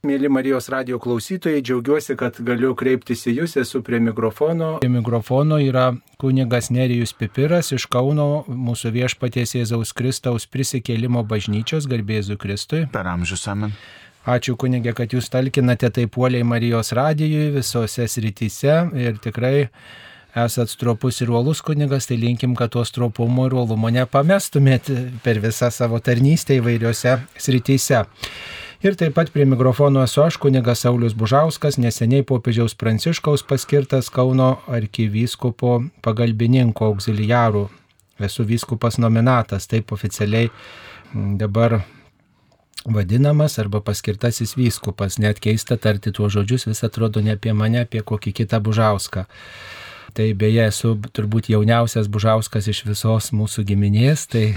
Mėly Marijos radio klausytojai, džiaugiuosi, kad galiu kreiptis į Jūs, esu prie mikrofono. Prie mikrofono yra kunigas Nerijus Pipiras iš Kauno, mūsų viešpaties Jėzaus Kristaus prisikėlimo bažnyčios, garbėzu Kristui. Per amžius amen. Ačiū kunigė, kad Jūs talkinate taip puoliai Marijos radijui visose srityse ir tikrai esat stropus ir uolus kunigas, tai linkim, kad to stropumo ir uolumo nepamestumėt per visą savo tarnystę įvairiose srityse. Ir taip pat prie mikrofono esu aš, kunigas Saulis Bužauskas, neseniai popiežiaus Pranciškaus paskirtas Kauno arkivyskupo pagalbininko auxiliarų. Esu vyskupas nominatas, taip oficialiai dabar vadinamas arba paskirtasis vyskupas. Net keista tarti tuos žodžius, vis atrodo ne apie mane, apie kokį kitą Bužauską. Tai beje, esu turbūt jauniausias Bužauskas iš visos mūsų giminės, tai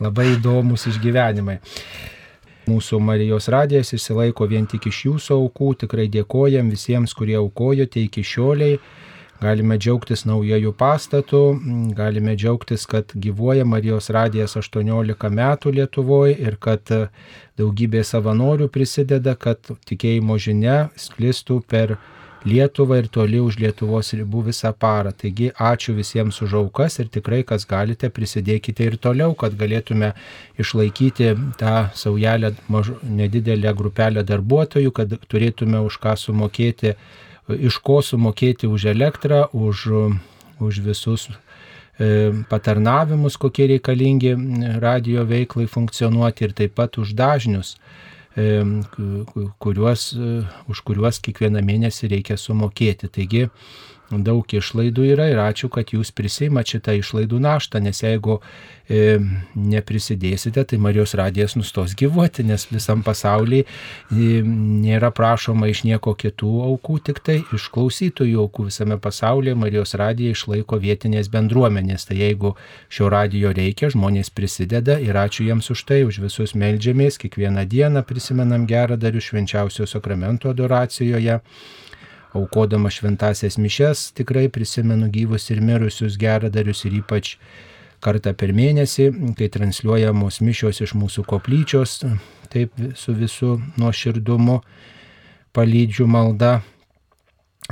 labai įdomus išgyvenimai. Mūsų Marijos radijas išsilaiko vien tik iš jūsų aukų, tikrai dėkojam visiems, kurie aukojote iki šioliai. Galime džiaugtis naujojų pastatų, galime džiaugtis, kad gyvuoja Marijos radijas 18 metų Lietuvoje ir kad daugybė savanorių prisideda, kad tikėjimo žinia sklistų per Lietuvą ir toli už Lietuvos ribų visą parą. Taigi ačiū visiems už aukas ir tikrai, kas galite, prisidėkite ir toliau, kad galėtume išlaikyti tą saujelę maž, nedidelę grupelę darbuotojų, kad turėtume už ką sumokėti, iš ko sumokėti už elektrą, už, už visus e, patarnavimus, kokie reikalingi radio veiklai funkcionuoti ir taip pat už dažnius kuriuos, e, už kuriuos kiekvieną mėnesį reikia sumokėti. Taigi daug išlaidų yra ir ačiū, kad jūs prisimat šitą išlaidų naštą, nes jeigu e, neprisidėsite, tai Marijos radijas nustos gyvuoti, nes visam pasaulyje e, nėra prašoma iš nieko kitų aukų, tik tai iš klausytojų aukų visame pasaulyje Marijos radija išlaiko vietinės bendruomenės. Tai jeigu šio radijo reikia, žmonės prisideda ir ačiū jiems už tai, už visus melžiamės, kiekvieną dieną prisimenam gerą darių švenčiausio sakramento adoracijoje aukodama šventasias mišes, tikrai prisimenu gyvus ir mirusius geradarius ir ypač kartą per mėnesį, kai transliuojamos mišios iš mūsų koplyčios, taip su visų nuoširdumu palydžiu malda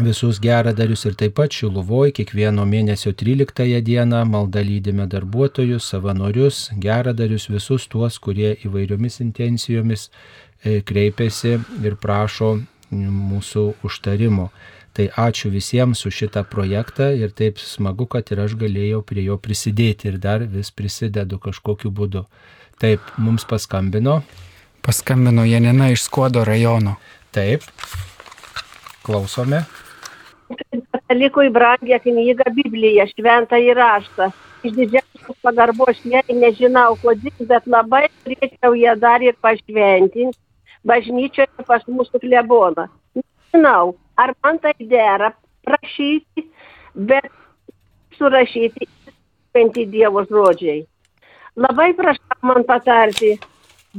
visus geradarius ir taip pat Šiluvoj kiekvieno mėnesio 13 dieną malda lydime darbuotojus, savanorius, geradarius, visus tuos, kurie įvairiomis intencijomis e, kreipiasi ir prašo mūsų užtarimo. Tai ačiū visiems už šitą projektą ir taip smagu, kad ir aš galėjau prie jo prisidėti ir dar vis prisidedu kažkokiu būdu. Taip, mums paskambino. Paskambino Janina iš Skuodo rajono. Taip, klausome. Katalikui brangia knyga Biblija, šventą įraštą. Iš didžiausios pagarbos jai nežinau kodėl, bet labai turėčiau ją dar ir pašventinti bažnyčioje pas mūsų kleboną. Nežinau, ar man tai dera prašyti, bet surašyti šventi Dievo žodžiai. Labai prašau man patarti.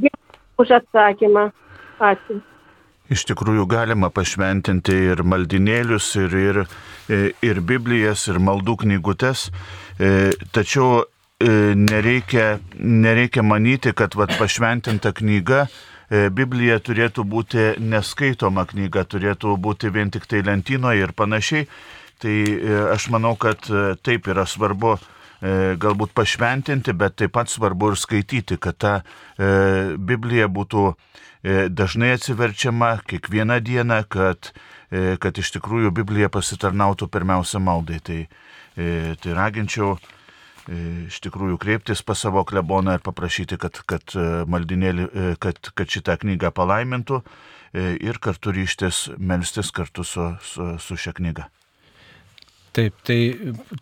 Dėkui už atsakymą. Ačiū. Iš tikrųjų galima pašventinti ir maldinėlius, ir, ir, ir Biblijas, ir maldų knygutes, e, tačiau e, nereikia, nereikia manyti, kad vat, pašventinta knyga E, Biblija turėtų būti neskaitoma knyga, turėtų būti vien tik tai lentynoje ir panašiai. Tai e, aš manau, kad e, taip yra svarbu galbūt pašventinti, bet taip pat svarbu ir skaityti, kad ta Biblija būtų dažnai atsiverčiama kiekvieną dieną, kad, kad iš tikrųjų Biblija pasitarnautų pirmiausia maldai. Tai, tai raginčiau E, iš tikrųjų kreiptis pas savo kleboną ir paprašyti, kad, kad, e, e, kad, kad šitą knygą palaimintų ir kartu ryštis melstis kartu su, su, su šia knyga. Taip, tai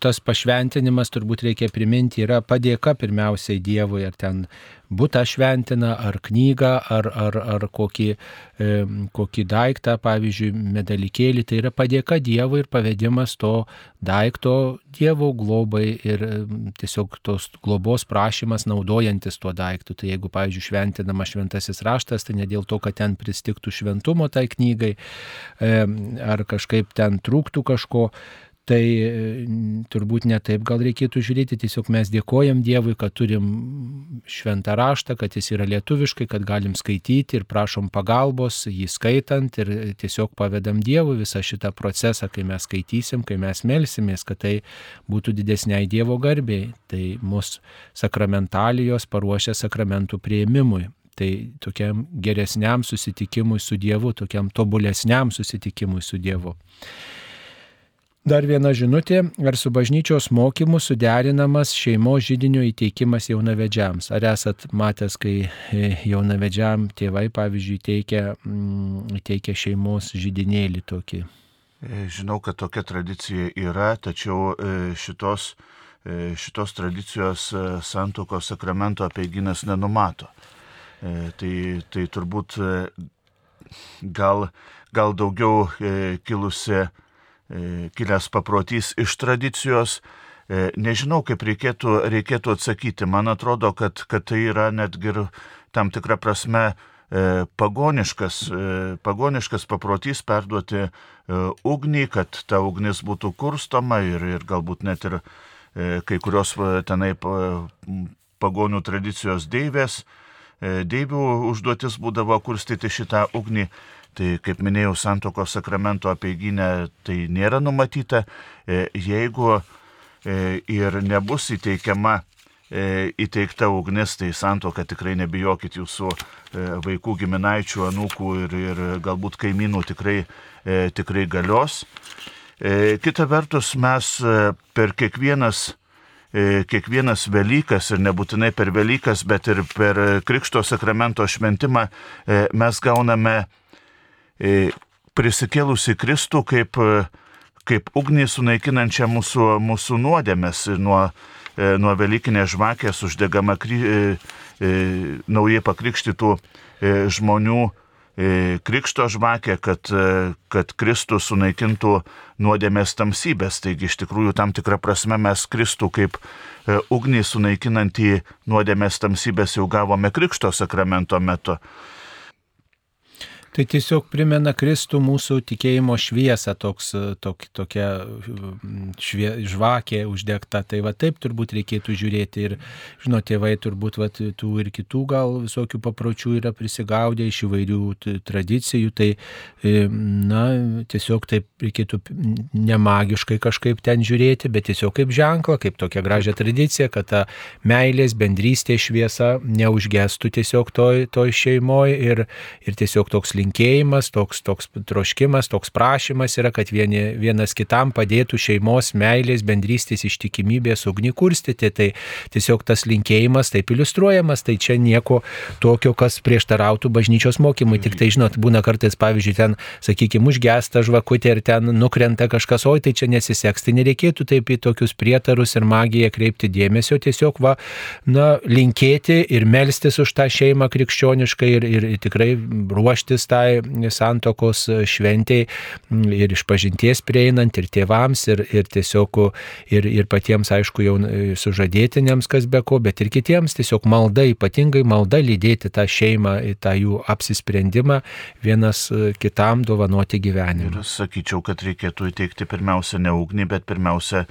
tas pašventinimas turbūt reikia priminti yra padėka pirmiausiai Dievui, ar ten būtą šventina, ar knygą, ar, ar, ar kokį, e, kokį daiktą, pavyzdžiui, medalikėlį. Tai yra padėka Dievui ir pavedimas to daikto Dievo globai ir e, tiesiog tos globos prašymas naudojantis tuo daiktu. Tai jeigu, pavyzdžiui, šventinama šventasis raštas, tai ne dėl to, kad ten pristiktų šventumo tai knygai, e, ar kažkaip ten trūktų kažko Tai turbūt ne taip gal reikėtų žiūrėti, tiesiog mes dėkojam Dievui, kad turim šventą raštą, kad jis yra lietuviškai, kad galim skaityti ir prašom pagalbos jį skaitant ir tiesiog pavedam Dievui visą šitą procesą, kai mes skaitysim, kai mes melsimės, kad tai būtų didesniai Dievo garbiai. Tai mūsų sakramentalijos paruošia sakramentų prieimimui. Tai tokiam geresniam susitikimui su Dievu, tokiam tobulesniam susitikimui su Dievu. Dar viena žinutė, ar su bažnyčios mokymu suderinamas šeimos žydinio įteikimas jaunavedžiams? Ar esat matęs, kai e, jaunavedžiam tėvai, pavyzdžiui, teikia, mm, teikia šeimos žydinėlį tokį? E, žinau, kad tokia tradicija yra, tačiau e, šitos, šitos tradicijos santokos sakramento apeiginas nenumato. Tai, tai turbūt gal, gal daugiau kilusi kilęs paprotys iš tradicijos. E, nežinau, kaip reikėtų, reikėtų atsakyti. Man atrodo, kad, kad tai yra netgi tam tikra prasme e, pagoniškas, pagoniškas paprotys perduoti ugnį, kad ta ugnis būtų kurstoma ir, ir galbūt net ir kai kurios tenai pagonių tradicijos deivės, deivių užduotis būdavo kurstyti šitą ugnį. Tai kaip minėjau, santokos sakramento apeiginė tai nėra numatyta. E, jeigu e, ir nebus įteikiama e, įteikta ugnis, tai santoka tikrai nebijokit jūsų vaikų, giminaičių, anūkų ir, ir galbūt kaimynų tikrai, tikrai galios. Kita vertus, mes per kiekvienas, kiekvienas Velykas ir nebūtinai per Velykas, bet ir per Krikšto sakramento šventimą mes gauname prisikėlusi Kristų kaip, e, kaip ugnį sunaikinančią mūsų, mūsų nuodėmės nuo, e, nuo Velykinės žvakės uždegama kry, naujai pakrikštytų žmonių krikšto žvakė, kad, kad Kristus sunaikintų nuodėmės tamsybės. Taigi iš tikrųjų tam tikrą prasme mes Kristų kaip ugnį sunaikinantį nuodėmės tamsybės jau gavome krikšto sakramento metu. Tai tiesiog primena Kristų mūsų tikėjimo šviesą, toks, tok, tokia švie, žvakė uždegta. Tai va taip turbūt reikėtų žiūrėti ir, žinot, tėvai turbūt va, tų ir kitų gal visokių papročių yra prisigaudę iš įvairių tradicijų. Tai, e, na, tiesiog taip reikėtų nemagiškai kažkaip ten žiūrėti, bet tiesiog kaip ženklą, kaip tokia gražia tradicija, kad ta meilės, bendrystės šviesa neužgestų tiesiog toj, toj šeimoje ir, ir tiesiog toks linkėjimas, toks, toks troškimas, toks prašymas yra, kad vieni, vienas kitam padėtų šeimos meilės, bendrystės, ištikimybės ugnį kurstyti. Tai tiesiog tas linkėjimas taip iliustruojamas, tai čia nieko tokio, kas prieštarautų bažnyčios mokymui. Tik tai, žinot, būna kartais, pavyzdžiui, ten, sakykime, užgesta žvakutė ir ten nukrenta kažkas, oi tai čia nesiseks. Tai nereikėtų taip į tokius prietarus ir magiją kreipti dėmesio, tiesiog va, na, linkėti ir melstis už tą šeimą krikščioniškai ir, ir tikrai ruoštis tai santokos šventėjai ir iš pažinties prieinant ir tėvams, ir, ir tiesiog ir, ir patiems, aišku, jau sužadėtiniams, kas be ko, bet ir kitiems tiesiog malda, ypatingai malda lydėti tą šeimą, tą jų apsisprendimą vienas kitam dovanoti gyvenimą. Ir sakyčiau, kad reikėtų įteikti pirmiausia ne ugnį, bet pirmiausia,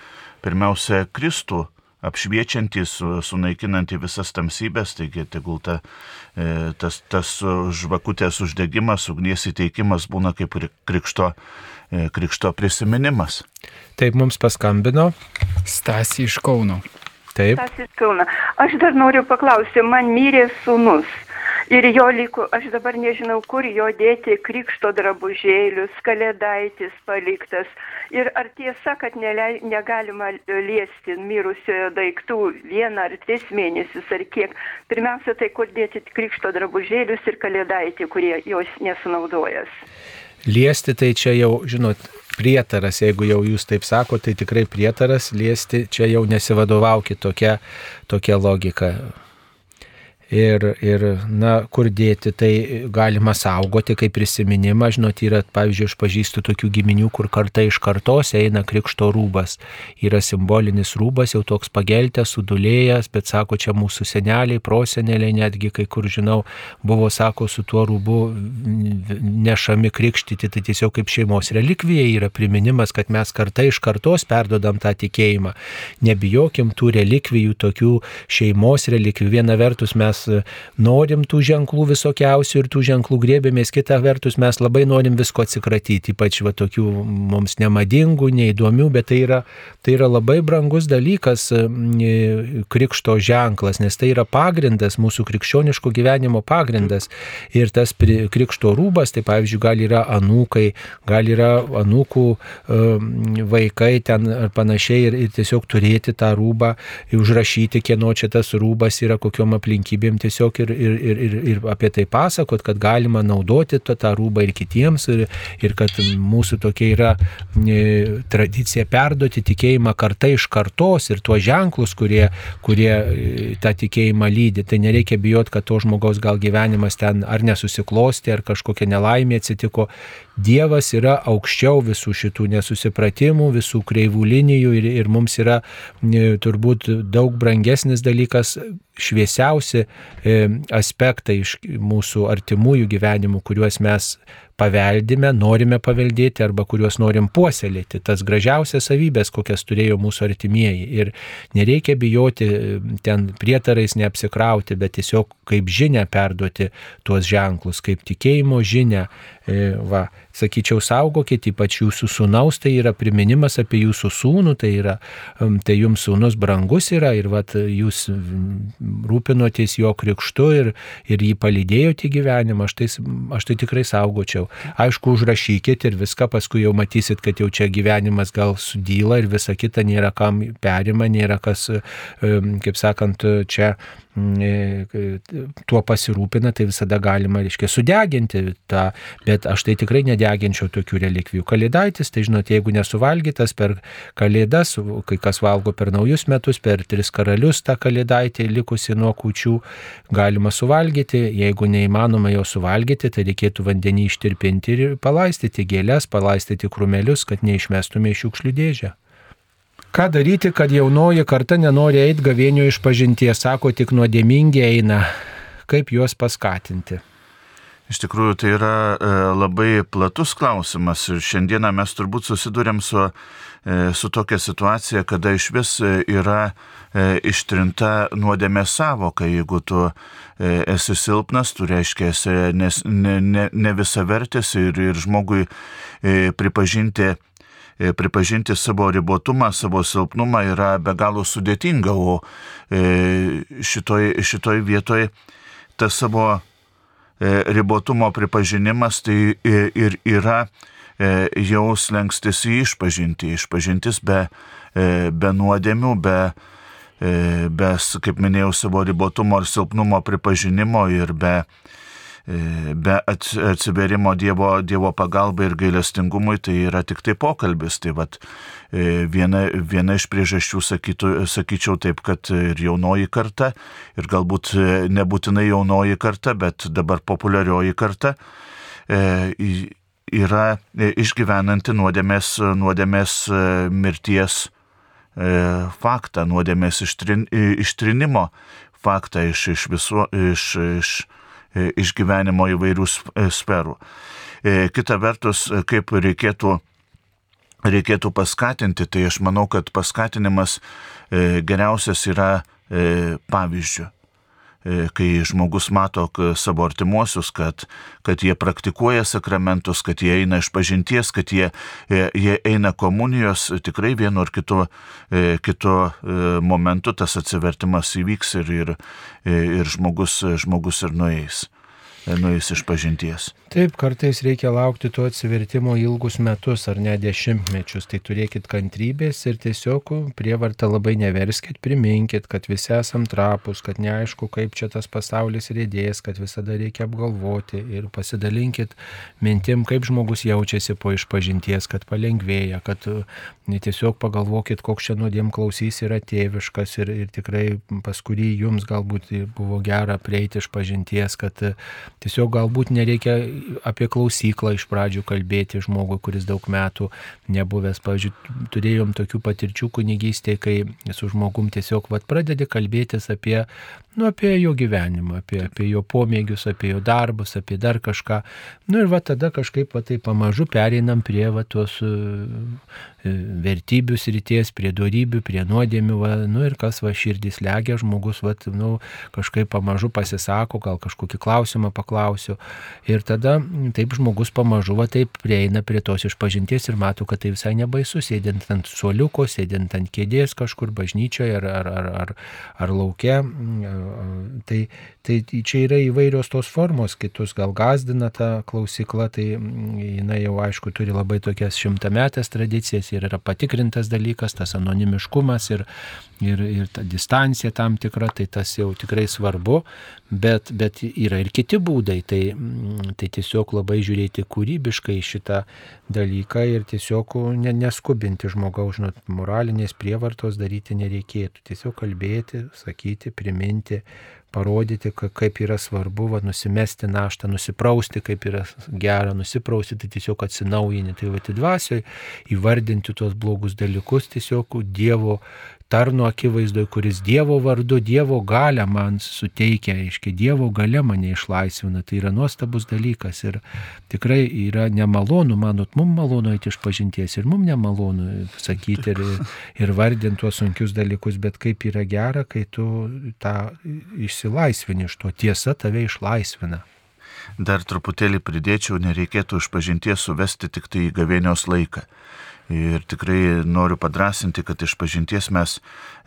pirmiausia Kristų apšviečiantys, sunaikinantys visas tamsybės, taigi tegul ta, e, tas, tas žvakutės uždegimas, ugnies įteikimas būna kaip krikšto, e, krikšto prisiminimas. Taip mums paskambino. Stasi iš Kauno. Taip. Stasi iš Kauno. Aš dar noriu paklausti, man mirė sunus. Ir jo liko, aš dabar nežinau, kur jo dėti krikšto drabužėlius, kalėdaitis paliktas. Ir ar tiesa, kad nelei, negalima liesti mirusiojo daiktų vieną ar tris mėnesius ar kiek. Pirmiausia, tai kur dėti krikšto drabužėlius ir kalėdaitį, kurie jos nesunaudojas. Liesti tai čia jau, žinot, prietaras, jeigu jau jūs taip sakote, tai tikrai prietaras, liesti čia jau nesivadovaukit tokia, tokia logika ir, ir na, kur dėti, tai galima saugoti kaip prisiminimą. Žinot, yra, pavyzdžiui, aš pažįstu tokių giminių, kur karta iš kartos eina krikšto rūbas. Yra simbolinis rūbas, jau toks pageltęs, sudulėjęs, bet sako, čia mūsų seneliai, proseneliai, netgi kai kur žinau, buvo, sako, su tuo rūbu nešami krikštyti, tai tiesiog kaip šeimos relikvija yra priminimas, kad mes kartai iš kartos perdodam tą tikėjimą. Nebijokim tų relikvijų, tokių šeimos relikvijų. Viena vertus mes norim tų ženklų visokiausių ir tų ženklų grėbėmės, kita vertus mes labai norim visko atsikratyti, ypač va tokių mums nemadingų, neįdomių, bet tai yra, tai yra labai brangus dalykas krikšto ženklas, nes tai yra pagrindas, mūsų krikščioniško gyvenimo pagrindas. Ir tas krikšto rūbas, tai pavyzdžiui, gal yra anūkai, gal yra anūkų vaikai ten ar panašiai ir, ir tiesiog turėti tą rūbą, užrašyti, kieno čia tas rūbas yra, kokiom aplinkybėm tiesiog ir, ir, ir, ir, ir apie tai pasakot, kad galima naudoti tą, tą rūbą ir kitiems ir, ir kad mūsų tokia yra e, tradicija perduoti tikėjimą kartai iš kartos ir tuos ženklus, kurie, kurie e, tą tikėjimą lydi. Tai nereikia bijoti, kad to žmogaus gal gyvenimas ten ar nesusiklosti, ar kažkokia nelaimė atsitiko. Dievas yra aukščiau visų šitų nesusipratimų, visų kreivų linijų ir, ir mums yra e, turbūt daug brangesnis dalykas, šviesiausi e, aspektai iš mūsų artimųjų gyvenimų, kuriuos mes paveldime, norime paveldėti arba kuriuos norim puoselėti, tas gražiausias savybės, kokias turėjo mūsų artimieji. Ir nereikia bijoti ten prietarais neapsikrauti, bet tiesiog kaip žinia perduoti tuos ženklus, kaip tikėjimo žinia. E, va, sakyčiau, saugokit, ypač jūsų sūnaus, tai yra priminimas apie jūsų sūnų, tai, yra, tai jums sūnus brangus yra ir vat, jūs rūpinotės jo krikštu ir, ir jį palydėjote į gyvenimą, aš tai, aš tai tikrai saugočiau. Aišku, užrašykit ir viską, paskui jau matysit, kad jau čia gyvenimas gal sudyla ir visa kita nėra kam perima, nėra kas, kaip sakant, čia e, tuo pasirūpina, tai visada galima, reiškia, sudeginti tą, bet aš tai tikrai nedeginčiau tokių relikvijų. Kalėdaitis, tai žinot, jeigu nesuvalgytas per kalėdas, kai kas valgo per naujus metus, per tris karalius tą kalėdaitį likusi nuo kučių, galima suvalgyti, jeigu neįmanoma jo suvalgyti, tai reikėtų vandenį ištirpinti ir palaistyti gėlės, palaistyti krumelius, kad neišmestume iš šiukšlių dėžę. Ką daryti, kad jaunoji karta nenori eiti gavėnio iš pažinties, sako, tik nuodėmingi eina. Kaip juos paskatinti? Iš tikrųjų, tai yra e, labai platus klausimas ir šiandieną mes turbūt susidurėm su, e, su tokia situacija, kada iš vis e, yra ištrinta nuodėmė savoka. Jeigu tu esi silpnas, tu reiškia esi ne, ne, ne visavertis ir, ir žmogui pripažinti pripažinti savo ribotumą, savo silpnumą yra be galo sudėtinga, o e, šitoj, šitoj vietoj tas savo E, ribotumo pripažinimas tai ir yra e, jau slengstis į išpažinti, išpažintis be, e, be nuodėmių, be, be, kaip minėjau, savo ribotumo ir silpnumo pripažinimo ir be, be atsiverimo Dievo, Dievo pagalbai ir gailestingumui, tai yra tik tai pokalbis. Tai vat, e, viena, viena iš priežasčių sakytų, sakyčiau taip, kad ir jaunoji karta, ir galbūt e, nebūtinai jaunoji karta, bet dabar populiarioji karta e, yra išgyvenanti nuodėmės, nuodėmės mirties faktą, nuodėmės ištrin, ištrinimo faktą iš, iš, visu, iš, iš E, išgyvenimo įvairių e, sferų. E, kita vertus, kaip reikėtų, reikėtų paskatinti, tai aš manau, kad paskatinimas geriausias yra pavyzdžių kai žmogus mato savo artimuosius, kad, kad jie praktikuoja sakramentus, kad jie eina iš pažinties, kad jie, jie eina komunijos, tikrai vienu ar kitu, kitu momentu tas atsivertimas įvyks ir, ir, ir žmogus, žmogus ir nueis nuėjus iš pažinties. Taip, kartais reikia laukti to atsivertimo ilgus metus ar net dešimtmečius, tai turėkit kantrybės ir tiesiog prievartą labai neverskit, priminkit, kad visi esam trapus, kad neaišku, kaip čia tas pasaulis rėdės, kad visada reikia apgalvoti ir pasidalinkit mintim, kaip žmogus jaučiasi po išpažinties, kad palengvėja, kad tiesiog pagalvokit, koks čia nuodėm klausys yra tėviškas ir, ir tikrai pas kurį jums galbūt buvo gera prieiti iš pažinties, kad Tiesiog galbūt nereikia apie klausyklą iš pradžių kalbėti žmogui, kuris daug metų nebuvęs. Pavyzdžiui, turėjom tokių patirčių kunigystėje, kai su žmogum tiesiog vat, pradedi kalbėtis apie, nu, apie jo gyvenimą, apie, apie jo pomėgius, apie jo darbus, apie dar kažką. Nu ir va tada kažkaip va tai pamažu pereinam prie va tos E, vertybių srities, prie darybių, prie nuodėmių, va, nu ir kas va širdis legia, žmogus va, nu, kažkaip pamažu pasisako, gal kažkokį klausimą paklausiu. Ir tada taip žmogus pamažu va taip prieina prie tos išpažinties ir mato, kad tai visai nebaisu, sėdint ant suoliuko, sėdint ant kėdės kažkur bažnyčioje ar, ar, ar, ar, ar laukia. Tai, tai čia yra įvairios tos formos, kitus gal gazdina ta klausykla, tai jinai jau aišku turi labai tokias šimtametės tradicijas ir yra patikrintas dalykas, tas anonimiškumas ir, ir, ir ta distancija tam tikra, tai tas jau tikrai svarbu, bet, bet yra ir kiti būdai, tai, tai tiesiog labai žiūrėti kūrybiškai šitą dalyką ir tiesiog ne, neskubinti žmogaus, žinot, moralinės prievartos daryti nereikėtų, tiesiog kalbėti, sakyti, priminti parodyti, kaip yra svarbu va, nusimesti naštą, nusiprausti, kaip yra gera nusiprausti, tai tiesiog atsinaujinti, tai va, dvasioje įvardinti tuos blogus dalykus, tiesiog Dievo tarno akivaizdoje, kuris Dievo vardu, Dievo galę man suteikia, aiškiai, Dievo gale mane išlaisvina. Tai yra nuostabus dalykas ir tikrai yra nemalonu, manot, mums malonu eiti iš pažinties ir mums nemalonu sakyti ir, ir vardinti tuos sunkius dalykus, bet kaip yra gera, kai tu tą išsilaisvini iš to, tiesa tave išlaisvina. Dar truputėlį pridėčiau, nereikėtų iš pažinties suvesti tik tai į gavėnios laiką. Ir tikrai noriu padrasinti, kad iš pažinties mes,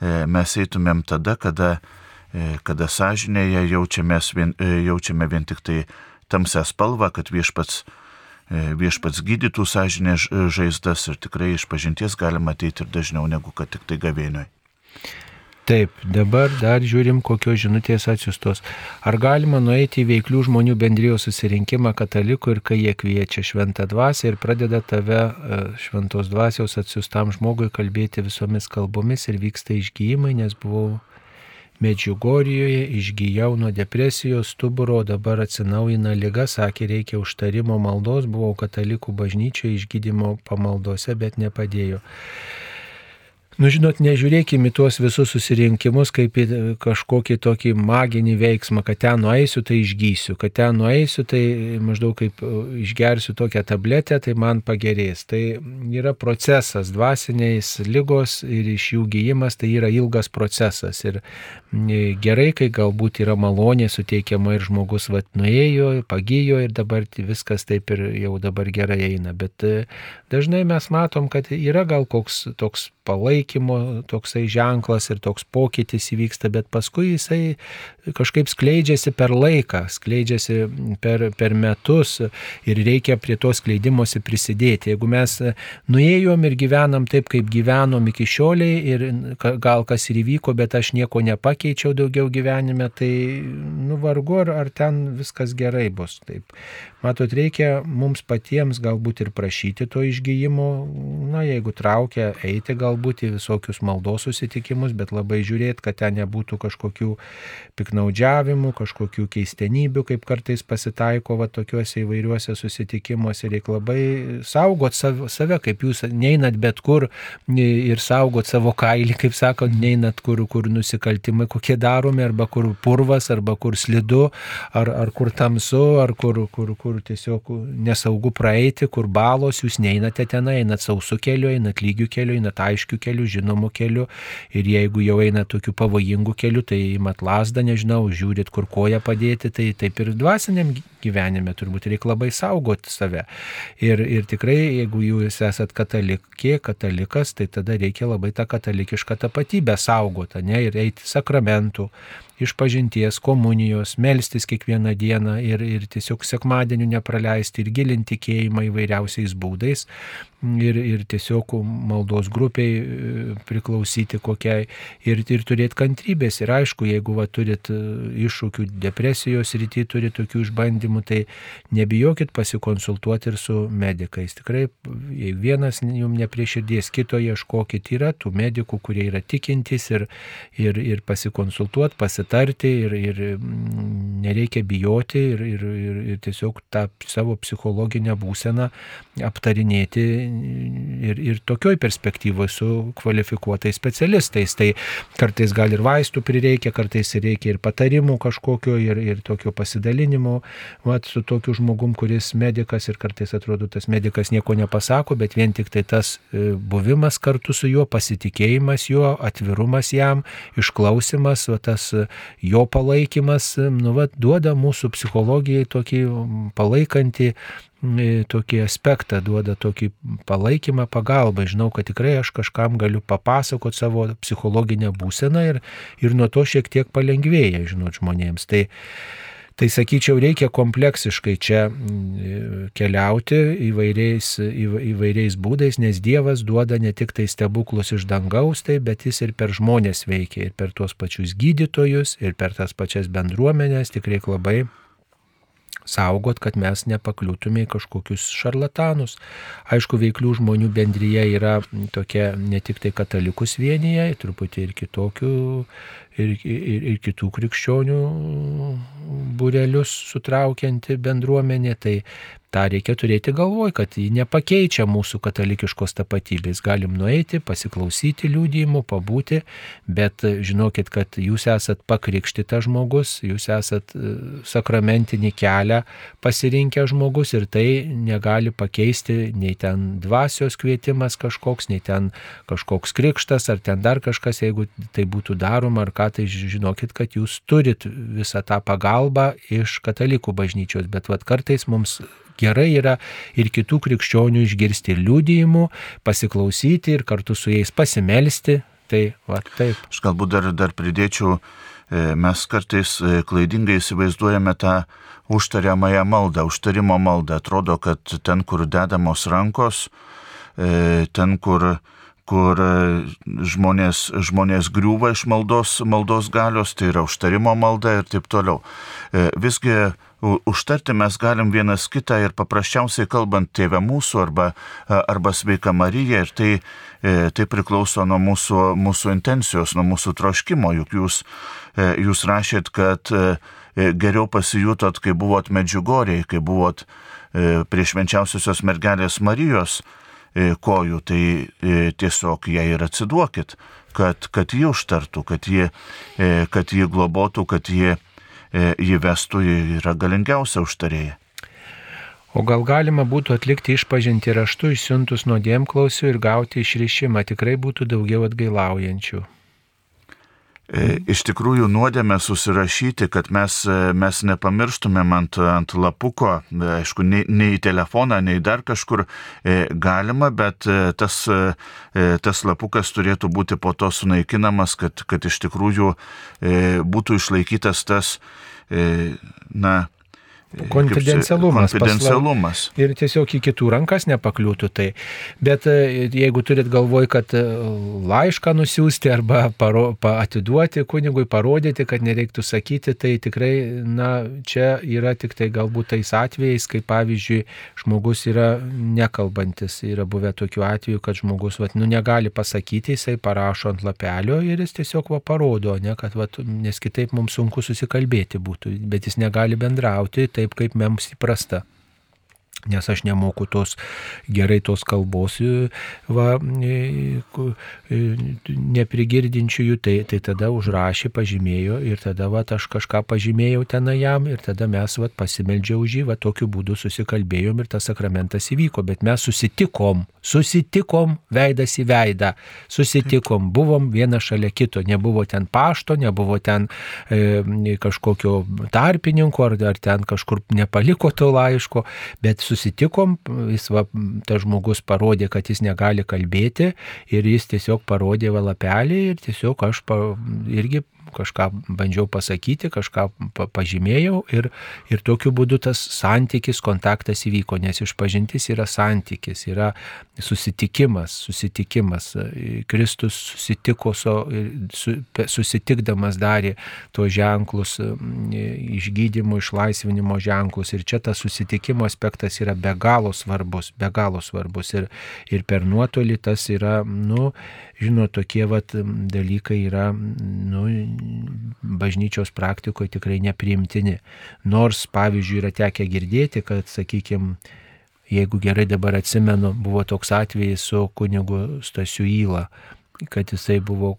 e, mes eitumėm tada, kada, e, kada sąžinėje vien, e, jaučiame vien tik tai tamsią spalvą, kad viešpats, viešpats gydytų sąžinė žaizdas ir tikrai iš pažinties galima ateiti ir dažniau negu kad tik tai gavėnioj. Taip, dabar dar žiūrim, kokios žinutės atsiustos. Ar galima nueiti į veiklių žmonių bendrijos susirinkimą katalikų ir kai jie kviečia šventą dvasę ir pradeda tave e, šventos dvasios atsiustam žmogui kalbėti visomis kalbomis ir vyksta išgyjimai, nes buvau Medžiugorijoje, išgyjau nuo depresijos, stuburo, dabar atsinaujina lyga, sakė, reikia užtarimo maldos, buvau katalikų bažnyčioje išgydymo pamaldose, bet nepadėjo. Nu, žinot, nežiūrėkime tuos visus susirinkimus kaip į kažkokį tokį maginį veiksmą, kad ten nueisiu, tai išgysiu, kad ten nueisiu, tai maždaug kaip e, išgersiu tokią tabletę, tai man pagerės. Tai yra procesas, dvasiniais lygos ir iš jų gyjimas tai yra ilgas procesas. Ir gerai, kai galbūt yra malonė suteikiama ir žmogus vat nuėjo, pagijo ir dabar viskas taip ir jau dabar gerai eina. Bet e, dažnai mes matom, kad yra gal koks toks palaikymo toksai ženklas ir toks pokytis įvyksta, bet paskui jisai kažkaip skleidžiasi per laiką, skleidžiasi per, per metus ir reikia prie to skleidimosi prisidėti. Jeigu mes nuėjom ir gyvenam taip, kaip gyvenom iki šioliai ir gal kas ir įvyko, bet aš nieko nepakeičiau daugiau gyvenime, tai nu vargu ar, ar ten viskas gerai bus. Taip. Matot, reikia mums patiems galbūt ir prašyti to išgyjimo, na jeigu traukia eiti galbūt į visokius maldos susitikimus, bet labai žiūrėti, kad ten nebūtų kažkokių piknaudžiavimų, kažkokių keistenybių, kaip kartais pasitaiko va tokiuose įvairiuose susitikimuose. Reikia labai saugot save, kaip jūs neinat bet kur ir saugot savo kailį, kaip sakot, neinat kur, kur nusikaltimai kokie daromi, arba kur purvas, arba kur slidu, ar, ar kur tamsu, ar kur, kur, kur tiesiog nesaugu praeiti, kur balos, jūs neinate ten, einat sausų keliu, einat lygių keliu, einat aiškių kelių, žinomų kelių ir jeigu jau einat tokių pavojingų kelių, tai imat lasdą, nežinau, žiūrit, kur koją padėti, tai taip ir dvasiniam gyvenime turbūt reikia labai saugoti save. Ir, ir tikrai, jeigu jūs esat katalikė, katalikas, tai tada reikia labai tą katalikišką tapatybę saugoti, ne, ir eiti sakramentų, išpažinties, komunijos, melstis kiekvieną dieną ir, ir tiesiog sekmadienių nepraleisti ir gilinti tikėjimą įvairiausiais būdais ir, ir tiesiog maldos grupiai e, priklausyti kokiai ir, ir turėti kantrybės. Ir aišku, jeigu va, turit e, iššūkių depresijos rytį, turit tokių išbandymų, tai nebijokit pasikonsultuoti ir su medikais. Tikrai, jei vienas jums ne prie širdies, kito ieškokit, yra tų medikų, kurie yra tikintys ir, ir, ir pasikonsultuoti, pasitarti pasitarti ir, ir mm, nereikia bijoti ir, ir, ir, ir tiesiog tą savo psichologinę būseną aptarinėti ir, ir tokioj perspektyvoje su kvalifikuotais specialistais. Tai kartais gal ir vaistų prireikia, kartais reikia ir patarimų kažkokio ir, ir tokio pasidalinimo vat, su tokiu žmogum, kuris medicas ir kartais atrodo tas medicas nieko nepasako, bet vien tik tai tas e, buvimas kartu su juo, pasitikėjimas juo, atvirumas jam, išklausimas, va, tas jo palaikymas, e, nu, va, duoda mūsų psichologijai tokį palaikantį tokį aspektą, duoda tokį palaikymą, pagalbą. Žinau, kad tikrai aš kažkam galiu papasakoti savo psichologinę būseną ir, ir nuo to šiek tiek palengvėja, žinot, žmonėms. Tai, Tai sakyčiau, reikia kompleksiškai čia mm, keliauti įvairiais, įvairiais būdais, nes Dievas duoda ne tik tai stebuklus iš dangaus, tai, bet jis ir per žmonės veikia, ir per tuos pačius gydytojus, ir per tas pačias bendruomenės, tik reikia labai saugot, kad mes nepakliūtume į kažkokius šarlatanus. Aišku, veiklių žmonių bendryje yra tokia ne tik tai katalikus vienyje, truputį ir kitokių, ir, ir, ir kitų krikščionių burelius sutraukianti bendruomenė. Tai tą reikia turėti galvoj, kad ji nepakeičia mūsų katalikiškos tapatybės. Galim nueiti, pasiklausyti liūdėjimų, pabūti, bet žinokit, kad jūs esat pakrikštytas žmogus, jūs esat e, sakramentinį kelią pasirinkę žmogus ir tai negali pakeisti nei ten dvasios kvietimas kažkoks, nei ten kažkoks krikštas ar ten dar kažkas, jeigu tai būtų daroma ar ką, tai žinokit, kad jūs turit visą tą pagalbą iš katalikų bažnyčios, bet vad kartais mums gerai yra ir kitų krikščionių išgirsti liūdėjimų, pasiklausyti ir kartu su jais pasimelsti. Tai va, taip. Aš galbūt dar, dar pridėčiau, e, mes kartais e, klaidingai įsivaizduojame tą užtariamąją maldą, užtarimo maldą. Atrodo, kad ten, kur dedamos rankos, e, ten, kur kur žmonės, žmonės griūva iš maldos, maldos galios, tai yra užtarimo malda ir taip toliau. Visgi užtarti mes galim vienas kitą ir paprasčiausiai kalbant tėvę mūsų arba, arba sveika Marija ir tai, e, tai priklauso nuo mūsų, mūsų intencijos, nuo mūsų troškimo, juk jūs, e, jūs rašėt, kad e, geriau pasijutot, kai buvot medžiugoriai, kai buvot prie švenčiausiosios mergelės Marijos kojų, tai tiesiog ją ir atsiduokit, kad, kad jį užtartų, kad jį, kad jį globotų, kad E, jį vestų, yra galingiausia užtarėja. O gal galima būtų atlikti išpažinti raštu išsiuntus nuodėmklausių ir gauti išrišimą, tikrai būtų daugiau atgailaujančių. E, iš tikrųjų nuodėmę susirašyti, kad mes, e, mes nepamirštumėm ant, ant lapuko, aišku, nei, nei į telefoną, nei dar kažkur galima, bet tas, tas lapukas turėtų būti po to sunaikinamas, kad, kad iš tikrųjų būtų išlaikytas tas E, na, Konfidencialumas. Konfidencialumas. Paslau, ir tiesiog į kitų rankas nepakliūtų tai. Bet e, jeigu turit galvoj, kad e, laišką nusiųsti arba paro, pa, atiduoti kunigui, parodyti, kad nereiktų sakyti, tai tikrai, na, čia yra tik tai galbūt tais atvejais, kai pavyzdžiui, žmogus yra nekalbantis. Yra buvę tokių atvejų, kad žmogus, vat, nu, negali pasakyti, jisai parašo ant lapelio ir jis tiesiog va parodo, ne, kad, vat, nes kitaip mums sunku susikalbėti būtų, bet jis negali bendrauti. Tai taip, kaip mums įprasta nes aš nemoku tos gerai tos kalbos, e, va, e, e, neprigirdinčiųjų, tai, tai tada užrašė, pažymėjo ir tada va, aš kažką pažymėjau ten jam ir tada mes va, pasimeldžiau už jį, va, tokiu būdu susikalbėjom ir tas sakramentas įvyko, bet mes susitikom, susitikom veidas į veidą, susitikom, buvom viena šalia kito, nebuvo ten pašto, nebuvo ten e, kažkokio tarpininko ar, ar ten kažkur nepaliko to laiško, bet susitikom, jis va, tas žmogus parodė, kad jis negali kalbėti ir jis tiesiog parodė valapelį ir tiesiog aš pa, irgi kažką bandžiau pasakyti, kažką pažymėjau ir, ir tokiu būdu tas santykis, kontaktas įvyko, nes išpažintis yra santykis, yra susitikimas, susitikimas. Kristus susitiko, su, susitikdamas darė tuos ženklus, išgydymo, išlaisvinimo ženklus ir čia tas susitikimo aspektas yra be galo svarbus, be galo svarbus ir, ir per nuotolį tas yra, nu, žinot, tokie vat dalykai yra, nu, bažnyčios praktikoje tikrai nepriimtini. Nors, pavyzdžiui, yra tekę girdėti, kad, sakykime, jeigu gerai dabar atsimenu, buvo toks atvejis su kunigu Stasiu Įla, kad jisai buvo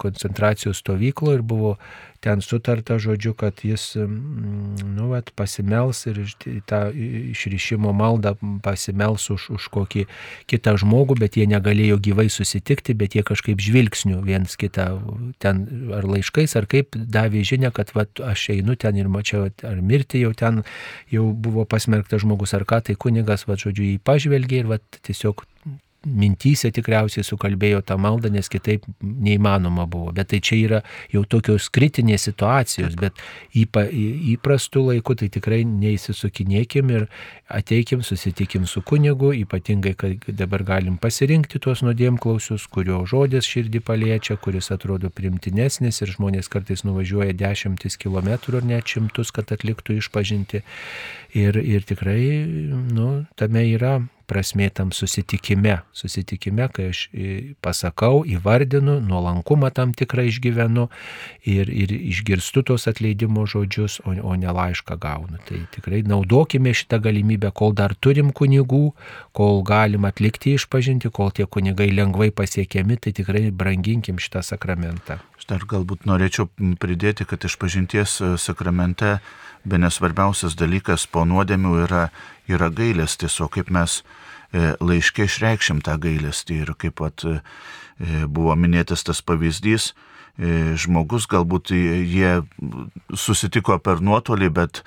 koncentracijos stovyklo ir buvo ten sutarta žodžiu, kad jis, nu, vat, pasimels ir tą išrišimo maldą pasimels už, už kokį kitą žmogų, bet jie negalėjo gyvai susitikti, bet jie kažkaip žvilgsnių viens kitą, ten ar laiškais, ar kaip davė žinia, kad vat, aš einu ten ir mačiau, ar mirti jau ten jau buvo pasmerktas žmogus, ar ką, tai kunigas, vat, žodžiu, jį pažvelgė ir vat, tiesiog mintyse tikriausiai sukalbėjo tą maldą, nes kitaip neįmanoma buvo. Bet tai čia yra jau tokios kritinės situacijos, bet įpa, įprastų laikų tai tikrai neįsisukinėkim ir ateikim, susitikim su kunigu, ypatingai, kad dabar galim pasirinkti tuos nuodėmklausius, kurio žodis širdį paliečia, kuris atrodo primtinesnis ir žmonės kartais nuvažiuoja dešimtis kilometrų ar net šimtus, kad atliktų išpažinti. Ir, ir tikrai, nu, tame yra prasmė tam susitikime. Susitikime, kai aš pasakau, įvardinu, nuolankumą tam tikrą išgyvenu ir, ir išgirstu tos atleidimo žodžius, o, o ne laišką gaunu. Tai tikrai naudokime šitą galimybę, kol dar turim kunigų, kol galim atlikti išpažinti, kol tie kunigai lengvai pasiekiami, tai tikrai branginkim šitą sakramentą. Aš dar galbūt norėčiau pridėti, kad išpažinties sakramente be nesvarbiausias dalykas po nuodėmių yra, yra gailestis, o kaip mes E, laiškė išreikšim tą gailestį ir kaip pat e, buvo minėtas tas pavyzdys, e, žmogus galbūt jie susitiko per nuotolį, bet,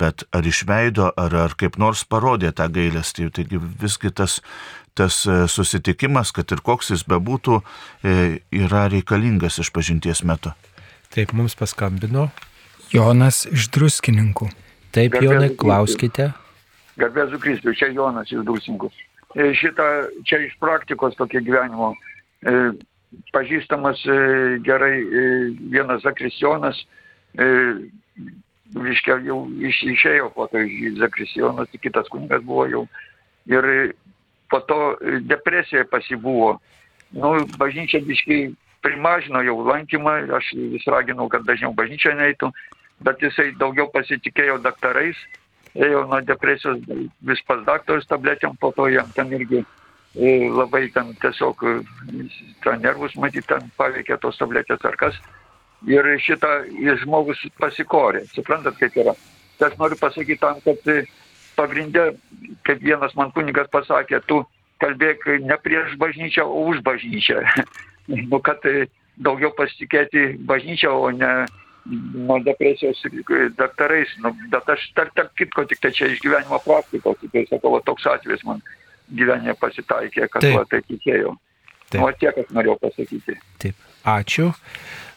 bet ar išveido, ar, ar kaip nors parodė tą gailestį. Taigi visgi tas, tas susitikimas, kad ir koks jis bebūtų, yra reikalingas iš pažinties metu. Taip, mums paskambino. Jonas iš druskininkų. Taip, Jonai, klauskite. Garbėzu Kristui, čia Jonas iš Dūsingų. E, šitą čia iš praktikos tokio gyvenimo. E, pažįstamas e, gerai vienas zakristijonas, reiškia, jau iš, išėjo po to zakristijonas, kitas kunigas buvo jau. Ir po to depresija pasibuvo. Nu, bažnyčia biškai primažino jau lankymą, aš vis raginau, kad dažniau bažnyčia neitų, bet jisai daugiau pasitikėjo daktarais ėjo nuo depresijos vis pas daktarus tabletėm, po to jam ten irgi e, labai ten tiesiog e, tą nervus matyti, ten paveikė tos tabletės ar kas. Ir šitą žmogus pasikorė. Suprantat, kaip yra. Tai aš noriu pasakyti tam, kad e, pagrindė, kaip vienas man kunigas pasakė, tu kalbėk ne prieš bažnyčią, o už bažnyčią. nu, kad daugiau pasitikėti bažnyčią, o ne nuo depresijos daktarais, nu, bet aš tarp, tarp kitko tik tai čia iš gyvenimo praktikos, tai sakau, va, toks atvejis man gyvenime pasitaikė, kad Taip. va, tai tikėjau. Taip. O tiek, kas norėjau pasakyti. Taip, ačiū.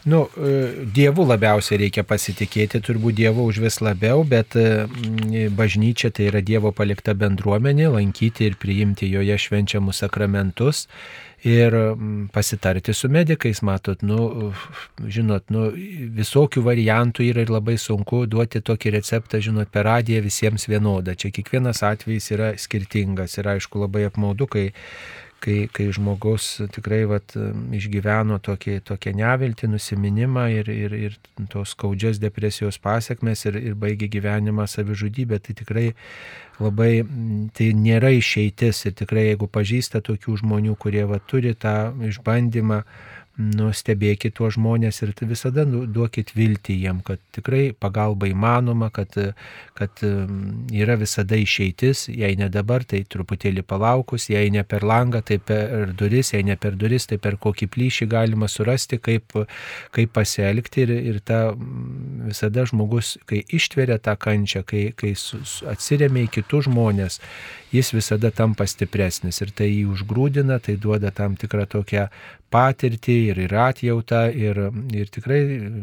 Nu, e, Dievu labiausiai reikia pasitikėti, turbūt Dievu už vis labiau, bet e, bažnyčia tai yra Dievo palikta bendruomenė, lankyti ir priimti joje švenčiamus sakramentus ir pasitarti su medikais, matot, nu, žinot, nu, visokių variantų yra ir labai sunku duoti tokį receptą, žinot, per radiją visiems vienodą. Čia kiekvienas atvejis yra skirtingas ir aišku labai apmaudu, kai kai, kai žmogus tikrai vat, išgyveno tokį, tokią neviltį, nusiminimą ir, ir, ir tos skaudžias depresijos pasiekmes ir, ir baigė gyvenimą savižudybę, tai tikrai labai, tai nėra išeitis. Ir tikrai jeigu pažįsta tokių žmonių, kurie vat, turi tą išbandymą, nustebėkit tuos žmonės ir visada nu, duokit viltį jiem, kad tikrai pagalba įmanoma, kad, kad yra visada išeitis, jei ne dabar, tai truputėlį palaukus, jei ne per langą, tai per duris, jei ne per duris, tai per kokį plyšį galima surasti, kaip, kaip pasielgti ir, ir ta visada žmogus, kai ištveria tą kančią, kai, kai atsiriamia į kitus žmonės, jis visada tampa stipresnis ir tai jį užgrūdina, tai duoda tam tikrą tokią patirtį ir, ir atjautą ir, ir tikrai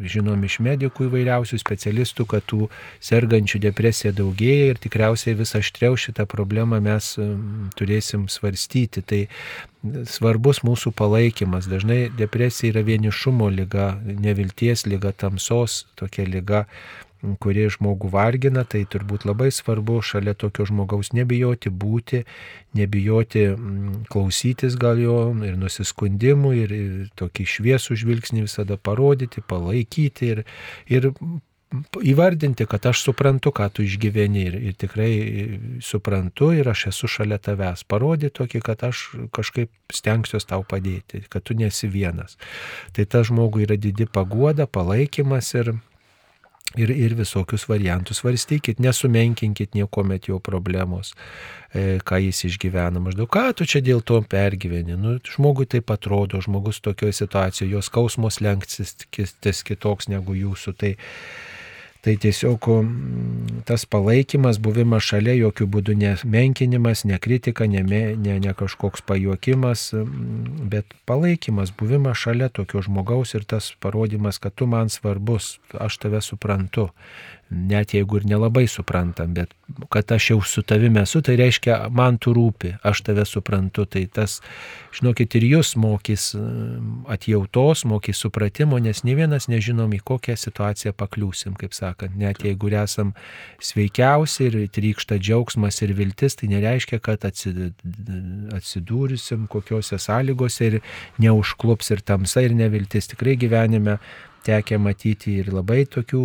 žinom iš medikų įvairiausių specialistų, kad tų sergančių depresija daugėja ir tikriausiai vis aštriau šitą problemą mes turėsim svarstyti. Tai svarbus mūsų palaikymas. Dažnai depresija yra vienišumo lyga, nevilties lyga, tamsos tokia lyga. Kurie žmogų vargina, tai turbūt labai svarbu šalia tokio žmogaus nebijoti būti, nebijoti mm, klausytis gal jo ir nusiskundimų, ir, tokį šviesų žvilgsnį visada parodyti, palaikyti ir, ir įvardinti, kad aš suprantu, ką tu išgyveni ir, ir tikrai suprantu ir aš esu šalia tavęs. Parodyti tokį, kad aš kažkaip stengsiuosi tau padėti, kad tu nesi vienas. Tai ta žmogui yra didi paguoda, palaikymas ir, ir, ir visokius variantus varstykit, nesumenkinkit niekuomet jo problemos, e, ką jis išgyvena. Maždaug, ką tu čia dėl to pergyveni. Nu, žmogui taip atrodo, žmogus tokioje situacijoje, jos skausmos lenksis kitoks negu jūsų. Tai, Tai tiesiog mm, tas palaikymas, buvimas šalia, jokių būdų ne menkinimas, ne kritika, ne, ne, ne kažkoks pajuokimas, mm, bet palaikymas, buvimas šalia tokio žmogaus ir tas parodimas, kad tu man svarbus, aš tave suprantu net jeigu ir nelabai suprantam, bet kad aš jau su tavimi esu, tai reiškia, man tu rūpi, aš tave suprantu. Tai tas, žinokit, ir jūs mokys mm, atjautos, mokys supratimo, nes ne vienas nežinom, į kokią situaciją pakliūsim, kaip sakant. Net jeigu esam sveikiausi ir trykšta džiaugsmas ir viltis, tai nereiškia, kad atsidūrusim kokiuose sąlygose ir neužklups ir tamsa ir neviltis. Tikrai gyvenime tekia matyti ir labai tokių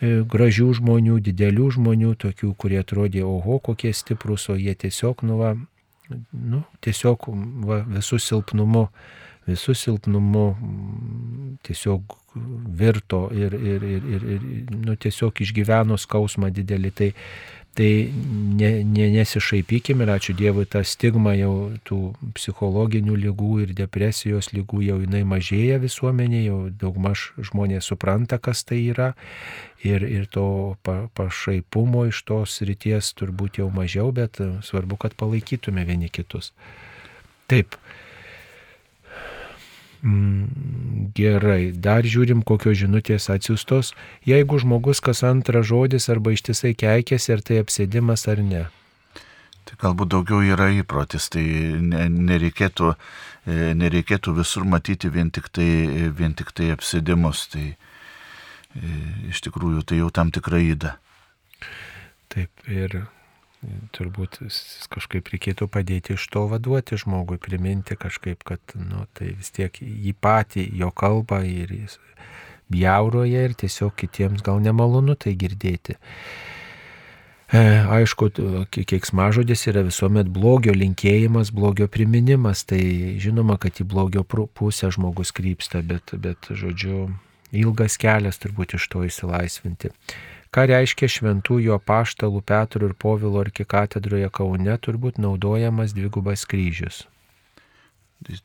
gražių žmonių, didelių žmonių, tokių, kurie atrodė, oho, kokie stiprus, o jie tiesiog, nu, va, nu, tiesiog va, visų silpnumu, visų silpnumu tiesiog virto ir, ir, ir, ir, ir nu, tiesiog išgyveno skausmą didelį. Tai Tai ne, ne, nesišaipykime ir ačiū Dievui, ta stigma jau tų psichologinių lygų ir depresijos lygų jau jinai mažėja visuomenėje, jau daugmaž žmonės supranta, kas tai yra ir, ir to pa, pašaipumo iš tos ryties turbūt jau mažiau, bet svarbu, kad palaikytume vieni kitus. Taip. Mm, gerai, dar žiūrim, kokios žinutės atsiustos. Jeigu žmogus kas antras žodis arba ištisai keikėsi, ar tai apsėdimas ar ne. Tai galbūt daugiau yra įprotis, tai nereikėtų, e, nereikėtų visur matyti vien tik tai, vien tik tai apsėdimus. Tai e, iš tikrųjų tai jau tam tikra įda. Taip, ir turbūt kažkaip reikėtų padėti iš to vaduoti žmogui, priminti kažkaip, kad nu, tai vis tiek jį patį, jo kalbą ir jis bjauroja ir tiesiog kitiems gal nemalonu tai girdėti. E, aišku, keiksmažodis yra visuomet blogio linkėjimas, blogio priminimas, tai žinoma, kad į blogio pusę žmogus krypsta, bet, bet žodžiu, ilgas kelias turbūt iš to įsilaisvinti. Ką reiškia šventųjų apaštalų Petro ir Povilo arkikatedroje Kaune turbūt naudojamas dvigubas kryžius.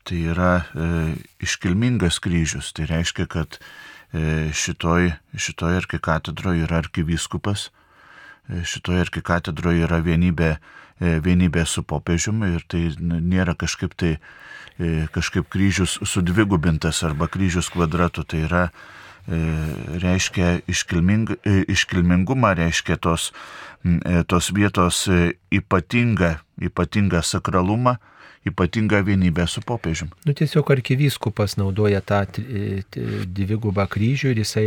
Tai yra e, iškilmingas kryžius. Tai reiškia, kad e, šitoj, šitoj arkikatedroje yra arkivyskupas, e, šitoj arkikatedroje yra vienybė, e, vienybė su popiežiumi ir tai nėra kažkaip tai e, kažkaip kryžius sudvigubintas arba kryžius kvadratu. Tai yra E, reiškia iškilming, e, iškilmingumą, reiškia tos, e, tos vietos ypatingą, ypatingą sakralumą, ypatingą vienybę su popiežiumi. Nu, tiesiog arkivyskupas naudoja tą dvigubą kryžių ir jisai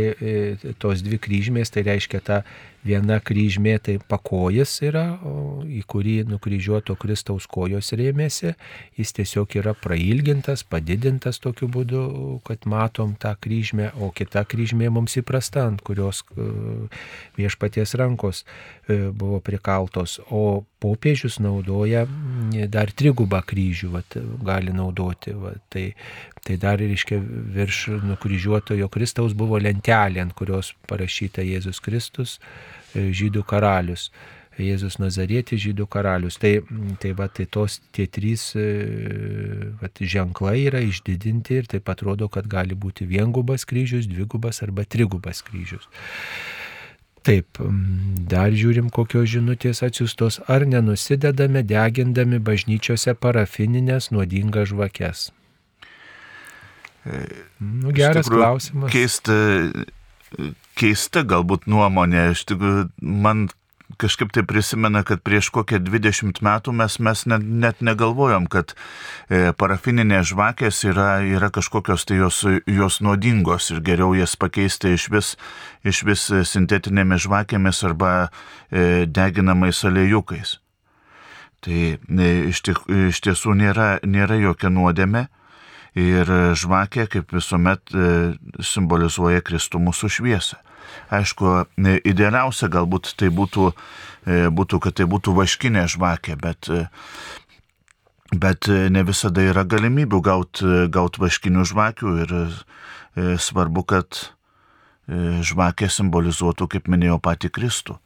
tos dvi kryžmės, tai reiškia tą Viena kryžmė tai pakojas yra, į kurį nukryžiuoto Kristaus kojos rėmėsi. Jis tiesiog yra prailgintas, padidintas tokiu būdu, kad matom tą kryžmę, o kita kryžmė mums įprasta, ant kurios e, viešpaties rankos e, buvo prikaltos. O popiežius naudoja dar trigubą kryžių, vat, gali naudoti. Vat, tai, tai dar, reiškia, virš nukryžiuotojo Kristaus buvo lentelė, ant kurios parašyta Jėzus Kristus E, žydų karalius. Jėzus Nazarėtis žydų karalius. Tai, tai, va, tai tos tie trys e, va, ženklai yra išdidinti ir taip atrodo, kad gali būti viengubas kryžius, dvigubas arba trigubas kryžius. Taip, dar žiūrim, kokios žinutės atsiustos, ar nenusidedame degindami bažnyčiose parafininės nuodingas žvakes. E, nu, geras tikrųjų, klausimas. Keista keista galbūt nuomonė, iš tikrųjų man kažkaip tai prisimena, kad prieš kokią 20 metų mes, mes net, net negalvojom, kad e, parafininės žvakės yra, yra kažkokios tai jos, jos nuodingos ir geriau jas pakeisti iš vis, iš vis sintetinėmis žvakėmis arba e, deginamais alėjukais. Tai e, iš, tik, iš tiesų nėra, nėra jokia nuodėme ir žvakė kaip visuomet e, simbolizuoja Kristų mūsų šviesą. Aišku, e, idealiausia galbūt tai būtų, e, būtų kad tai būtų vaškinė žvakė, bet, bet ne visada yra galimybių gauti gaut vaškinių žvakių ir svarbu, kad žvakė simbolizuotų, kaip minėjau, patį Kristų.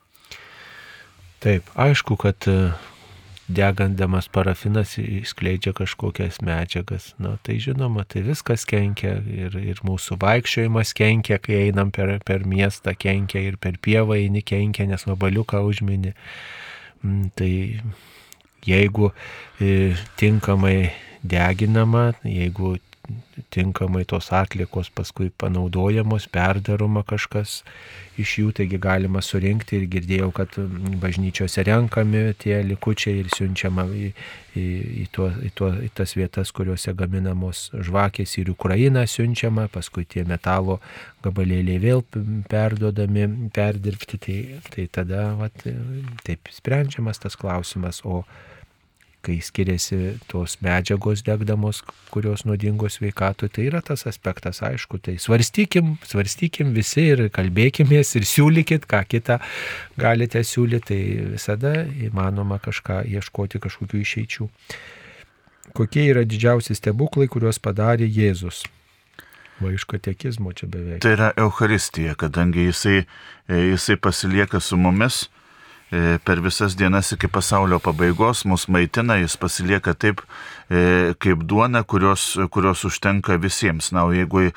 Taip, aišku, kad degandamas parafinas išskleidžia kažkokias medžiagas. Na, tai žinoma, tai viskas kenkia ir, ir mūsų vaikščiojimas kenkia, kai einam per, per miestą, kenkia ir per pievą eini kenkia, nes vabaliuką užmini. Mm, tai jeigu e, tinkamai deginama, jeigu tinkamai tos atlikos paskui panaudojamos, perdaroma kažkas iš jų, taigi galima surinkti ir girdėjau, kad bažnyčiose renkami tie likučiai ir siunčiama į, į, į, tuo, į, tuo, į tas vietas, kuriuose gaminamos žvakės ir Ukraina siunčiama, paskui tie metalo gabalėliai vėl perdodami, perdirbti, tai, tai tada vat, taip sprendžiamas tas klausimas, o kai skiriasi tos medžiagos degdamos, kurios nuodingos veikatui, tai yra tas aspektas, aišku, tai svarstykim, svarstykim visi ir kalbėkimės ir siūlykit, ką kitą galite siūlyti, tai visada įmanoma kažką ieškoti kažkokių išeičių. Kokie yra didžiausi stebuklai, kuriuos padarė Jėzus? Va iš katekizmo čia beveik. Tai yra Euharistija, kadangi jisai, jisai pasilieka su mumis per visas dienas iki pasaulio pabaigos mus maitina, jis pasilieka taip e, kaip duona, kurios, kurios užtenka visiems. Na, o jeigu e,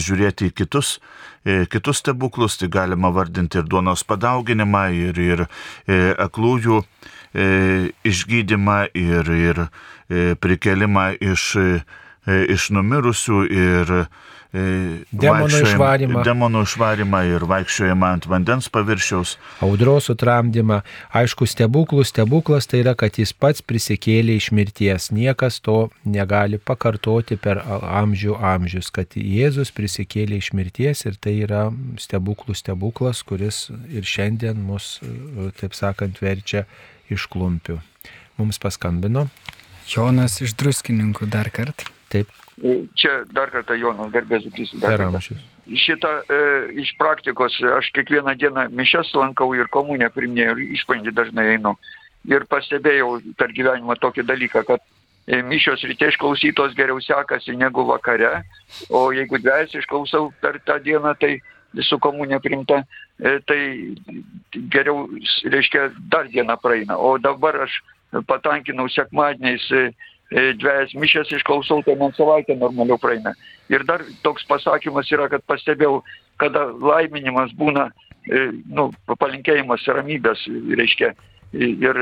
žiūrėti į kitus, kitus stebuklus, tai galima vardinti ir duonos padauginimą, ir, ir aklųjų išgydymą, ir, ir prikelimą iš, iš numirusių, ir E, demonų išvarymą. Demonų išvarymą ir vaikščiojimą ant vandens paviršiaus. Audros sutramdymą. Aišku, stebuklų stebuklas tai yra, kad jis pats prisikėlė iš mirties. Niekas to negali pakartoti per amžių amžius, kad Jėzus prisikėlė iš mirties ir tai yra stebuklų stebuklas, kuris ir šiandien mus, taip sakant, verčia iš klumpių. Mums paskambino. Jonas iš druskininkų dar kartą. Taip, Čia dar kartą Jonas garbės Kristus. Šitą e, iš praktikos aš kiekvieną dieną mišes lankau ir komunę priminėjau ir išpandį dažnai einu. Ir pastebėjau per gyvenimą tokį dalyką, kad e, mišios ryte išklausytos geriau sekasi negu vakare, o jeigu dvies išklausau per tą dieną, tai su komunė primta, e, tai geriau, reiškia, dar diena praeina. O dabar aš patankinau sekmadieniais E, dviejas mišės išklausau, tai man savaitę normaliau praeina. Ir dar toks pasakymas yra, kad pastebėjau, kada laiminimas būna, e, nu, palinkėjimas ramybės, reiškia, ir,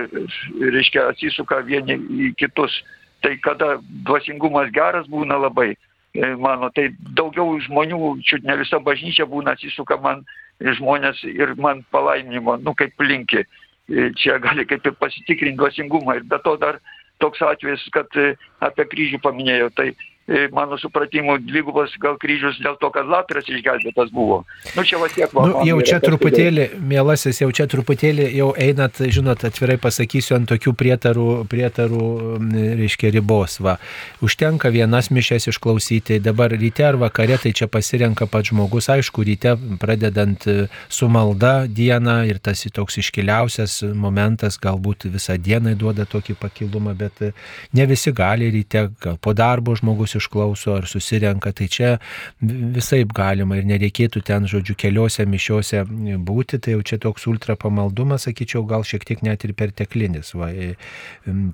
reiškia, atsisuka vieni į kitus. Tai kada dvasingumas geras būna labai, e, mano, tai daugiau žmonių, čiut ne visa bažnyčia būna atsisuka man žmonės ir man palaiminimo, nu, kaip linki. Čia gali kaip ir pasitikrinti dvasingumą ir be to dar toks atvejis, kad e, apie kryžių paminėjau. Tai mano supratimu, dvigubas gal kryžius dėl to, kad Latras išgelbėtas buvo. Nu, čia va tiek. Nu, jau čia truputėlį, mielasis, jau čia truputėlį jau einat, žinot, atvirai pasakysiu, ant tokių prietarų, prietarų reiškia, ribos. Va. Užtenka vienas mišės išklausyti, dabar ryte ar vakare, tai čia pasirenka pats žmogus, aišku, ryte pradedant e, su malda dieną ir tas toks iškiliausias momentas, galbūt visą dieną duoda tokį pakilumą, bet e, ne visi gali ryte, gal po darbo žmogus išklauso ar susirenka, tai čia visai galima ir nereikėtų ten, žodžiu, keliose mišiose būti, tai jau čia toks ultra pamaldumas, sakyčiau, gal šiek tiek net ir perteklinis. Va,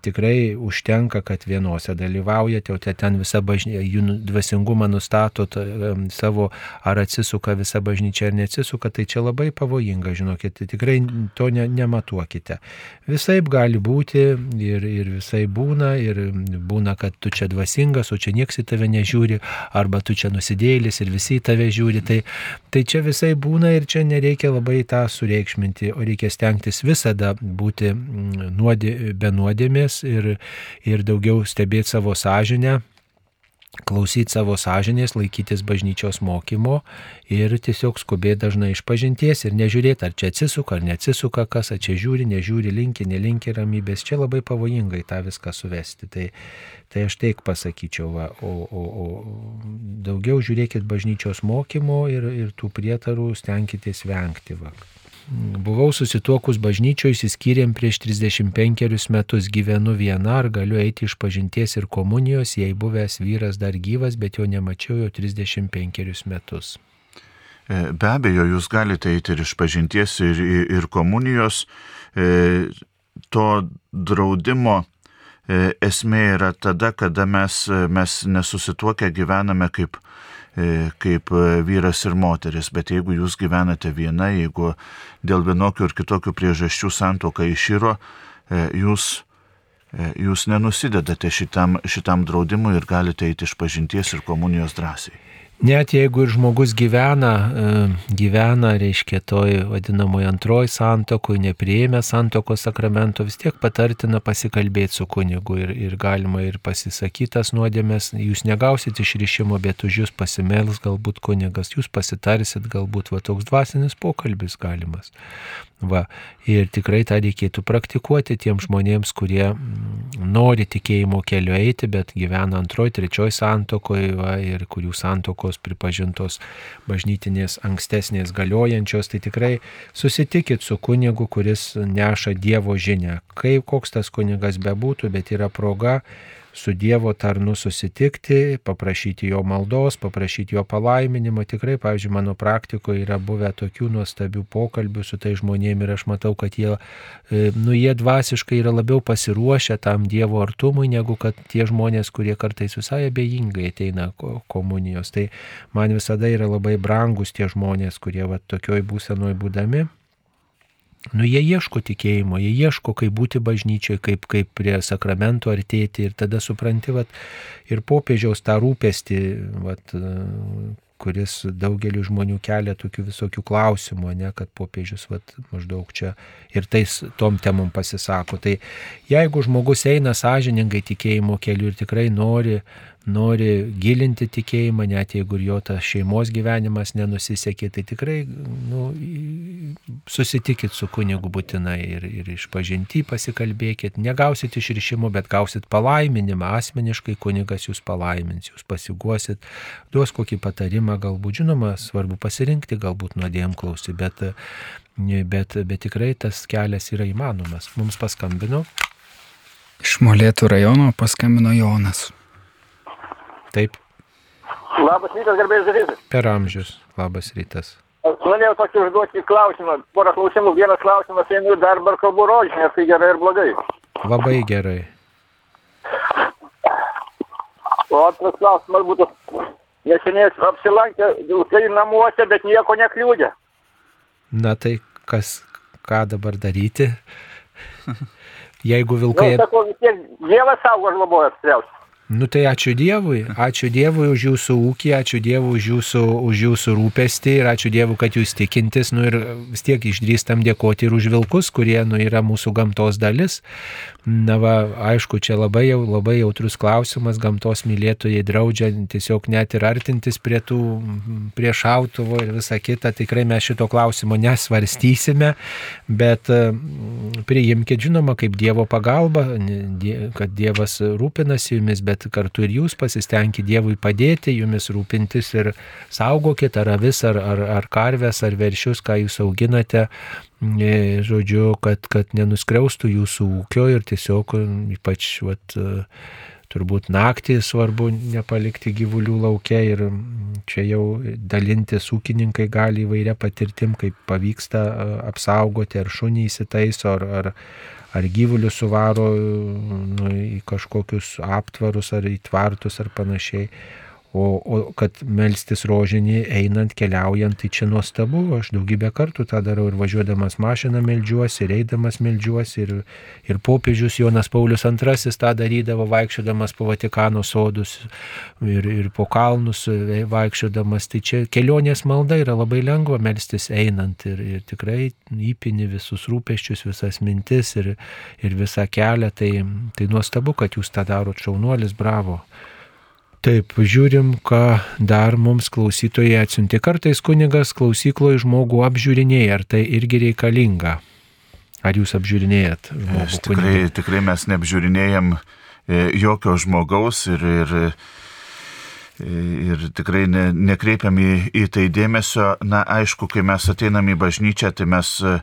tikrai užtenka, kad vienose dalyvaujate, o ten visa bažnyčia, jų nu, dvasingumą nustato savo, ar atsisuka visa bažnyčia ar neatsisuka, tai čia labai pavojinga, žinokit, tikrai to ne, nematuokite. Visai gali būti ir, ir visai būna, ir būna, kad tu čia dvasingas, o čia niekas nieks į tave nežiūri, arba tu čia nusidėlis ir visi į tave žiūri. Tai, tai čia visai būna ir čia nereikia labai tą sureikšminti, o reikia stengtis visada būti mm, nuodė, be nuodėmės ir, ir daugiau stebėti savo sąžinę klausyti savo sąžinės, laikytis bažnyčios mokymo ir tiesiog skubėti dažnai iš pažinties ir nežiūrėti, ar čia atsisuka, ar neatsisuka, kas, ar čia žiūri, nežiūri, linki, nelinki ramybės. Čia labai pavojingai tą viską suvesti. Tai, tai aš taip pasakyčiau, va, o, o, o daugiau žiūrėkit bažnyčios mokymo ir, ir tų prietarų stenkitės vengti. Va. Buvau susituokus bažnyčioje, įsiskyrėm prieš 35 metus, gyvenu viena, ar galiu eiti iš pažinties ir komunijos, jei buvęs vyras dar gyvas, bet jo nemačiau jau 35 metus. E, be abejo, jūs galite eiti ir iš pažinties, ir, ir komunijos. E, to draudimo e, esmė yra tada, kada mes, mes nesusituokę gyvename kaip kaip e, vyras ir moteris, bet jeigu jūs gyvenate viena, jeigu dėl vienokių ir kitokių priežasčių santoka išyro, e, jūs, jūs nenusidedate šitam, šitam draudimui ir galite eiti iš pažinties ir komunijos drąsiai. Net jeigu ir žmogus gyvena, e, gyvena, reiškia, toj vadinamoji antroji santokui, neprieėmė santokos sakramento, vis tiek patartina pasikalbėti su kunigu ir, ir galima ir pasisakytas nuodėmės, jūs negausit išrišimo, bet už jūs pasimels galbūt kunigas, jūs pasitarsit, galbūt va toks dvasinis pokalbis galimas. Va, ir tikrai tą reikėtų praktikuoti tiems žmonėms, kurie mm, nori tikėjimo keliu eiti, bet gyvena antroji, trečioji santokoje ir kurių santokos pripažintos bažnytinės ankstesnės galiojančios, tai tikrai susitikit su kunigu, kuris neša Dievo žinę. Kaip koks tas kunigas bebūtų, bet yra proga su Dievo tarnu susitikti, paprašyti jo maldos, paprašyti jo palaiminimo. Tikrai, pavyzdžiui, mano praktikoje yra buvę tokių nuostabių pokalbių su tai žmonėmis ir aš matau, kad jie, e, nu, jie dvasiškai yra labiau pasiruošę tam Dievo artumui, negu kad tie žmonės, kurie kartais visai abejingai ateina komunijos. Tai man visada yra labai brangus tie žmonės, kurie va tokioj būsenoj būdami Nu, jie ieško tikėjimo, jie ieško, kaip būti bažnyčioje, kaip, kaip prie sakramento artėti ir tada supranti, vat, ir popiežiaus tą rūpestį, vat, kuris daugeliu žmonių kelia tokių visokių klausimų, ne, kad popiežius vat, maždaug čia ir tais tom temom pasisako. Tai jeigu žmogus eina sąžiningai tikėjimo keliu ir tikrai nori nori gilinti tikėjimą, net jeigu ir jo tas šeimos gyvenimas nenusisekė, tai tikrai nu, susitikit su kunigu būtinai ir, ir išpažinti pasikalbėkit. Negausit išrišimo, bet gausit palaiminimą. Asmeniškai kunigas jūs palaimins, jūs pasiguosit, duos kokį patarimą, galbūt žinoma, svarbu pasirinkti, galbūt nuodėm klausti, bet, bet, bet tikrai tas kelias yra įmanomas. Mums paskambino. Iš Molėtų rajono paskambino Jonas. Taip. Labas rytas, garbės rytas. Per amžius. Labas rytas. Aš norėjau tokį užduoti klausimą. Porą klausimų. Vienas klausimas, einu į darbą ar kalbu rožinį, ar tai gerai ar blogai. Labai gerai. O antras klausimas būtų, neseniai apsilankė vilkai namuose, bet nieko nekliūdė. Na tai kas, ką dabar daryti? Jeigu vilkai... Nu, sako, vis tiek Dievas saugo žlobojas tikriausiai. Nu tai ačiū Dievui, ačiū Dievui už jūsų ūkį, ačiū Dievui už jūsų, už jūsų rūpestį ir ačiū Dievui, kad jūs tikintis, nu ir vis tiek išdrįstam dėkoti ir už vilkus, kurie, nu, yra mūsų gamtos dalis. Na va, aišku, čia labai, jau, labai jautrus klausimas, gamtos mylėtojai draudžia tiesiog net ir artintis prie tų, prie šautuvo ir visa kita. Tikrai mes šito klausimo nesvarstysime, bet priimkite, žinoma, kaip Dievo pagalba, kad Dievas rūpinasi jumis, bet bet kartu ir jūs pasistengkite Dievui padėti, jumis rūpintis ir saugokit ar avis, ar, ar, ar karves, ar veršius, ką jūs auginate, e, žodžiu, kad, kad nenuskriaustų jūsų ūkio ir tiesiog ypač vat, turbūt naktį svarbu nepalikti gyvulių laukia ir čia jau dalintis ūkininkai gali įvairia patirtim, kaip pavyksta apsaugoti, ar šunį įsitaiso, ar, ar, ar gyvulius suvaro nu, į kažkokius aptvarus, ar į tvartus, ar panašiai. O, o kad melstis rožinį einant, keliaujant, tai čia nuostabu. Aš daugybę kartų tą darau ir važiuodamas mašiną melžiuosi, ir eidamas melžiuosi. Ir, ir popiežius Jonas Paulius II tą darydavo vaikščiodamas po Vatikano sodus ir, ir po kalnus vaikščiodamas. Tai čia kelionės malda yra labai lengva melstis einant ir, ir tikrai įpini visus rūpeščius, visas mintis ir, ir visą kelią. Tai, tai nuostabu, kad jūs tą darot, šaunuolis, bravo. Taip, žiūrim, ką dar mums klausytojai atsiunti. Kartais kunigas klausykloje žmogų apžiūrinėja, ar tai irgi reikalinga? Ar jūs apžiūrinėjat žmogų? Aš tikrai, kunigą? tikrai mes neapžiūrinėjom e, jokio žmogaus ir, ir, ir tikrai ne, nekreipiam į, į tai dėmesio. Na, aišku, kai mes ateinam į bažnyčią, tai mes, e,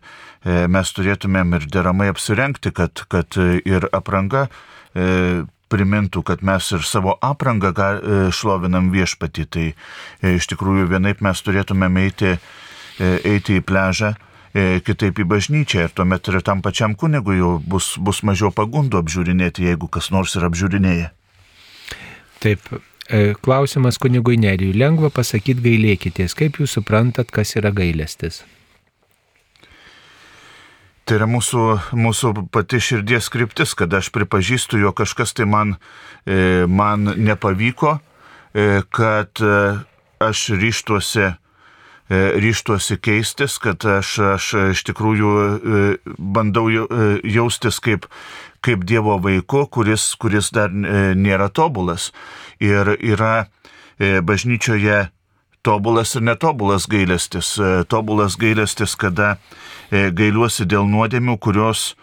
mes turėtumėm ir deramai apsirengti, kad, kad ir apranga e, primintų, kad mes ir savo aprangą e, šlovinam viešpatį. Tai e, iš tikrųjų vienaip mes turėtumėm eiti, e, eiti į pležą, kitaip į bažnyčią ir tuomet ir tam pačiam kunigui jau bus, bus mažiau pagundų apžiūrinėti, jeigu kas nors ir apžiūrinėja. Taip, klausimas kunigui Nerijui. Lengva pasakyti gailėkitės. Kaip jūs suprantat, kas yra gailestis? Tai yra mūsų, mūsų pati širdies kryptis, kad aš pripažįstu, jo kažkas tai man, e, man nepavyko, e, kad e, aš ryštuosi, ryštuosi keistis, kad aš, aš iš tikrųjų bandau jaustis kaip, kaip Dievo vaiku, kuris, kuris dar nėra tobulas. Ir yra bažnyčioje tobulas ir netobulas gailestis. Tobulas gailestis, kada gailiuosi dėl nuodėmių, kurios,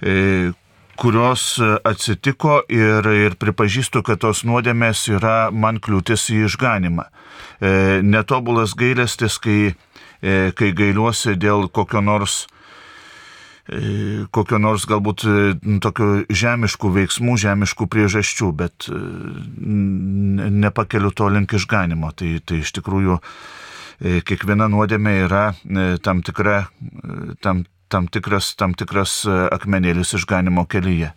e, kurios atsitiko ir, ir pripažįstu, kad tos nuodėmės yra man kliūtis į išganimą. E, netobulas gailestis, kai, kai gailiuosi dėl kokio nors kokio nors galbūt tokių žemiškų veiksmų, žemiškų priežasčių, bet nepakeliu to link išganimo. Tai, tai iš tikrųjų E, kiekviena nuodėmė yra e, tam, tikra, e, tam, tam, tikras, tam tikras akmenėlis išganimo kelyje.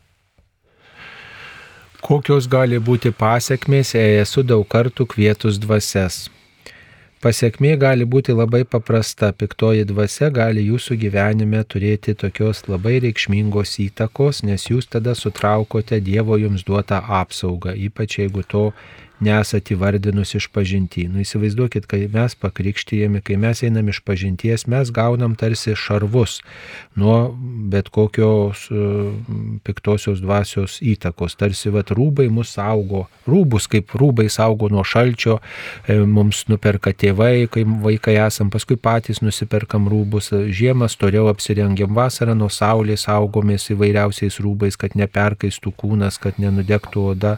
Kokios gali būti pasiekmės, jei esu daug kartų kvietus dvasias? Pasiekmė gali būti labai paprasta. Piktoji dvasia gali jūsų gyvenime turėti tokios labai reikšmingos įtakos, nes jūs tada sutraukote Dievo jums duotą apsaugą, ypač jeigu to nesat įvardinus iš pažinti. Nu įsivaizduokit, kai mes pakrikštyjami, kai mes einam iš pažinties, mes gaunam tarsi šarvus nuo bet kokios uh, piktosios dvasios įtakos. Tarsi vat rūbai mus saugo, rūbus kaip rūbai saugo nuo šalčio, e, mums nuperka tėvai, kai vaikai esam, paskui patys nusiperkam rūbus, žiemą storiau apsirengiam, vasarą nuo saulės saugomės įvairiausiais rūbais, kad neperkaistų kūnas, kad nenudegtų oda.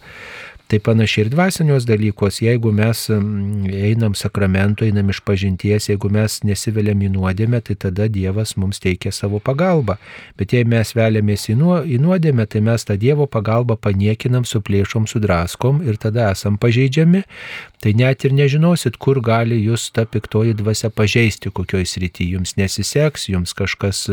Tai panašiai ir dvasinios dalykos, jeigu mes einam sakramento, einam iš pažinties, jeigu mes nesiveliam į nuodėmę, tai tada Dievas mums teikia savo pagalbą. Bet jei mes veliamės į nuodėmę, tai mes tą Dievo pagalbą paniekinam, suplėšom, sudraskom ir tada esam pažeidžiami. Tai net ir nežinosit, kur gali jūs ta piktoji dvasia pažeisti, kokioj srity. Jums nesiseks, jums kažkas,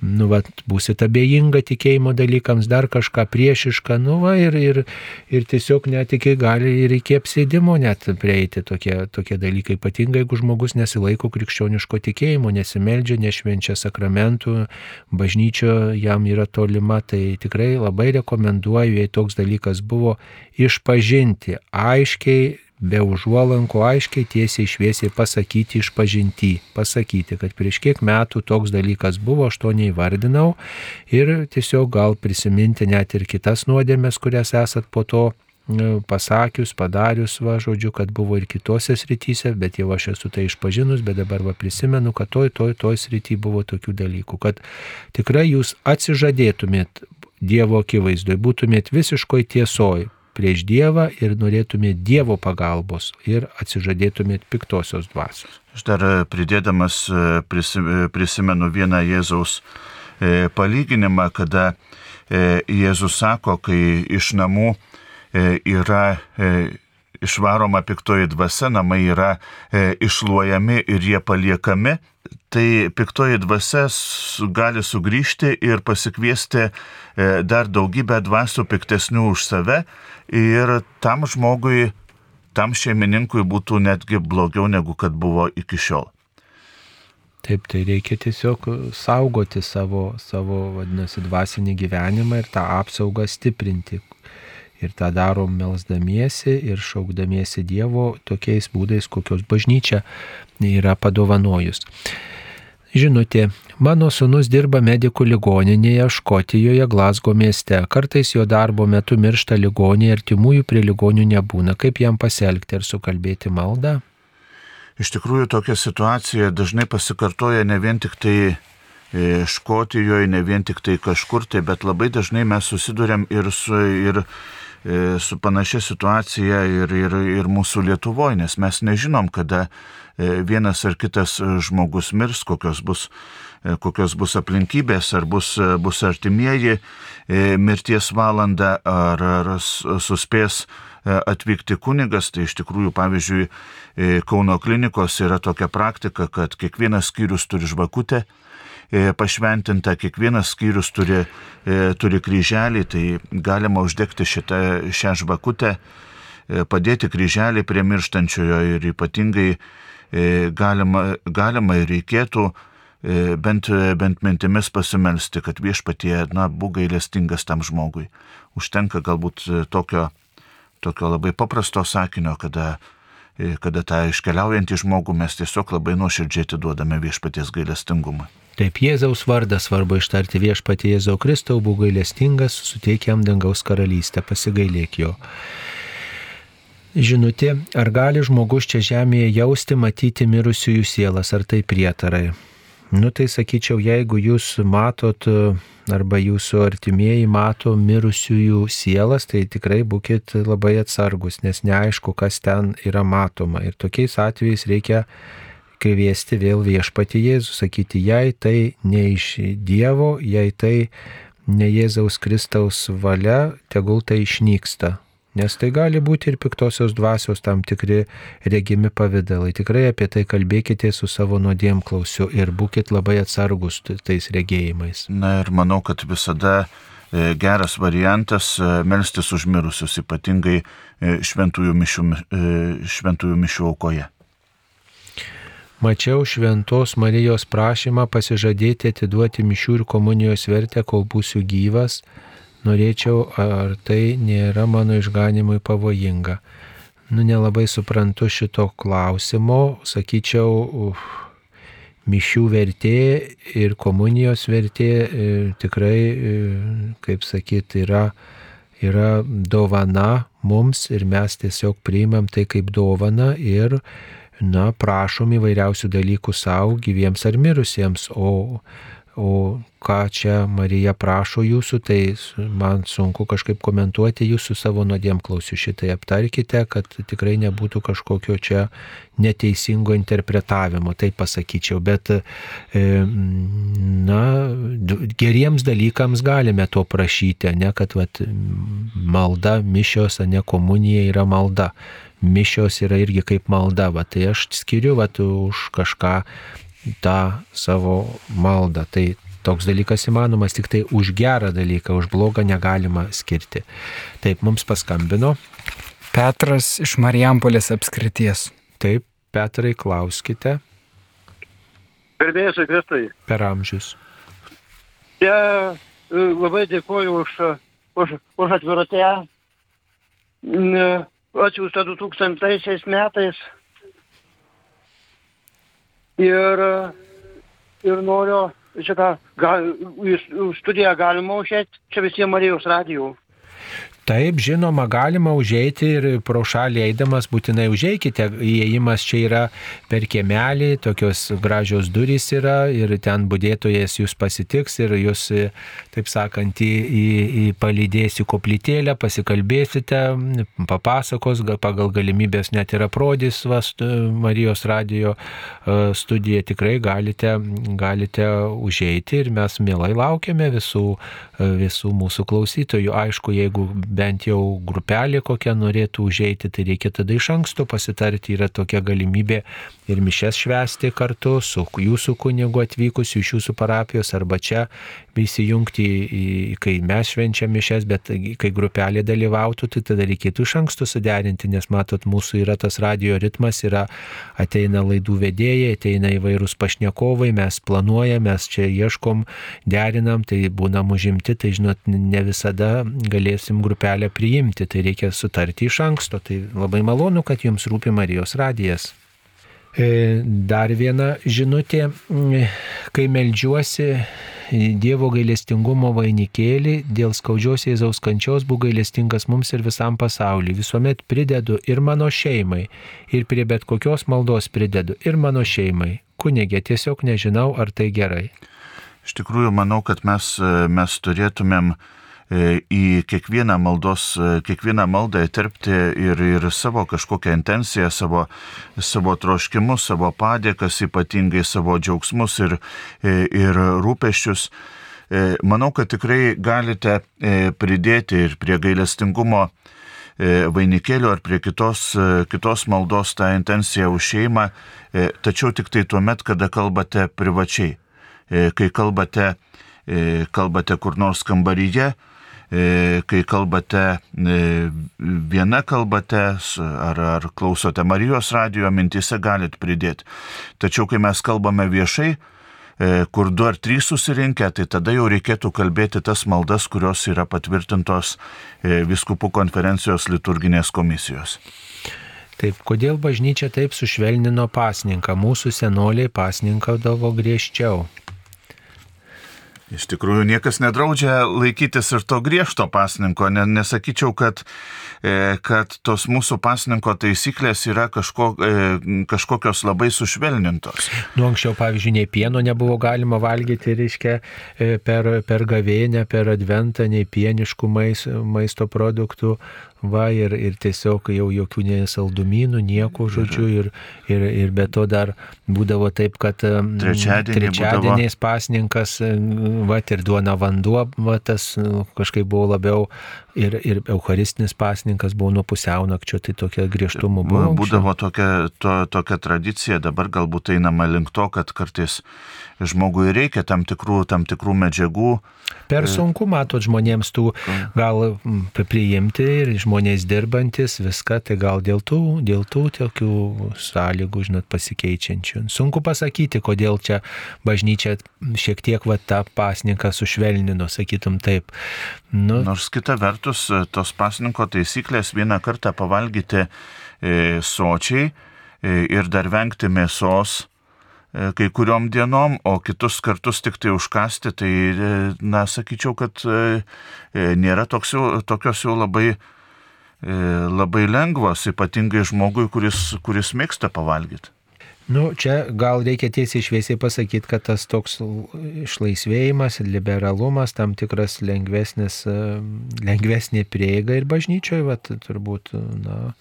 nu, va, būsit abejinga tikėjimo dalykams, dar kažką priešiška, nu, va, ir, ir, ir tiesiog tiesiog net iki gali ir iki apsėdimo net prieiti tokie, tokie dalykai, ypatingai jeigu žmogus nesilaiko krikščioniško tikėjimo, nesimeldžia, nešvenčia sakramentų, bažnyčio jam yra tolima, tai tikrai labai rekomenduoju, jei toks dalykas buvo, išpažinti aiškiai be užuolankų aiškiai, tiesiai, šviesiai pasakyti iš pažinti, pasakyti, kad prieš kiek metų toks dalykas buvo, aš to neįvardinau. Ir tiesiog gal prisiminti net ir kitas nuodėmės, kurias esat po to pasakius, padarius, va, žodžiu, kad buvo ir kitose srityse, bet jau aš esu tai išpažinus, bet dabar va prisimenu, kad toj, toj, toj srity buvo tokių dalykų, kad tikrai jūs atsižadėtumėt Dievo akivaizdoj, būtumėt visiškoj tiesoj prieš Dievą ir norėtumėt Dievo pagalbos ir atsižadėtumėt piktosios dvasios. Aš dar e, pridėdamas e, e, prisimenu vieną Jėzaus palyginimą, kada Jėzus sako, kai iš namų yra e, išvaroma piktoji dvasia, namai yra e, išluojami ir jie paliekami, tai piktoji dvasia gali sugrįžti ir pasikviesti dar daugybę dvasių piktesnių už save ir tam žmogui tam šeimininkui būtų netgi blogiau negu kad buvo iki šiol. Taip, tai reikia tiesiog saugoti savo, savo vadinasi, dvasinį gyvenimą ir tą apsaugą stiprinti. Ir tą darom melsdamiesi ir šaukdamiesi Dievo tokiais būdais, kokios bažnyčia yra padovanojus. Žinutė, mano sunus dirba medikų ligoninėje Škotijoje, Glasgo mieste. Kartais jo darbo metu miršta ligonė ir timųjų prie ligonių nebūna. Kaip jam pasielgti ir sukalbėti maldą? Iš tikrųjų tokia situacija dažnai pasikartoja ne vien tik tai e, Škotijoje, ne vien tik tai kažkur tai, bet labai dažnai mes susidurėm ir su, ir, su panašia situacija ir, ir, ir mūsų Lietuvoje, nes mes nežinom, kada e, vienas ar kitas žmogus mirs, kokios bus kokios bus aplinkybės, ar bus, bus artimieji mirties valanda, ar, ar suspės atvykti kunigas, tai iš tikrųjų, pavyzdžiui, e, Kauno klinikos yra tokia praktika, kad kiekvienas skyrius turi žvakutę e, pašventinta, kiekvienas skyrius turi, e, turi kryželį, tai galima uždegti šitą, šią žvakutę, padėti kryželį prie mirštančiojo ir ypatingai galima, galima ir reikėtų bent, bent mintimis pasimelsti, kad viešpatie, na, būk gailestingas tam žmogui. Užtenka galbūt tokio tokio labai paprasto sakinio, kada, e, kada tą iškeliaujantį žmogų mes tiesiog labai nuoširdžiai atiduodame viešpaties gailestingumą. Taip, Jėzaus vardą svarbu ištarti viešpatie Jėzau Kristau, būk gailestingas, suteikiam dangaus karalystę, pasigailėk jo. Žinutė, ar gali žmogus čia žemėje jausti, matyti mirusiųjų sielas, ar tai prietarai? Nu tai sakyčiau, jeigu jūs matot arba jūsų artimieji mato mirusiųjų sielas, tai tikrai būkite labai atsargus, nes neaišku, kas ten yra matoma. Ir tokiais atvejais reikia kviesti vėl viešpati Jėzų, sakyti, jei tai ne iš Dievo, jei tai ne Jėzaus Kristaus valia, tegul tai išnyksta. Nes tai gali būti ir piktosios dvasios tam tikri regimi pavydalai. Tikrai apie tai kalbėkite su savo nuodėm klausiu ir būkite labai atsargus tais regėjimais. Na ir manau, kad visada e, geras variantas e, melstis užmirusius, ypatingai e, šventųjų mišių, šventųjų mišių aukoje. Mačiau šventos Marijos prašymą pasižadėti atiduoti mišių ir komunijos vertę, kol būsiu gyvas norėčiau, ar tai nėra mano išganimui pavojinga. Nu, nelabai suprantu šito klausimo, sakyčiau, uf, mišių vertė ir komunijos vertė e, tikrai, e, kaip sakyti, yra, yra dovana mums ir mes tiesiog priimam tai kaip dovana ir, na, prašom įvairiausių dalykų savo gyviems ar mirusiems, o O ką čia Marija prašo jūsų, tai man sunku kažkaip komentuoti jūsų savo nuodėm klausiu šitai aptarkite, kad tikrai nebūtų kažkokio čia neteisingo interpretavimo, tai pasakyčiau. Bet, e, na, geriems dalykams galime to prašyti, ne kad vat, malda, mišios, ne komunija yra malda. Mišios yra irgi kaip malda, va, tai aš skiriu va, už kažką tą savo maldą. Tai toks dalykas įmanomas, tik tai už gerą dalyką, už blogą negalima skirti. Taip, mums paskambino. Petras iš Marijampolės apskrities. Taip, Petrai, klauskite. Gerbėjus Kristui. Per amžius. Ja, labai dėkuoju už, už, už atvirotę. Atsiųsta 2000 metais ir, ir noriu šitą, gal, studiją galima užėti čia visiems Marijos radijų. Taip, žinoma, galima užeiti ir pro šalį eidamas būtinai užeikite. Įėjimas čia yra per kiemelį, tokios gražios durys yra ir ten būdėtojas jūs pasitiks ir jūs, taip sakant, į, į, į palydėsi koplytėlę, pasikalbėsite, papasakos, pagal galimybės net ir aprodys vas, Marijos radio e, studiją. Tikrai galite, galite užeiti ir mes mielai laukiame visų, e, visų mūsų klausytojų. Aišku, jeigu bent jau grupelė kokia norėtų užeiti, tai reikia tada iš anksto pasitarti, yra tokia galimybė ir mišes švesti kartu su jūsų kunigu atvykusiu iš jūsų parapijos arba čia įsijungti, kai mes švenčiam mišes, bet kai grupelė dalyvautų, tai tada reikėtų iš anksto suderinti, nes matot, mūsų yra tas radio ritmas, yra ateina laidų vedėjai, ateina įvairūs pašnekovai, mes planuojame, mes čia ieškom, derinam, tai būnam užimti, tai žinot, ne visada galėsim grupelę priimti, tai reikia sutarti iš anksto. Tai labai malonu, kad jums rūpi Marijos radijas. E, dar viena žinutė, kai melžiuosi Dievo gailestingumo vainikėlį, dėl skaudžios Jėzaus kančios būk gailestingas mums ir visam pasauliu. Visuomet pridedu ir mano šeimai, ir prie bet kokios maldos pridedu ir mano šeimai. Kunigė, tiesiog nežinau, ar tai gerai. Iš tikrųjų, manau, kad mes, mes turėtumėm uh, E, į kiekvieną maldos, e, kiekvieną maldą įterpti ir, ir savo kažkokią intenciją, savo, savo troškimus, savo padėkas, ypatingai savo džiaugsmus ir, e, ir rūpeščius. Manau, kad tikrai galite pridėti ir prie gailestingumo vainikėlio ar prie kitos, kitos maldos tą intenciją už šeimą, tačiau tik tai tuo met, kada kalbate privačiai. Kai kalbate, kalbate kur nors kambaryje, E, kai kalbate e, viena kalbate ar, ar klausote Marijos radijo, mintise galite pridėti. Tačiau kai mes kalbame viešai, e, kur du ar trys susirinkę, tai tada jau reikėtų kalbėti tas maldas, kurios yra patvirtintos viskupų konferencijos liturginės komisijos. Taip, kodėl bažnyčia taip sušvelnino pasninką? Mūsų senoliai pasninkaudavo griežčiau. Iš tikrųjų, niekas nedraudžia laikytis ir to griežto pasninko, nesakyčiau, kad, e, kad tos mūsų pasninko taisyklės yra kažko, e, kažkokios labai sušvelnintos. Nu, anksčiau, pavyzdžiui, nei pieno nebuvo galima valgyti, reiškia, e, per, per gavėnę, per adventą, nei pieniškų mais, maisto produktų, va, ir, ir tiesiog jau jokių nesaldumynų, nieko, žodžiu, ir, ir, ir be to dar būdavo taip, kad Trečiadienį trečiadieniais būdavo... pasninkas, va, ir duona vanduo, va, tas kažkaip buvo labiau, ir, ir eucharistinis pasninkas buvo nuo pusiaunakčio, tai tokia griežtumo buvo. Būdavo tokia, to, tokia tradicija, dabar galbūt einama link to, kad kartais žmogui reikia tam tikrų, tam tikrų medžiagų. Per sunku, matot, žmonėms tų gal priimti ir žmonės dirbantis viską, tai gal dėl tų, dėl tų tokių sąlygų, žinot, pasikeičiančių. Sunku pasakyti, kodėl čia bažnyčia šiek tiek va tą pasninką sušvelnino, sakytum taip. Nu. Nors kita vertus, tos pasninko taisyklės vieną kartą pavalgyti e, sočiai e, ir dar vengti mėsos E, kai kuriom dienom, o kitus kartus tik tai užkasti, tai, e, na, sakyčiau, kad e, nėra jau, tokios jau labai, labai lengvos, ypatingai žmogui, kuris, kuris mėgsta pavalgyti. Nu, čia gal reikia tiesiai šviesiai pasakyti, kad tas toks išlaisvėjimas, liberalumas, tam tikras lengvesnis, lengvesnė prieiga ir bažnyčioje, vat, turbūt, na,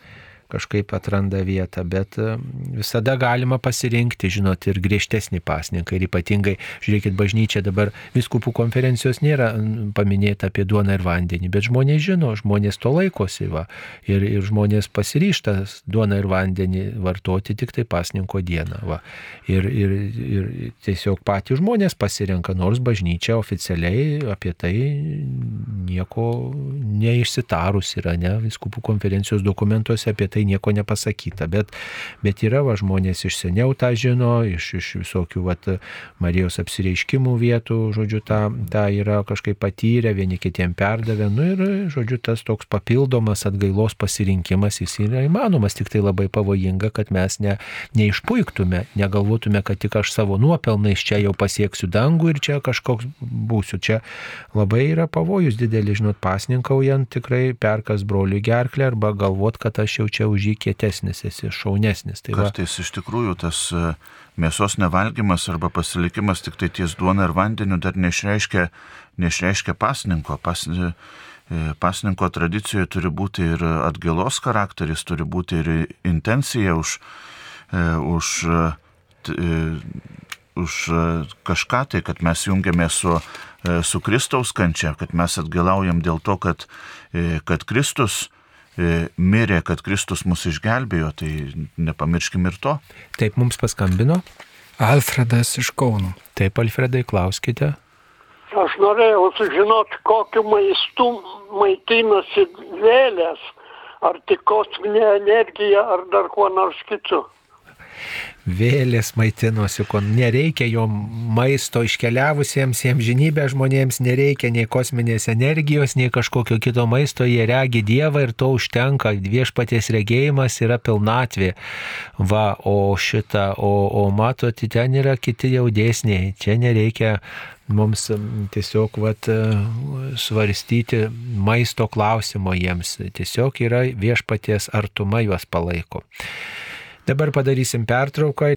kažkaip atranda vietą, bet e, visada galima pasirinkti, žinot, ir griežtesnį pasninką. Ir ypatingai, žiūrėkit, bažnyčia dabar viskupų konferencijos nėra paminėta apie duoną ir vandenį, bet žmonės žino, žmonės to laikosi, va, ir, ir žmonės pasiryšta duoną ir vandenį vartoti tik tai pasninko dieną. Va. Ir, ir, ir tiesiog patys žmonės pasirenka, nors bažnyčia oficialiai apie tai nieko neišsitarus yra, ne, viskupų konferencijos dokumentuose apie tai nieko nepasakyta, bet, bet yra va, žmonės iš seniau tą žino, iš, iš visokių va, Marijos apsireiškimų vietų, žodžiu, tą, tą yra kažkaip patyrę, vieni kitiem perdavę, nu ir, žodžiu, tas toks papildomas atgailos pasirinkimas, jis yra įmanomas, tik tai labai pavojinga, kad mes ne, neišpuiktume, negalvotume, kad tik aš savo nuopelnais čia jau pasieksiu dangų ir čia kažkoks būsiu. Čia labai yra pavojus didelis, žinot, pasninkaujant tikrai perkas broliui gerklę arba galvot, kad aš jau čia už jį kietesnis esi, šaunesnis. Tai Kartais va... iš tikrųjų tas e, mėsos nevalgymas arba pasilikimas tik tai ties duona ir vandeniu dar neišreiškia, neišreiškia pasninko. Pas, e, pasninko tradicijoje turi būti ir atgailos charakteris, turi būti ir intencija už, e, už už kažką tai, kad mes jungiamės su, su Kristaus kančia, kad mes atgalaujam dėl to, kad, kad Kristus mirė, kad Kristus mus išgelbėjo, tai nepamirškim ir to. Taip mums paskambino. Alfredas iš Kauno. Taip, Alfredai, klauskite. Aš norėjau sužinoti, kokiu maistu maitinasi vėlės, ar tik kosminė energija, ar dar kuo nors kitu vėlės maitinosi, ko nereikia jo maisto iškeliavusiems jiems žinybę žmonėms, nereikia nei kosminės energijos, nei kažkokio kito maisto, jie regi Dievą ir to užtenka, viešpaties regėjimas yra pilnatvė. Va, o šitą, o, o matote, ten yra kiti jau dėsniai, čia nereikia mums tiesiog vat, svarstyti maisto klausimo jiems, tiesiog yra viešpaties artuma juos palaiko. Dabar padarysim pertrauką.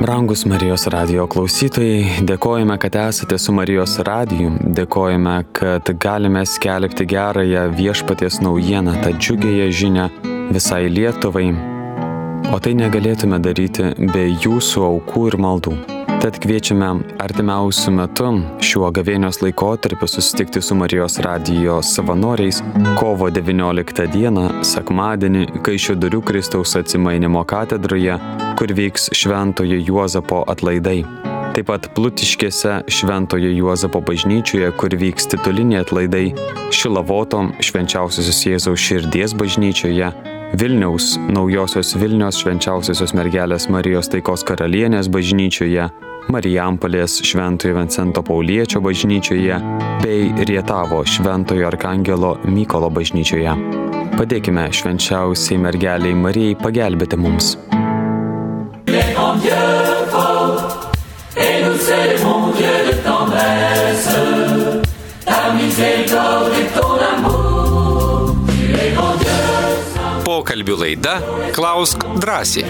Brangus Marijos radio klausytojai, dėkojame, kad esate su Marijos radiju, dėkojame, kad galime skelbti gerąją viešpaties naujieną, tą džiugėją žinę visai Lietuvai, o tai negalėtume daryti be jūsų aukų ir maldų. Tad kviečiame artimiausių metų šiuo gavėnios laikotarpiu susitikti su Marijos radijo savanoriais kovo 19 dieną, sekmadienį, Kaišėdurių Kristaus atsimainimo katedroje, kur vyks Šventojo Juozapo atlaidai. Taip pat Plutiškėse Šventojo Juozapo bažnyčioje, kur vyks tituliniai atlaidai Šilavoto Švenčiausiosios Jėzaus širdies bažnyčioje, Vilniaus naujosios Vilnios švenčiausiosios mergelės Marijos taikos karalienės bažnyčioje, Marijampolės Šventojo Vincento Pauliečio bažnyčioje bei Rietavo Šventojo Arkangelo Mykolo bažnyčioje. Padėkime švenčiausiai mergeliai Marijai pagelbėti mums. Dieu Pokalbių laida Klausk drąsiai.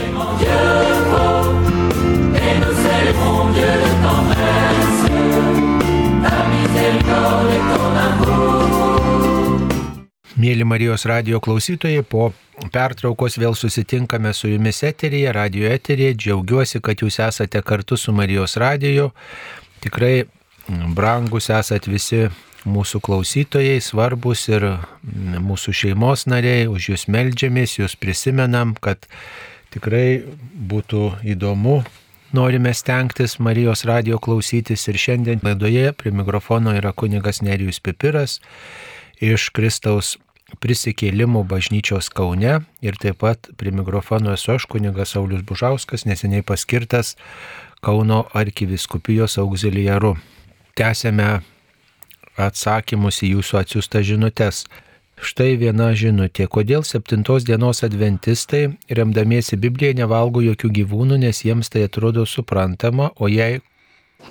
Mėly Marijos radio klausytojai, po pertraukos vėl susitinkame su jumis eteryje, radio eteryje. Džiaugiuosi, kad jūs esate kartu su Marijos radiju. Tikrai brangus esat visi mūsų klausytojai, svarbus ir mūsų šeimos nariai, už jūs melžiamės, jūs prisimenam, kad tikrai būtų įdomu norime stengtis Marijos radio klausytis ir šiandien laidoje prie mikrofono yra kunigas Nerijus Pipiras iš Kristaus prisikėlimų bažnyčios Kaune ir taip pat prie mikrofono esu aš kunigas Saulis Bužauskas, neseniai paskirtas Kauno arkiviskupijos auxiliaru. Tęsėme atsakymus į jūsų atsiųstas žinutės. Štai viena žinutė, kodėl septintos dienos adventistai, remdamiesi Bibliją, nevalgo jokių gyvūnų, nes jiems tai atrodo suprantama, o jei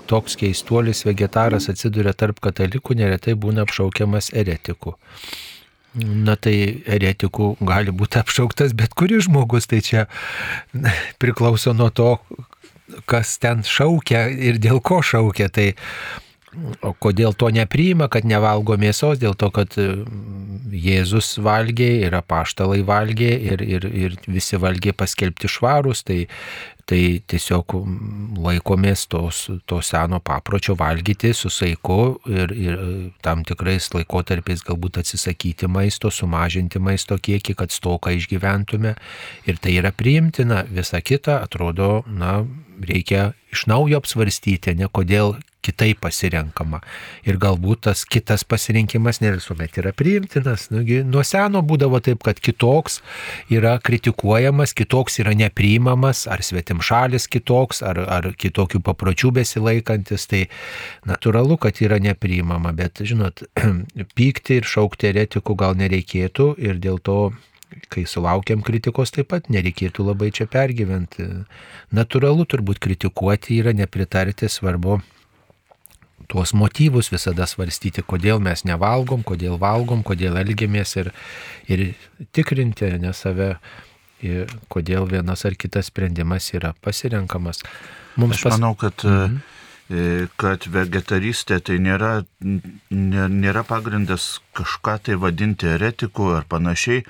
toks keistuolis vegetaras atsiduria tarp katalikų, neretai būna apšaukiamas eretiku. Na tai eretikų gali būti apšauktas bet kuris žmogus, tai čia priklauso nuo to, kas ten šaukia ir dėl ko šaukia. Tai O kodėl to nepriima, kad nevalgo mėsos? Dėl to, kad mm, Jėzus valgė ir apaštalai valgė ir, ir, ir visi valgė paskelbti švarus, tai, tai tiesiog mm, laikomės tos, to seno papročio valgyti su saiku ir, ir tam tikrais laikotarpiais galbūt atsisakyti maisto, sumažinti maisto kiekį, kad stoką išgyventume. Ir tai yra priimtina, visa kita atrodo, na, reikia iš naujo apsvarstyti, ne kodėl kitaip pasirenkama. Ir galbūt tas kitas pasirinkimas ne visuomet yra priimtinas. Nugi, nuo seno būdavo taip, kad kitoks yra kritikuojamas, kitoks yra nepriimamas, ar svetim šalis kitoks, ar, ar kitokių papročių besilaikantis. Tai natūralu, kad yra nepriimama, bet žinot, pykti ir šaukti eretikų gal nereikėtų ir dėl to kai sulaukiam kritikos, taip pat nereikėtų labai čia pergyventi. Natūralu turbūt kritikuoti yra nepritarti, svarbu tuos motyvus visada svarstyti, kodėl mes nevalgom, kodėl valgom, kodėl elgiamės ir, ir tikrinti ne save, ir kodėl vienas ar kitas sprendimas yra pasirenkamas. Mums Aš pas... manau, kad, mhm. E, kad vegetaristė tai nėra, nėra pagrindas kažką tai vadinti eretiku ar panašiai.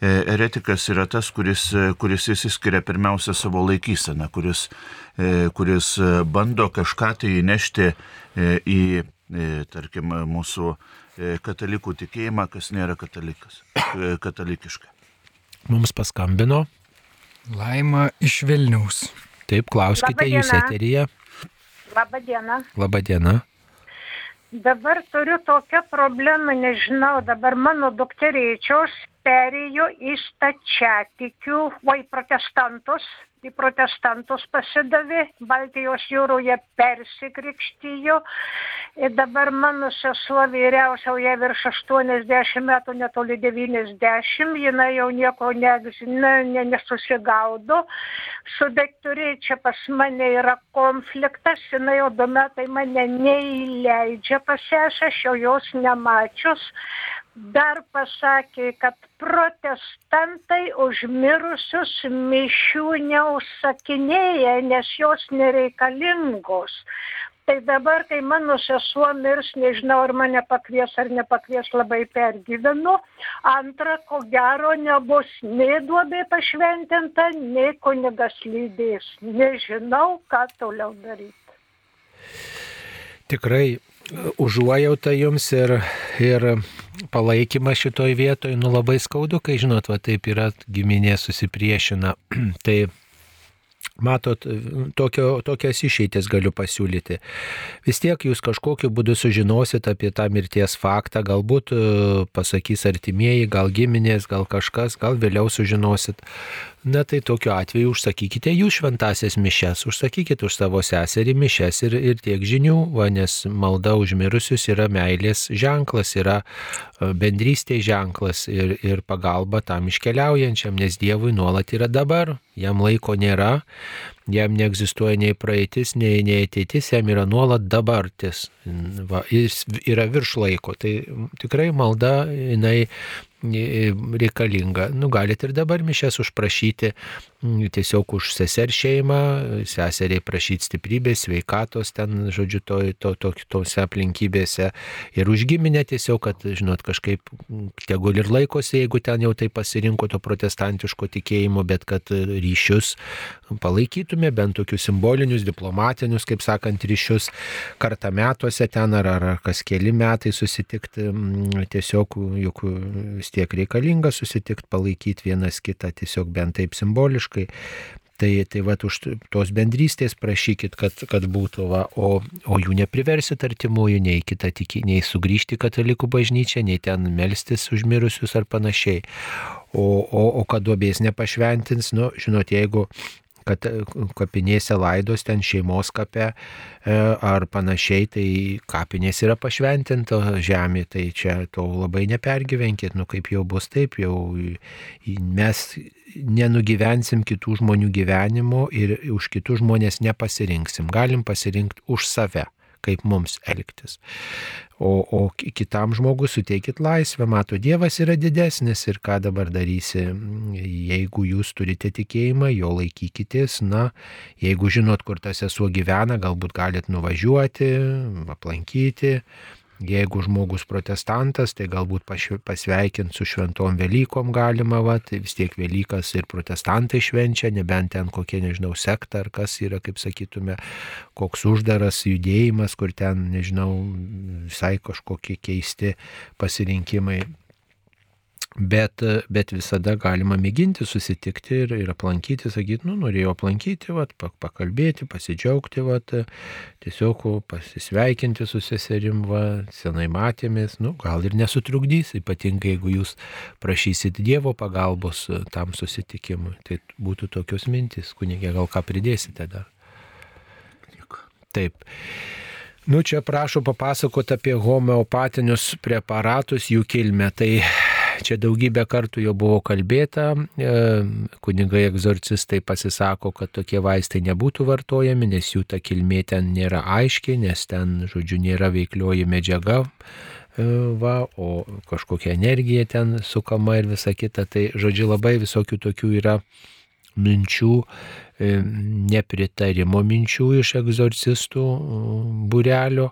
e, eretikas yra tas, kuris, e, kuris įsiskiria pirmiausia savo laikyseną, kuris, e, kuris bando kažką tai įnešti į, tarkim, mūsų katalikų tikėjimą, kas nėra katalikas, katalikiška. Mums paskambino. Laima iš Vilniaus. Taip, klauskite jūs dieną. Labą dieną. Dabar turiu tokią problemą, nežinau, dabar mano dukterėčios perėjo į stačiatikių, vai protestantus, į protestantus pasidavė, Baltijos jūroje persikrikštijo. Ir dabar mano sesuo vyriausia, jie virš 80 metų, netoli 90, jinai jau nieko ne, ne, ne, nesusigaudo. Su daktarė čia pas mane yra konfliktas, jinai jau du metai mane neįleidžia pas sesę, aš jau jos nemačius dar pasakė, kad protestantai už mirusius mišių neužsakinėja, nes jos nereikalingos. Tai dabar, kai mano sesuo mirs, nežinau, ar mane pakvies ar nepakvies, labai pergyvenu. Antra, ko gero, nebus nei duobė pašventinta, nei kunigas lydės. Nežinau, ką toliau daryti. Tikrai užuojautą jums ir, ir palaikymą šitoj vietoj, nu labai skaudu, kai žinot, va taip yra giminė susipriešina. tai Matot, tokio, tokias išeitis galiu pasiūlyti. Vis tiek jūs kažkokiu būdu sužinosit apie tą mirties faktą, galbūt e, pasakys artimieji, gal giminės, gal kažkas, gal vėliau sužinosit. Na tai tokiu atveju užsakykite jūs šventasias mišes, užsakykite už savo seserį mišes ir, ir tiek žinių, va, nes malda užmirusius yra meilės ženklas, yra e, bendrystės ženklas ir, ir pagalba tam iškeliaujančiam, nes Dievui nuolat yra dabar, jam laiko nėra, jam neegzistuoja nei praeitis, nei, nei ateitis, jam yra nuolat dabartis, va, jis yra virš laiko. Tai tikrai malda, jinai reikalinga. Nu, galite ir dabar mišes užprašyti tiesiog už seser šeimą, seseriai prašyti stiprybės, sveikatos ten, žodžiu, to, to, to, tose aplinkybėse ir už giminę tiesiog, kad, žinot, kažkaip tegul ir laikosi, jeigu ten jau tai pasirinko to protestantiško tikėjimo, bet kad ryšius palaikytume, bent tokius simbolinius, diplomatinius, kaip sakant, ryšius kartą metuose ten ar, ar kas keli metai susitikti, tiesiog juk vis tiek reikalinga susitikti, palaikyti vienas kitą tiesiog bent taip simboliškai. Tai, tai va, už tos bendrystės prašykit, kad, kad būtų, va, o, o jų nepriversit artimųjų nei kitą tikį, nei sugrįžti katalikų bažnyčią, nei ten melstis užmirusius ar panašiai. O, o, o kad duobės nepašventins, nu, žinot, jeigu kad e, kapinėse laidos ten šeimos kape e, ar panašiai, tai kapinės yra pašventinta žemė, tai čia to labai nepergyvenkit, nu kaip jau bus taip, jau mes nenugyvensim kitų žmonių gyvenimo ir už kitus žmonės nepasirinksim, galim pasirinkti už save kaip mums elgtis. O, o kitam žmogui suteikit laisvę, mato, Dievas yra didesnis ir ką dabar darysi, jeigu jūs turite tikėjimą, jo laikykitės, na, jeigu žinot, kur tas esuo gyvena, galbūt galit nuvažiuoti, aplankyti, Jeigu žmogus protestantas, tai galbūt pasveikinti su šventom Velykom galima, va, tai vis tiek Velykas ir protestantai švenčia, nebent ten kokie, nežinau, sekta ar kas yra, kaip sakytume, koks uždaras judėjimas, kur ten, nežinau, visai kažkokie keisti pasirinkimai Bet, bet visada galima mėginti susitikti ir, ir aplankyti, sakyti, nu, norėjau aplankyti, vat, pakalbėti, pasidžiaugti, vat, tiesiog pasisveikinti su seserim, va, senai matėmės, nu, gal ir nesutrukdys, ypatingai jeigu jūs prašysit Dievo pagalbos tam susitikimui. Tai būtų tokios mintis, kunigė, gal ką pridėsite dar. Taip. Nu, čia prašau papasakoti apie homeopatinius preparatus, jų kilmę. Tai čia daugybę kartų jau buvo kalbėta, e, kunigai egzorcistai pasisako, kad tokie vaistai nebūtų vartojami, nes jų ta kilmė ten nėra aiški, nes ten, žodžiu, nėra veiklioji medžiaga. E, va, o kažkokia energija ten sukama ir visa kita. Tai, žodžiu, labai visokių tokių yra minčių, e, nepritarimo minčių iš egzorcistų būrelio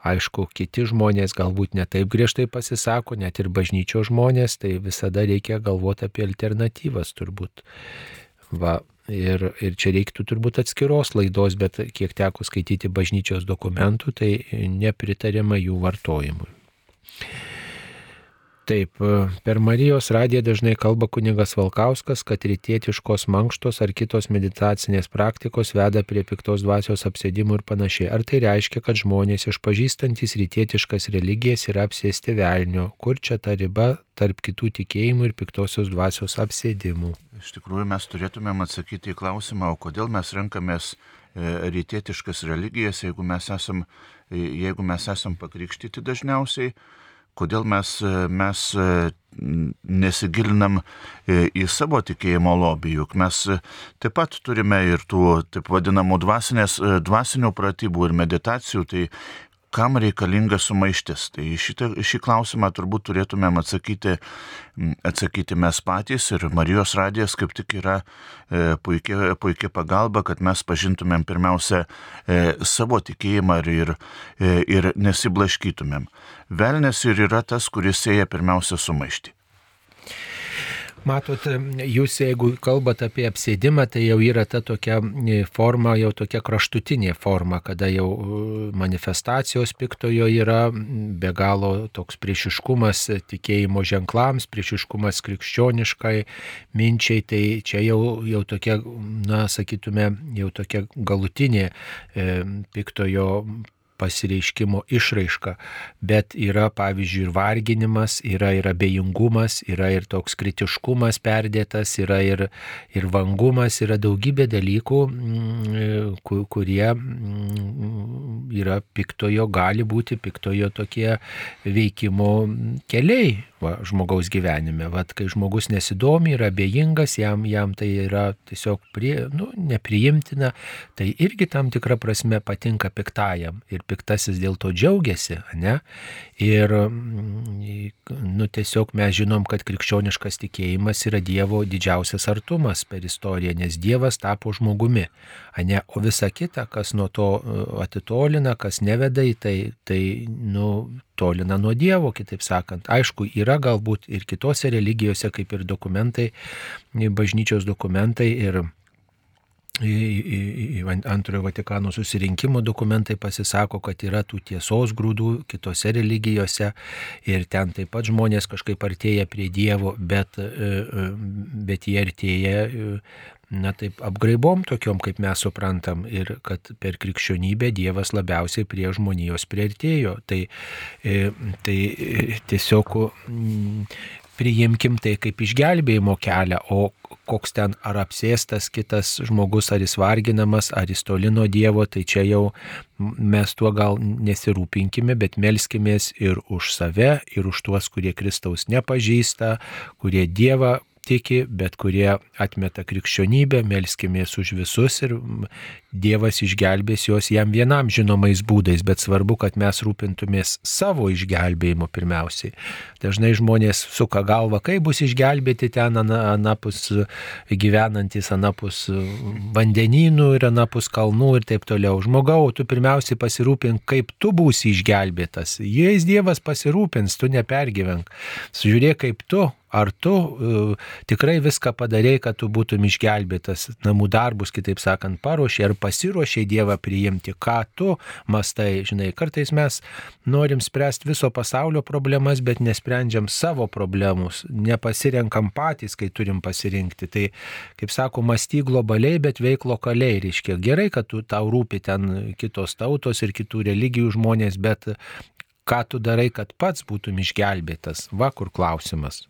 Aišku, kiti žmonės galbūt netaip griežtai pasisako, net ir bažnyčio žmonės, tai visada reikia galvoti apie alternatyvas turbūt. Va, ir, ir čia reiktų turbūt atskiros laidos, bet kiek teko skaityti bažnyčios dokumentų, tai nepritarima jų vartojimui. Taip, per Marijos radiją dažnai kalba kuningas Valkauskas, kad rytietiškos mankštos ar kitos meditacinės praktikos veda prie piktos dvasios apsėdimų ir panašiai. Ar tai reiškia, kad žmonės išpažįstantis rytietiškas religijas yra apsėsti velnio? Kur čia ta riba tarp kitų tikėjimų ir piktosios dvasios apsėdimų? Iš tikrųjų, mes turėtumėm atsakyti į klausimą, o kodėl mes renkamės e, rytietiškas religijas, jeigu mes esam, e, jeigu mes esam pakrikštyti dažniausiai kodėl mes, mes nesigilinam į savo tikėjimo lobį, juk mes taip pat turime ir tų taip vadinamų dvasinės, dvasinių pratybų ir meditacijų, tai kam reikalinga sumaištis. Tai šitą, šį klausimą turbūt turėtumėm atsakyti, atsakyti mes patys ir Marijos radijas kaip tik yra e, puikia, puikia pagalba, kad mes pažintumėm pirmiausia e, savo tikėjimą ir, ir, e, ir nesiblaškytumėm. Velnes ir yra tas, kuris sėja pirmiausia sumaišti. Matot, jūs jeigu kalbate apie apsėdimą, tai jau yra ta tokia e, forma, jau tokia kraštutinė forma, kada jau e, manifestacijos piktojo yra be galo toks priešiškumas tikėjimo ženklams, priešiškumas krikščioniškai minčiai, tai čia jau, jau tokia, na, sakytume, jau tokia galutinė e, piktojo pasireiškimo išraiška, bet yra pavyzdžiui ir varginimas, yra ir abejingumas, yra ir toks kritiškumas perdėtas, yra ir, ir vangumas, yra daugybė dalykų, mm, kurie mm, yra piktojo, gali būti piktojo tokie veikimo keliai va, žmogaus gyvenime. Vat, kai žmogus nesidomi, yra abejingas, jam, jam tai yra tiesiog prie, nu, nepriimtina, tai irgi tam tikrą prasme patinka piktajam. Ir piktasis dėl to džiaugiasi, ne? Ir nu, tiesiog mes žinom, kad krikščioniškas tikėjimas yra Dievo didžiausias artumas per istoriją, nes Dievas tapo žmogumi, ne? O visa kita, kas nuo to e, atitolina, kas neveda į tai, tai nu, tolina nuo Dievo, kitaip sakant. Aišku, yra galbūt ir kitose religijose, kaip ir dokumentai, bažnyčios dokumentai ir antrojo Vatikano susirinkimo dokumentai pasisako, kad yra tų tiesos grūdų kitose religijose ir ten taip pat žmonės kažkaip artėja prie Dievo, bet, e, e, bet jie artėja na taip, apgraibom tokiom, kaip mes suprantam, ir kad per krikščionybę Dievas labiausiai prie žmonijos prieartėjo. Tai, e, tai e, tiesiog mm, priimkim tai kaip išgelbėjimo kelią, o koks ten ar apsėstas kitas žmogus, ar jis varginamas, ar jis toli nuo Dievo, tai čia jau mes tuo gal nesirūpinkime, bet melskimės ir už save, ir už tuos, kurie Kristaus nepažįsta, kurie Dievą tiki, bet kurie atmeta krikščionybę, melskimės už visus ir Dievas išgelbės juos jam vienam žinomais būdais, bet svarbu, kad mes rūpintumės savo išgelbėjimu pirmiausiai. Dažnai žmonės suka galvą, kaip bus išgelbėti ten anapus gyvenantis, anapus vandenynų ir anapus kalnų ir taip toliau. Žmogau, tu pirmiausiai pasirūpink, kaip tu būsi išgelbėtas. Jais Dievas pasirūpins, tu nepergyvenk. Sužiūrėk, kaip tu Ar tu uh, tikrai viską padarėjai, kad tu būtum išgelbėtas, namų darbus, kitaip sakant, paruošė, ar pasiruošė Dievą priimti, ką tu mastai, žinai, kartais mes norim spręsti viso pasaulio problemas, bet nesprendžiam savo problemus, nepasirenkam patys, kai turim pasirinkti. Tai, kaip sako, mąsty globaliai, bet veik lokaliai, reiškia gerai, kad tu tau rūpi ten kitos tautos ir kitų religijų žmonės, bet ką tu darai, kad pats būtum išgelbėtas? Va kur klausimas.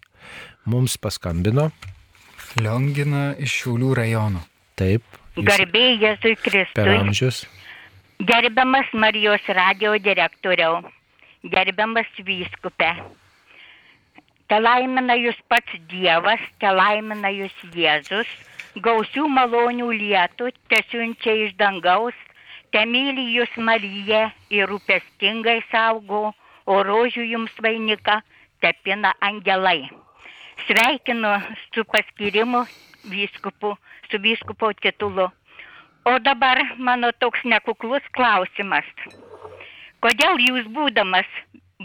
Mums paskambino. Liongina iš Šiaulių rajono. Taip. Garbėjai Jėzui Kristui. Per amžius. Gerbiamas Marijos radio direktoriau. Gerbiamas vyskupė. Te laimina jūs pats Dievas, te laimina jūs Jėzus, gausių malonių lietų, te siunčia iš dangaus, te myli jūs Marija ir rūpestingai saugo, o rožių jums vainika tepina angelai. Sveikinu su paskirimu vyskupu, su vyskupo titulu. O dabar mano toks nekuklus klausimas. kodėl jūs būdamas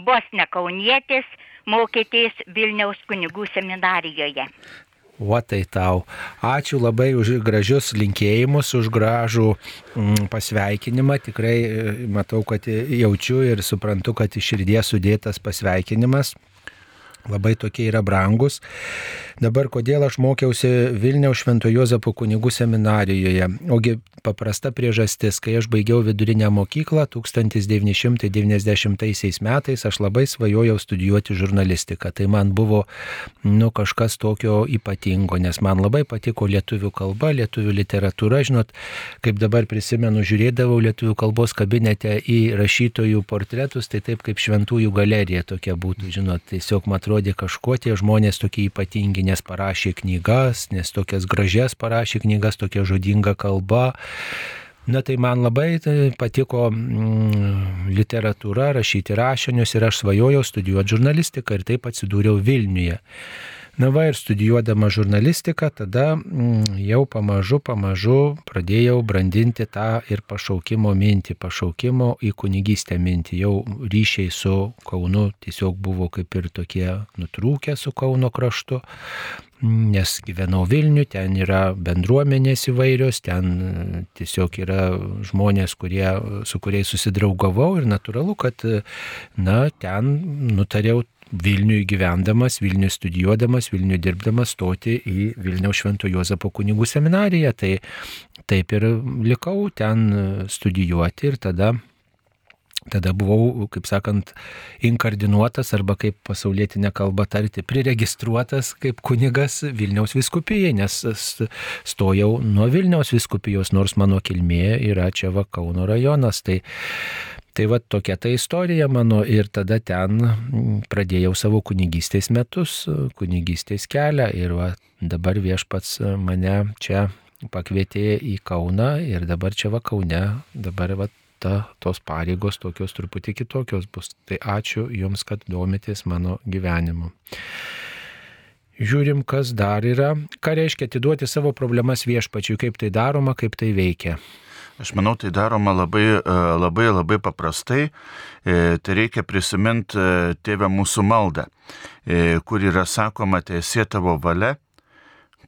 vos ne kaunietis mokėtės Vilniaus kunigų seminarijoje? O tai tau. Ačiū labai už gražius linkėjimus, už gražų mm, pasveikinimą. Tikrai e, matau, kad jaučiu ir suprantu, kad iš širdies sudėtas pasveikinimas labai tokie yra brangus. Dabar kodėl aš mokiausi Vilniaus Švento Jozapo kunigų seminarijoje? Ogi paprasta priežastis, kai aš baigiau vidurinę mokyklą 1990 metais, aš labai svajojau studijuoti žurnalistiką. Tai man buvo nu, kažkas tokio ypatingo, nes man labai patiko lietuvių kalba, lietuvių literatūra. Žinot, kaip dabar prisimenu, žiūrėdavau lietuvių kalbos kabinete į rašytojų portretus, tai taip kaip šventųjų galerija tokia būtų. Žinot, tiesiog man atrodė kažkuo tie žmonės tokie ypatingi, nes parašė knygas, nes tokias gražias parašė knygas, tokia žodinga kalba. Na tai man labai tai patiko mm, literatūra, rašyti rašinius ir aš svajojau studijuoti žurnalistiką ir taip atsidūriau Vilniuje. Na va ir studijuodama žurnalistiką, tada mm, jau pamažu, pamažu pradėjau brandinti tą ir pašaukimo mintį, pašaukimo į kunigystę mintį. Jau ryšiai su Kaunu tiesiog buvo kaip ir tokie nutrūkę su Kauno kraštu nes gyvenau Vilnių, ten yra bendruomenės įvairios, ten tiesiog yra žmonės, kurie, su kuriais susidraugavau ir natūralu, kad na, ten nutariau Vilniui gyvendamas, Vilniui studijuodamas, Vilniui dirbdamas stoti į Vilniaus Švento Jozapo kunigų seminariją. Tai taip ir likau ten studijuoti ir tada Tada buvau, kaip sakant, inkardinuotas arba kaip pasaulietinė kalba tarti, priregistruotas kaip kunigas Vilniaus viskupijai, nes stojau nuo Vilniaus viskupijos, nors mano kilmė yra čia va Kauno rajonas. Tai, tai va tokia ta istorija mano ir tada ten pradėjau savo kunigystės metus, kunigystės kelią ir va dabar viešpats mane čia pakvietė į Kauną ir dabar čia va Kaune, dabar va ta, tos pareigos tokios truputį kitokios bus. Tai ačiū Jums, kad domitės mano gyvenimu. Žiūrim, kas dar yra. Ką reiškia atiduoti savo problemas viešpačiui, kaip tai daroma, kaip tai veikia. Aš manau, tai daroma labai, e, labai, labai paprastai. E, tai reikia prisiminti e, tėvę mūsų maldą, kur yra sakoma, tiesie tavo valia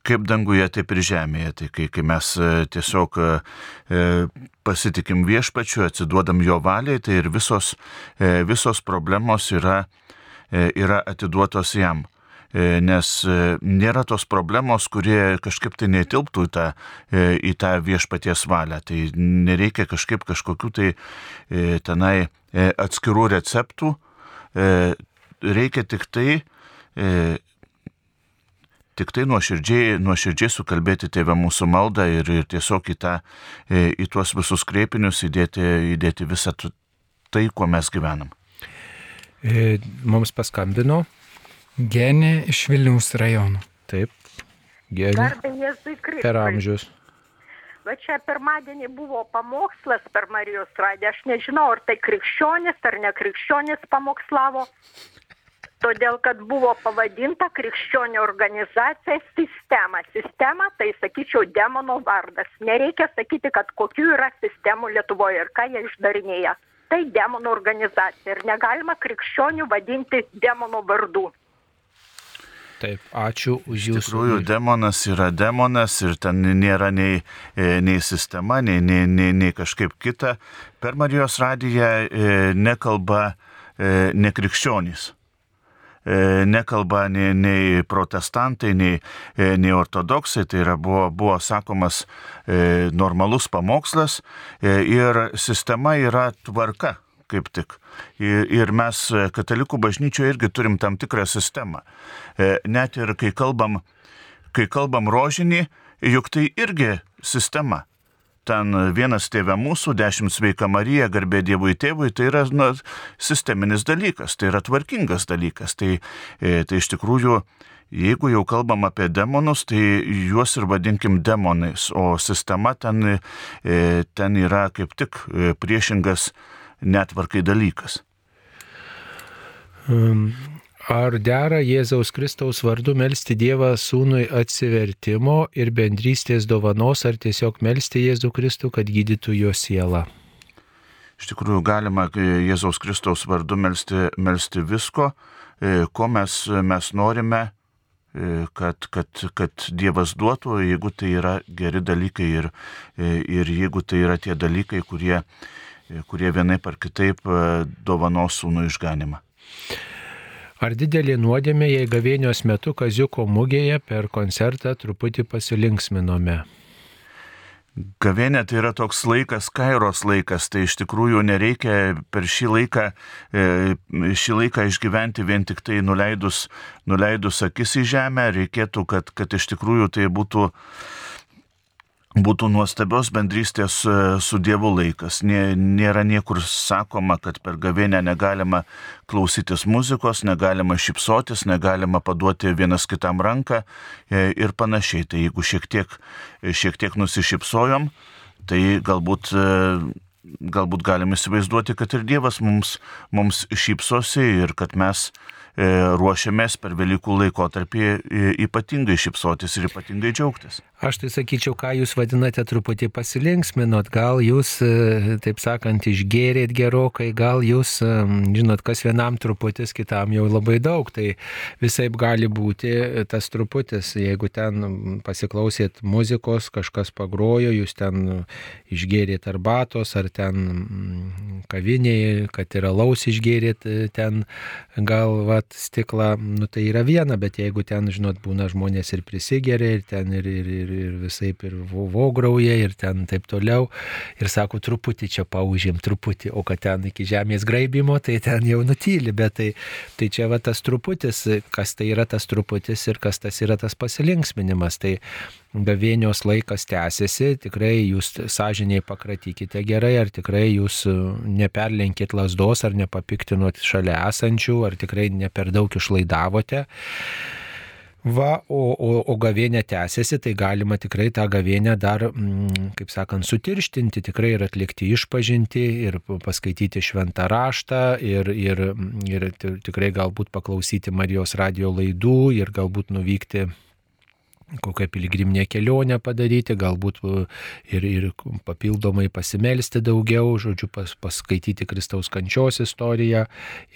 kaip danguje, taip ir žemėje. Tai kai, kai mes tiesiog pasitikim viešpačiu, atsiduodam jo valiai, tai ir visos, visos problemos yra, yra atiduotos jam nes nėra tos problemos, kurie kažkaip tai netilptų į tą, į tą viešpaties valią. Tai nereikia kažkaip kažkokių tai tenai atskirų receptų, reikia tik tai tik tai nuoširdžiai, nuoširdžiai sukalbėti tėvę mūsų maldą ir, ir tiesiog į, tą, e, į tuos visus kreipinius įdėti, įdėti visą tai, kuo mes gyvenam. E, mums paskambino. Genė iš Vilniaus rajono. Taip, genė. Per amžius. Va čia pirmadienį buvo pamokslas per Marijos radiją. Aš nežinau, ar tai krikščionis ar ne krikščionis pamokslavo todėl kad buvo pavadinta krikščionių organizacija sistema. Sistema tai, sakyčiau, demono vardas. Nereikia sakyti, kad kokių yra sistemų Lietuvoje ir ką jie išdarinėja. Tai demono organizacija ir negalima krikščionių vadinti demono vardu. Taip, ačiū už jūsų. Iš tikrųjų, demonas yra demonas ir ten nėra nei, e, nei sistema, nei, nei, nei, nei kažkaip kita. Per Marijos radiją e, nekalba e, nekrikščionys. Nekalba nei, nei protestantai, nei, nei ortodoksai, tai yra buvo, buvo sakomas normalus pamokslas ir sistema yra tvarka kaip tik. Ir, ir mes katalikų bažnyčioje irgi turim tam tikrą sistemą. Net ir kai kalbam, kai kalbam rožinį, juk tai irgi sistema ten vienas tėvė mūsų, dešimt sveika Marija, garbė Dievui tėvui, tai yra na, sisteminis dalykas, tai yra tvarkingas dalykas. Tai, e, tai iš tikrųjų, jeigu jau kalbam apie demonus, tai juos ir vadinkim demonais, o sistema ten, e, ten yra kaip tik e, priešingas netvarkai dalykas. Um, Ar dera Jėzaus Kristaus vardu melstį Dievą sūnui atsivertimo ir bendrystės dovanos, ar tiesiog melstį Jėzų Kristų, kad gydytų jo sielą? Iš tikrųjų galima Jėzaus Kristaus vardu melsti, melsti visko, ko mes, mes norime, kad, kad, kad Dievas duotų, jeigu tai yra geri dalykai ir, ir jeigu tai yra tie dalykai, kurie, kurie vienaip ar kitaip dovanos sūnų išganimą. Ar didelė nuodėmė, jei gavėnios metu Kaziuko mugėje per koncertą truputį pasilinksminome? Gavėnė tai yra toks laikas, kairos laikas, tai iš tikrųjų nereikia per šį laiką, e, šį laiką išgyventi vien tik tai nuleidus, nuleidus akis į žemę, reikėtų, kad, kad iš tikrųjų tai būtų būtų nuostabios bendrystės e, su Dievu laikas. Nėra niekur sakoma, kad per gavėnę negalima klausytis muzikos, negalima šipsotis, negalima paduoti vienas kitam ranką e, ir panašiai. Tai jeigu šiek tiek, šiek tiek nusišypsojom, tai galbūt e, galbūt galim įsivaizduoti, kad ir Dievas mums, mums šypsosi ir kad mes E, ruošiamės per Velykų laikotarpį e, ypatingai šipsotis ir ypatingai džiaugtis. Aš tai sakyčiau, ką jūs vadinate truputį pasilinksminot, gal jūs, e, taip sakant, išgėrėt gerokai, gal jūs, žinot, kas vienam truputis, kitam jau labai daug, tai visai gali būti tas truputis, jeigu ten pasiklausėt muzikos, kažkas pagrojo, jūs ten išgėrėt arbatos, ar ten mm, kavinėje, kad ir alaus išgėrėt ten gal, va, stiklą, nu tai yra viena, bet jeigu ten, žinot, būna žmonės ir prisigeria, ir ten ir, ir, ir, ir visai ir vograuja, ir ten taip toliau, ir sako, truputį čia paužėm, truputį, o kad ten iki žemės graibimo, tai ten jau nutyli, bet tai, tai čia va tas truputis, kas tai yra tas truputis ir kas tas yra tas pasilinksminimas. Tai gavėnios laikas tęsiasi, tikrai jūs sąžiniai pakratykite gerai, ar tikrai jūs e, neperlenkit lasdos, ar nepapiktinot šalia esančių, ar tikrai ne per daug išlaidavote. Va, o, o, o gavėnė tęsiasi, tai galima tikrai tą gavėnę dar, kaip sakant, sutirštinti, tikrai ir atlikti išpažinti, ir paskaityti šventą raštą, ir, ir, ir tikrai galbūt paklausyti Marijos radio laidų, ir galbūt nuvykti kokią piligriminę kelionę padaryti, galbūt e, ir, ir papildomai pasimelsti daugiau, žodžiu, pas, paskaityti Kristaus kančios istoriją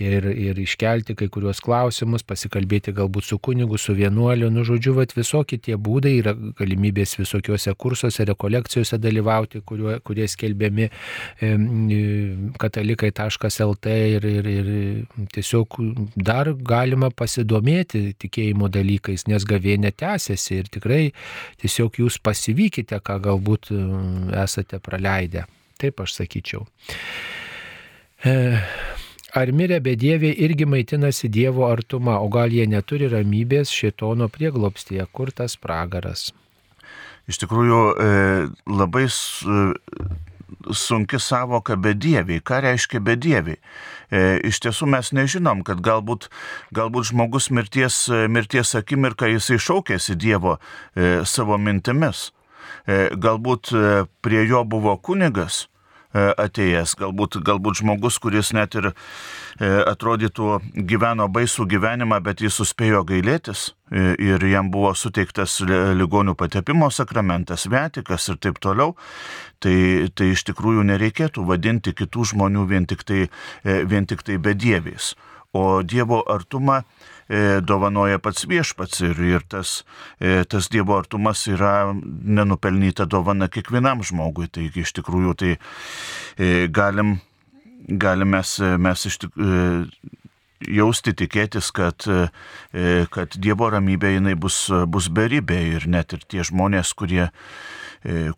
ir, ir iškelti kai kuriuos klausimus, pasikalbėti galbūt su kunigu, su vienuoliu, nu, žodžiu, vat, visokie tie būdai yra galimybės visokiuose kursuose, rekolekcijose dalyvauti, kuriuo, kurie skelbiami e, katalikai.lt ir, ir, ir tiesiog dar galima pasidomėti tikėjimo dalykais, nes gavėnė tęsiasi ir tikrai tiesiog jūs pasivykite, ką galbūt e, esate praleidę. Taip aš sakyčiau. E, ar mirę bedieviai irgi maitinasi Dievo artuma, o gal jie neturi ramybės šitono prieglopstyje, kur tas pragaras? Iš tikrųjų, e, labai sunki savoka bedieviai. Ką reiškia bedieviai? E, iš tiesų mes nežinom, kad galbūt, galbūt žmogus mirties, mirties akimirką jisai šaukėsi Dievo e, savo mintimis. E, galbūt e, prie jo buvo kunigas, E, atėjęs. Galbūt, galbūt žmogus, kuris net ir e, atrodytų gyveno baisų gyvenimą, bet jis suspėjo gailėtis e, ir jam buvo suteiktas ligonių patepimo sakramentas, vetikas ir taip toliau, tai, tai iš tikrųjų nereikėtų vadinti kitų žmonių vien tik tai, vien tik tai bedieviais. O Dievo artumą E, dovanoja pats viešpats ir, ir tas, e, tas Dievo artumas yra nenupelnyta dovana kiekvienam žmogui. Taigi iš tikrųjų tai e, galim, galim mes, mes iš tikrųjų jausti, tikėtis, kad, kad Dievo ramybė jinai bus, bus beribė ir net ir tie žmonės, kurie,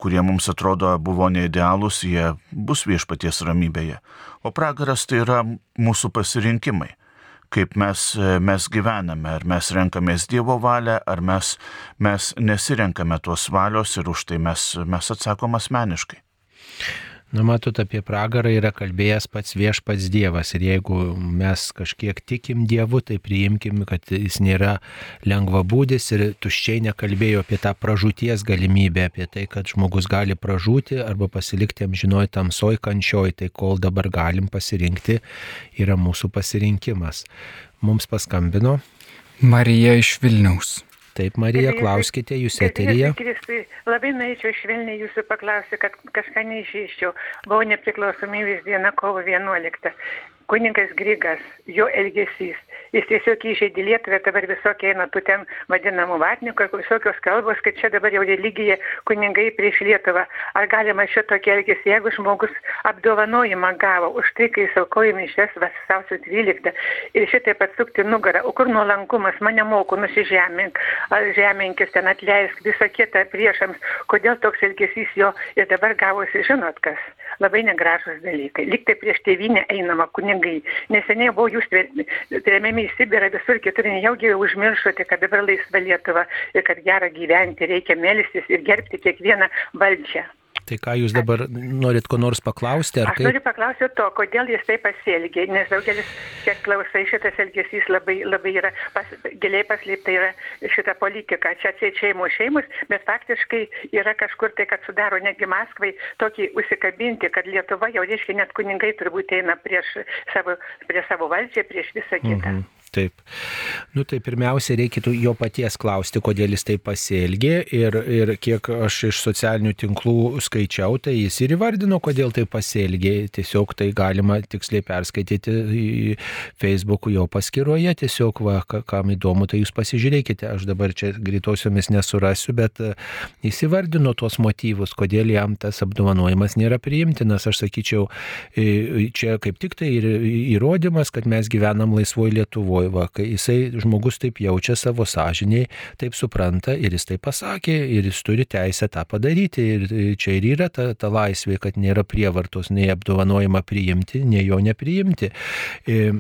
kurie mums atrodo buvo neidealūs, jie bus viešpaties ramybėje. O pragaras tai yra mūsų pasirinkimai kaip mes, mes gyvename, ar mes renkamės Dievo valią, ar mes, mes nesirenkame tos valios ir už tai mes, mes atsakom asmeniškai. Nu, matot, apie pragarą yra kalbėjęs pats viešpats Dievas ir jeigu mes kažkiek tikim Dievu, tai priimkim, kad jis nėra lengvabūdis ir tuščiai nekalbėjo apie tą pražūties galimybę, apie tai, kad žmogus gali pražūti arba pasilikti amžinoj tamsoj kančioj, tai kol dabar galim pasirinkti, yra mūsų pasirinkimas. Mums paskambino. Marija iš Vilniaus. Taip, Marija, klauskite, jūs eterija. Kristui, labai norėčiau švelniai jūsų paklausyti, kad kažką neišyščiau. Buvau nepriklausomybės diena kovo 11. Kuningas Grigas, jo elgesys, jis tiesiog įžeidė Lietuvą, dabar visokie eina tų ten vadinamų vatnikų, visokios kalbos, kad čia dabar jau religija kuningai prieš Lietuvą. Ar galima šitokį elgesį, jeigu žmogus apdovanojimą gavo už tai, kai jis aukojo mišes vasausio 12 ir šitaip atsukti nugarą, o kur nuolankumas, mane moko, nusižemink, ar žeminkis ten atleisk, visą kitą priešams, kodėl toks elgesys jo ir dabar gavosi, žinot kas, labai negražus dalykai. Liktai prieš tėvynę einama kunigai. Neseniai buvo jūs tremiami į Sibirą, visur kitur, nejaugi užmiršote, kad dabar laisva Lietuva ir kad gera gyventi, reikia melstis ir gerbti kiekvieną valdžią. Tai ką jūs dabar norit ko nors paklausti? Aš kaip? noriu paklausti to, kodėl jis taip pasielgė, nes daugelis, kiek klausai, šitas elgesys labai, labai yra, pas, giliai paslėpta yra šita politika. Čia atsieit šeimų šeimus, bet faktiškai yra kažkur tai, kad sudaro netgi Maskvai tokį užsikabinti, kad Lietuva jau reiškia net kuningai turbūt eina prieš savo, prieš savo valdžią, prieš visą kitą. Mhm. Taip. Nu tai pirmiausia, reikėtų jo paties klausti, kodėl jis taip pasielgė ir, ir kiek aš iš socialinių tinklų skaičiau, tai jis ir įvardino, kodėl taip pasielgė. Tiesiog tai galima tiksliai perskaityti Facebook'o jo paskyroje. Tiesiog, va, kam įdomu, tai jūs pasižiūrėkite. Aš dabar čia greitosiomis nesurasiu, bet e, jis įvardino tuos motyvus, kodėl jam tas apdovanojimas nėra priimtinas. Aš sakyčiau, e, čia kaip tik tai ir įrodymas, kad mes gyvenam laisvoje Lietuvoje galvoju, va, kai jisai žmogus taip jaučia savo sąžiniai, taip supranta ir jis tai pasakė ir jis turi teisę tą padaryti. Ir čia ir yra ta, ta laisvė, kad nėra prievartos nei apdovanojimą priimti, nei jo nepriimti. Ir,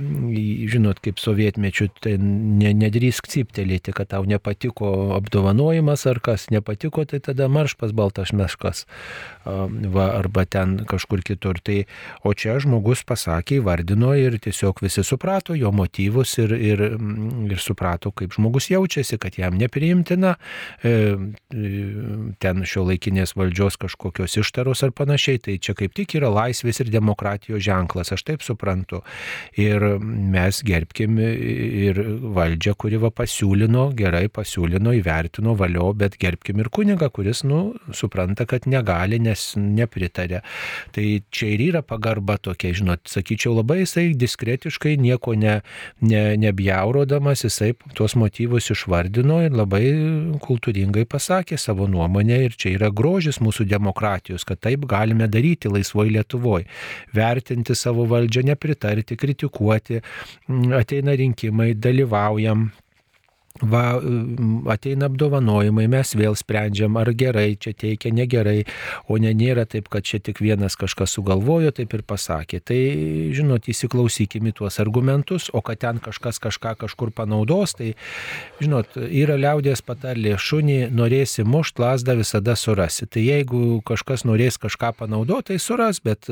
žinot, kaip sovietmečių, tai ne, nedrįsk ciptelėti, kad tau nepatiko apdovanojimas ar kas nepatiko, tai tada marš pas baltas meškas va, arba ten kažkur kitur. Tai, o čia žmogus pasakė, įvardino ir tiesiog visi suprato jo motyvus ir, ir, ir suprato, kaip žmogus jaučiasi, kad jam nepriimtina e, e, ten šio laikinės valdžios kažkokios ištaros ar panašiai. Tai čia kaip tik yra laisvės ir demokratijos ženklas, aš taip suprantu. Ir mes gerbkim ir valdžią, kuri va pasiūlino, gerai pasiūlino, įvertino valio, bet gerbkim ir kunigą, kuris, nu, supranta, kad negali, nes nepritarė. Tai čia ir yra pagarba tokia, žinot, sakyčiau, labai jisai diskretiškai nieko ne, ne, nebjaurodamas jisai tuos motyvus išvardino ir labai kultūringai pasakė savo nuomonę ir čia yra grožis mūsų demokratijos, kad taip galime daryti laisvoje Lietuvoje. Vertinti savo valdžią, nepritarti, kritikuoti, ateina rinkimai, dalyvaujam, va, ateina apdovanojimai, mes vėl sprendžiam, ar gerai čia teikia, negerai, o ne nėra taip, kad čia tik vienas kažkas sugalvojo, taip ir pasakė. Tai, žinot, įsiklausykime tuos argumentus, o kad ten kažkas kažką kažkur panaudos, tai, žinot, yra liaudės patarlė, šunį norėsi mušt, lasdą visada surasi. Tai jeigu kažkas norės kažką panaudoti, tai suras, bet,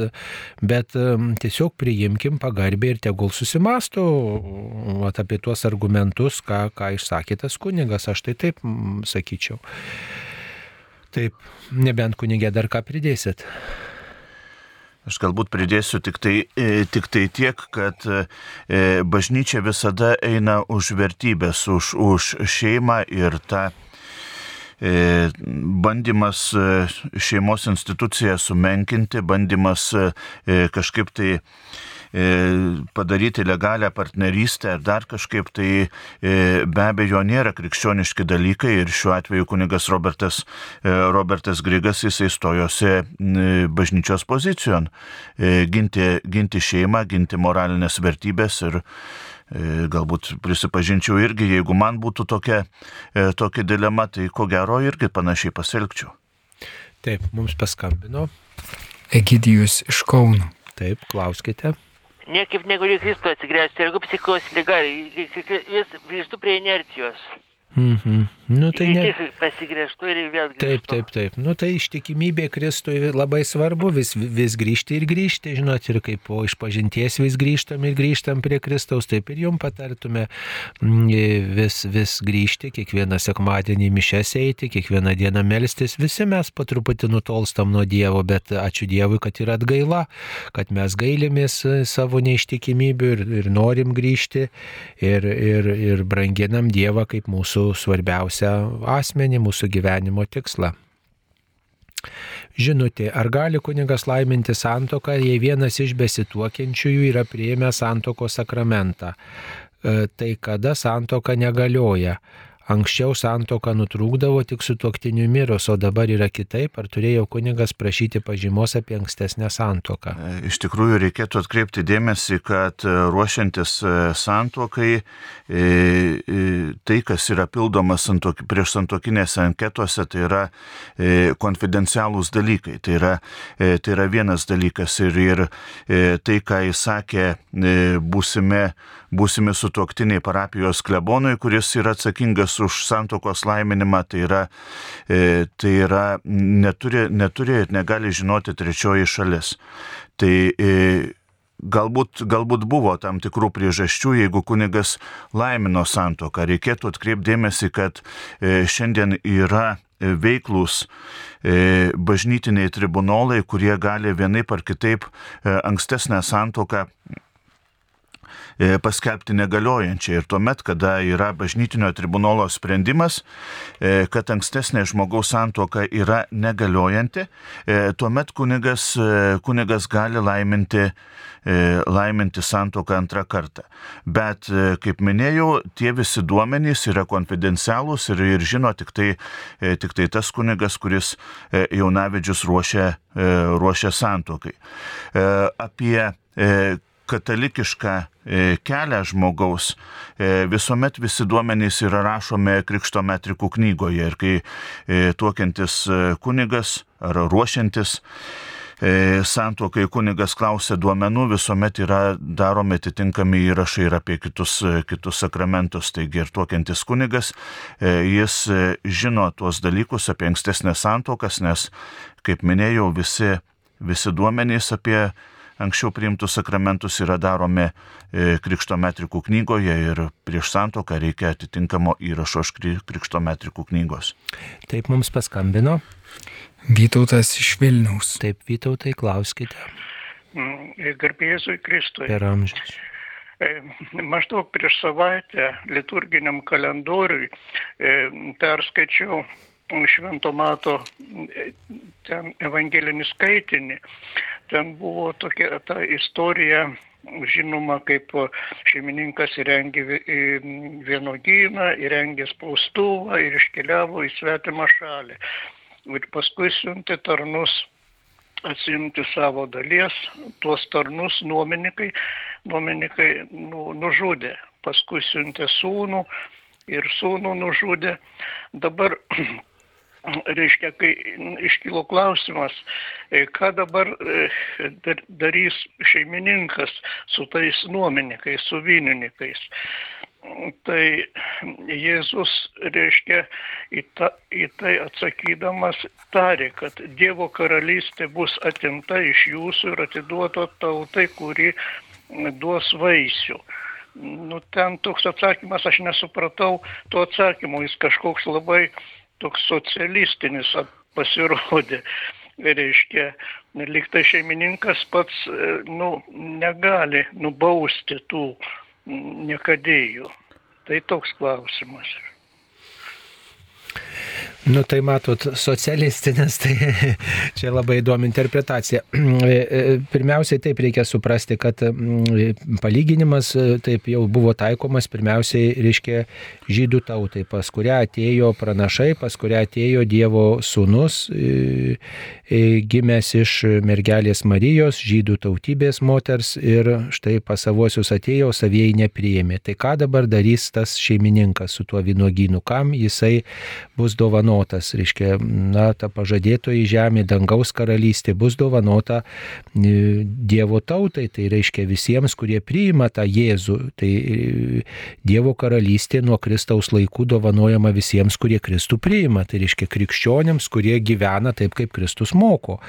bet tiesiog priimkim pagarbiai ir tegul susimastų at, apie tuos argumentus, ką, ką išsakė sakė tas kunigas, aš tai taip sakyčiau. Taip, nebent kunigė dar ką pridėsit. Aš galbūt pridėsiu tik tai, e, tik tai tiek, kad e, bažnyčia visada eina už vertybės, už, už šeimą ir tą e, bandymas šeimos instituciją sumenkinti, bandymas kažkaip tai padaryti legalią partnerystę ar dar kažkaip, tai e, be abejo nėra krikščioniški dalykai ir šiuo atveju kunigas Robertas, e, Robertas Grigas jisai stojosi bažnyčios pozicijon ginti, ginti šeimą, ginti moralinės vertybės ir galbūt prisipažinčiau irgi, jeigu man būtų tokia, tokia dilema, tai ko gero irgi panašiai pasielgčiau. Taip, mums paskambino. Egidijus iš Kauno. Taip, klauskite niekaip negaliu Kristų atsigręžti, jeigu psichos lyga, vis grįžtu prie inercijos. Mhm. Nu, tai ne... Pasigrėžtų ir vėl grįžtų. Taip, taip, taip. Nu, tai ištikimybė Kristui labai svarbu, vis, vis grįžti ir grįžti, žinot, ir kaip po išpažinties vis grįžtam ir grįžtam prie Kristaus, taip ir jum patartume mm, vis, vis grįžti, kiekvieną sekmadienį mišes eiti, kiekvieną dieną melstis, visi mes po truputį nutolstam nuo Dievo, bet ačiū Dievui, kad yra atgaila, kad mes gailimės savo neištikimybių ir, ir norim grįžti ir, ir, ir branginam Dievą kaip mūsų svarbiausią svarbiausią asmenį, mūsų gyvenimo tikslą. Žinutė, ar gali kunigas laiminti santoką, jei vienas iš besituokiančiųjų yra prieėmę santoko sakramentą? E, tai kada santoka negalioja? Anksčiau santoka nutrūkdavo tik su tuoktiniu mirus, o dabar yra kitaip, ar turėjo kunigas prašyti pažymos apie ankstesnę santoką? E, iš tikrųjų reikėtų atkreipti dėmesį, kad e, ruošiantis e, santokai, tai, kas yra pildoma santok, prieš santokinėse anketose, tai yra konfidencialūs dalykai. Tai yra, tai yra vienas dalykas ir, ir tai, ką jis sakė, būsime, būsime sutoktiniai parapijos klebonui, kuris yra atsakingas už santokos laiminimą, tai yra, e, tai yra neturi, neturi ir negali žinoti trečioji šalis. Tai e, galbūt, galbūt buvo tam tikrų priežasčių, jeigu kunigas laimino santoką. Reikėtų atkreipdėmėsi, kad e, šiandien yra veiklus bažnytiniai tribunolai, kurie gali vienaip ar kitaip ankstesnę santoką paskelbti negaliojančią. Ir tuomet, kada yra bažnytinio tribunolo sprendimas, e, kad ankstesnė žmogaus santuoka yra negaliojanti, e, tuomet kunigas, kunigas gali laiminti laiminti santoką antrą kartą. Bet, kaip minėjau, tie visi duomenys yra konfidencialūs ir, ir žino tik tai, tik tai tas kunigas, kuris jaunavedžius ruošia, ruošia santokai. Apie katalikišką e, kelią žmogaus, e, visuomet visi duomenys yra rašomi Krikšto metrikų knygoje. Ir kai e, tuokiantis kunigas ar ruošiantis santuokai kunigas klausia duomenų, visuomet yra daromi atitinkami įrašai ir apie kitus, kitus sakramentus. Taigi ir tuokiantis kunigas, jis žino tuos dalykus apie ankstesnės santuokas, nes, kaip minėjau, visi, visi duomenys apie anksčiau priimtus sakramentus yra daromi e, Krikšto metrikų knygoje ir prieš santoką reikia atitinkamo įrašo iš Krikšto metrikų knygos. Taip mums paskambino. Vytautas iš Vilniaus. Taip, Vytautai, klauskite. Mm, Garbėzui Kristui. Per amžius. E, maždaug prieš savaitę liturginiam kalendoriui e, perskaičiau Švento Mato ten evangelinį skaitinį. Ten buvo tokia ta istorija, žinoma, kaip šeimininkas įrengė vienogyną, įrengė spaustuvą ir iškeliavo į svetimą šalį. Ir paskui siuntė tarnus atsimti savo dalies, tuos tarnus nuomininkai, nuomininkai nu, nužudė. Paskui siuntė sūnų ir sūnų nužudė. Dabar reiškia, kai iškilo klausimas, e, ką dabar e, darys šeimininkas su tais nuomininkais, su vynininkais. Tai Jėzus, reiškia, į, ta, į tai atsakydamas tarė, kad Dievo karalystė bus atimta iš jūsų ir atiduota tautai, kuri duos vaisių. Nu, ten toks atsakymas, aš nesupratau to atsakymo, jis kažkoks labai toks socialistinis pasirodė. Reiškia, liktai šeimininkas pats nu, negali nubausti tų niekadėjų. Tai toks klausimas. Nu tai matot, socialistinis, tai čia labai įdomi interpretacija. E, e, pirmiausiai taip reikia suprasti, kad mm, palyginimas e, taip jau buvo taikomas pirmiausiai, reiškia, žydų tautai, pas kurią atėjo pranašai, pas kurią atėjo Dievo sūnus, gimęs iš mergelės Marijos, žydų tautybės moters ir štai pas savosius atėjo, savieji nepriėmė. Tai ką dabar darys tas šeimininkas su tuo vynogynu, kam jisai bus dovanotas? Dovanotas, reiškia, na, ta pažadėtoji žemė, dangaus karalystė bus dovanota e, Dievo tautai, tai reiškia visiems, kurie priima tą Jėzų. Tai e, Dievo karalystė nuo Kristaus laikų dovanojama visiems, kurie Kristų priima. Tai reiškia krikščionėms, kurie gyvena taip, kaip Kristus moko,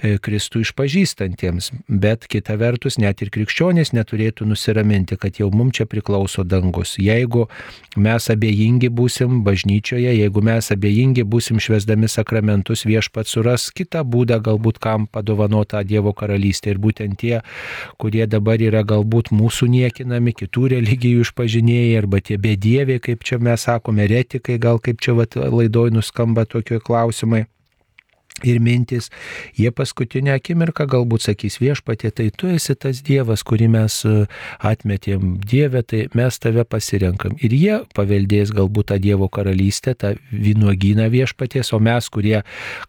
e, Kristų išpažįstantiems. Bet kita vertus, net ir krikščionys neturėtų nusiraminti, kad jau mums čia priklauso dangus. Jeigu mes abejingi būsim bažnyčioje, jeigu mes abejingi laimingi būsim švesdami sakramentus, viešpat suras kitą būdą galbūt kam padovanota Dievo karalystė. Ir būtent tie, kurie dabar yra galbūt mūsų niekinami, kitų religijų išpažinėjai arba tie bedieviai, kaip čia mes sakome, retikai, gal kaip čia vat, laidoj nuskamba tokie klausimai ir mintis, jie paskutinę akimirką galbūt sakys viešpatė, tai tu esi tas Dievas, kurį mes e, atmetėm Dievę, tai mes tave pasirenkam. Ir jie paveldės galbūt tą Dievo karalystę, tą vynuogyną viešpatės, o mes, kurie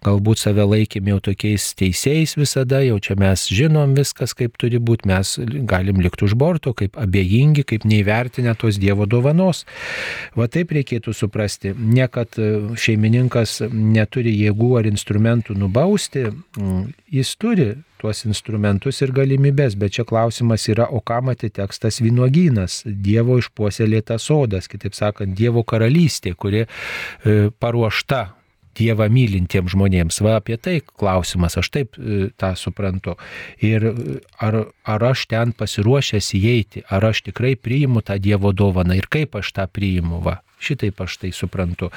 galbūt save laikėm jau tokiais teisėjais visada, jau čia mes žinom viskas, kaip turi būti, mes galim likti už borto, kaip abejingi, kaip neįvertinę tos Dievo dovanos. Va taip reikėtų suprasti, ne kad e, šeimininkas neturi jėgų ar instrumentų, instrumentų nubausti, mm, jis turi tuos instrumentus ir galimybės, bet čia klausimas yra, o kam atiteks tas vynuogynas, Dievo išpuoselėtas sodas, kitaip sakant, Dievo karalystė, kuri e, paruošta Dievą mylintiems žmonėms. Va apie tai klausimas, aš taip e, tą suprantu. Ir e, ar, ar aš ten pasiruošęs įeiti, ar aš tikrai priimu tą Dievo dovaną ir kaip aš tą priimu. Va. Šitaip aš tai suprantu.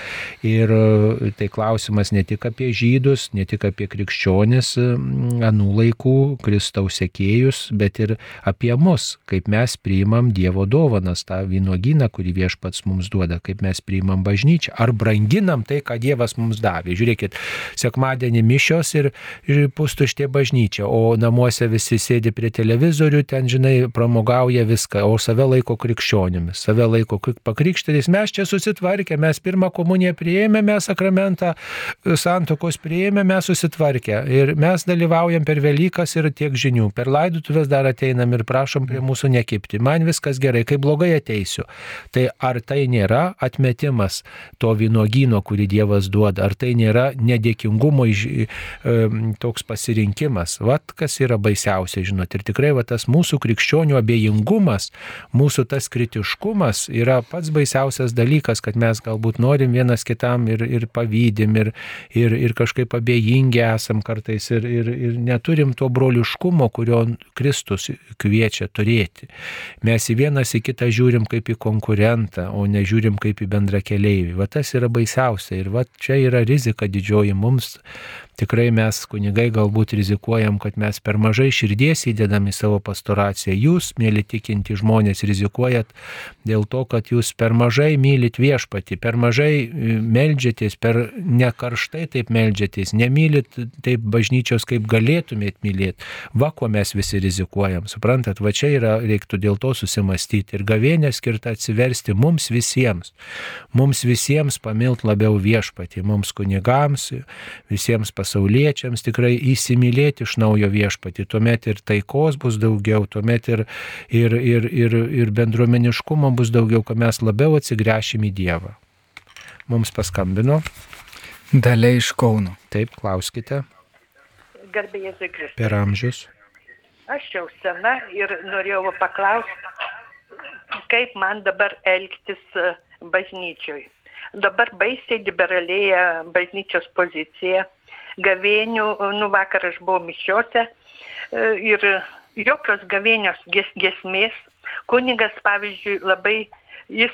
Ir e, tai klausimas ne tik apie žydus, ne tik apie krikščionis anų laikų, Kristaus sekėjus, bet ir apie mus, kaip mes priimam Dievo dovanas, tą vynogyną, kurį viešpats mums duoda, kaip mes priimam bažnyčią, ar branginam tai, ką Dievas mums davė. Žiūrėkit, sekmadienį mišios ir, ir pustuštė bažnyčia, o namuose visi sėdi prie televizorių, ten, žinai, pramogauja viską, o save laiko krikščionimis, save laiko pakrikštytis. Mes čia susitvarkę, mes pirmą komuniją prieėmėme, sakramentą santokos prieėmėme, susitvarkę. Ir mes dalyvaujam per Velykas ir tiek žinių. Per laidutuvės dar ateinam ir prašom prie mūsų nekipti. Man viskas gerai, kai blogai ateisiu. Tai ar tai nėra atmetimas to vynogyno, kurį Dievas duoda, ar tai nėra nedėkingumo toks pasirinkimas. Vat kas yra baisiausia, žinot. Ir tikrai va, tas mūsų krikščionių abejingumas, mūsų tas kritiškumas yra pats baisiausias dalykas, kad mes galbūt norim vienas kitam ir, ir pavydim, ir, ir, ir kažkaip abejingi esam kartais ir, ir, ir neturim to broliškumo, kurio Kristus kviečia turėti. Mes į vienas į kitą žiūrim kaip į konkurentą, o nežiūrim kaip į bendrą keliaivį. Va tas yra baisiausia ir va čia yra rizika didžioji mums tikrai mes kunigai galbūt rizikuojam, kad mes per mažai širdies įdedam į savo pastoraciją. Jūs, mėly tikinti žmonės, rizikuojat dėl to, kad jūs per mažai mylit viešpati, per mažai e, melžiatės, per nekarštai taip melžiatės, nemylit taip bažnyčios, kaip galėtumėt mylėti. Va, ko mes visi rizikuojam. Suprantat, va čia yra, reiktų dėl to susimastyti. Ir gavėnė skirta atsiversti mums visiems. Mums visiems pamilt labiau viešpati, mums kunigams, visiems pasauliečiams pasauliečiams tikrai įsimylėti iš naujo viešpati. Tuomet ir taikos bus daugiau, tuomet ir, ir, ir, ir, ir bendruomeniškumo bus daugiau, kad mes labiau atsigręšim į Dievą. Mums paskambino. Dalia iš Kauno. Taip, klauskite. Garbėjai Zikris. Per amžius. Aš jau sena ir norėjau paklausti, kaip man dabar elgtis e, bažnyčioj. Dabar baisiai liberalėja bažnyčios pozicija gavėnių, nu vakar aš buvau mišiuose e, ir jokios gavėnios ges, gesmės. Kunigas, pavyzdžiui, labai, jis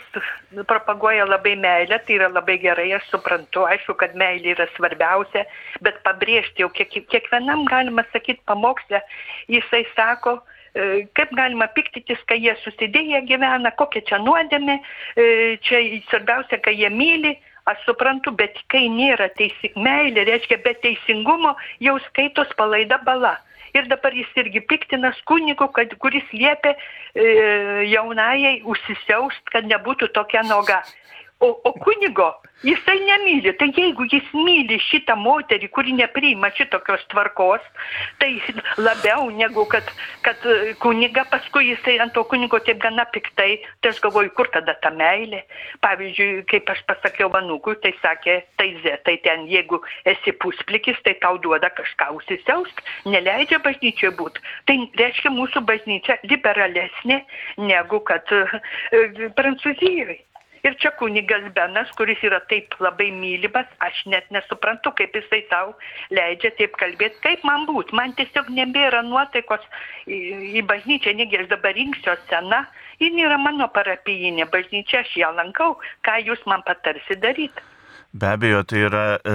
propaguoja labai meilę, tai yra labai gerai, aš suprantu, aišku, kad meilė yra svarbiausia, bet pabrėžti jau kiek, kiekvienam galima sakyti pamokslę, jisai sako, e, kaip galima piktytis, kai jie susidėję gyvena, kokia čia nuodėmė, e, čia svarbiausia, kai jie myli, aš suprantu, bet kai nėra teisi, meilė, reiškia, be teisingumo jau skaitos palaida bala. Ir dabar jis irgi piktinas kunigu, kad, kuris liepia e, jaunajai užsisiaust, kad nebūtų tokia noga. O, o kunigo Jisai nemyli. Tai jeigu jis myli šitą moterį, kuri nepriima šitokios tvarkos, tai labiau negu kad, kad kuniga paskui jisai ant to kunigo taip gana piktai, tai aš galvoju, kur tada ta meilė. Pavyzdžiui, kaip aš pasakiau Vanukui, tai sakė, tai ze, tai ten jeigu esi pusplikis, tai tau duoda kažką užsisiausk, neleidžia bažnyčioje būti. Tai reiškia mūsų bažnyčia liberalesnė negu kad e, Prancūzijoje. Ir čia kunigas Benas, kuris yra taip labai mylimas, aš net nesuprantu, kaip jisai tau leidžia taip kalbėti, kaip man būt. Man tiesiog nebėra nuotaikos į, į bažnyčią, negi aš dabar rinksiu sena. Ji nėra mano parapijinė bažnyčia, aš ją lankau. Ką jūs man patarsi daryti? Be abejo, tai yra e,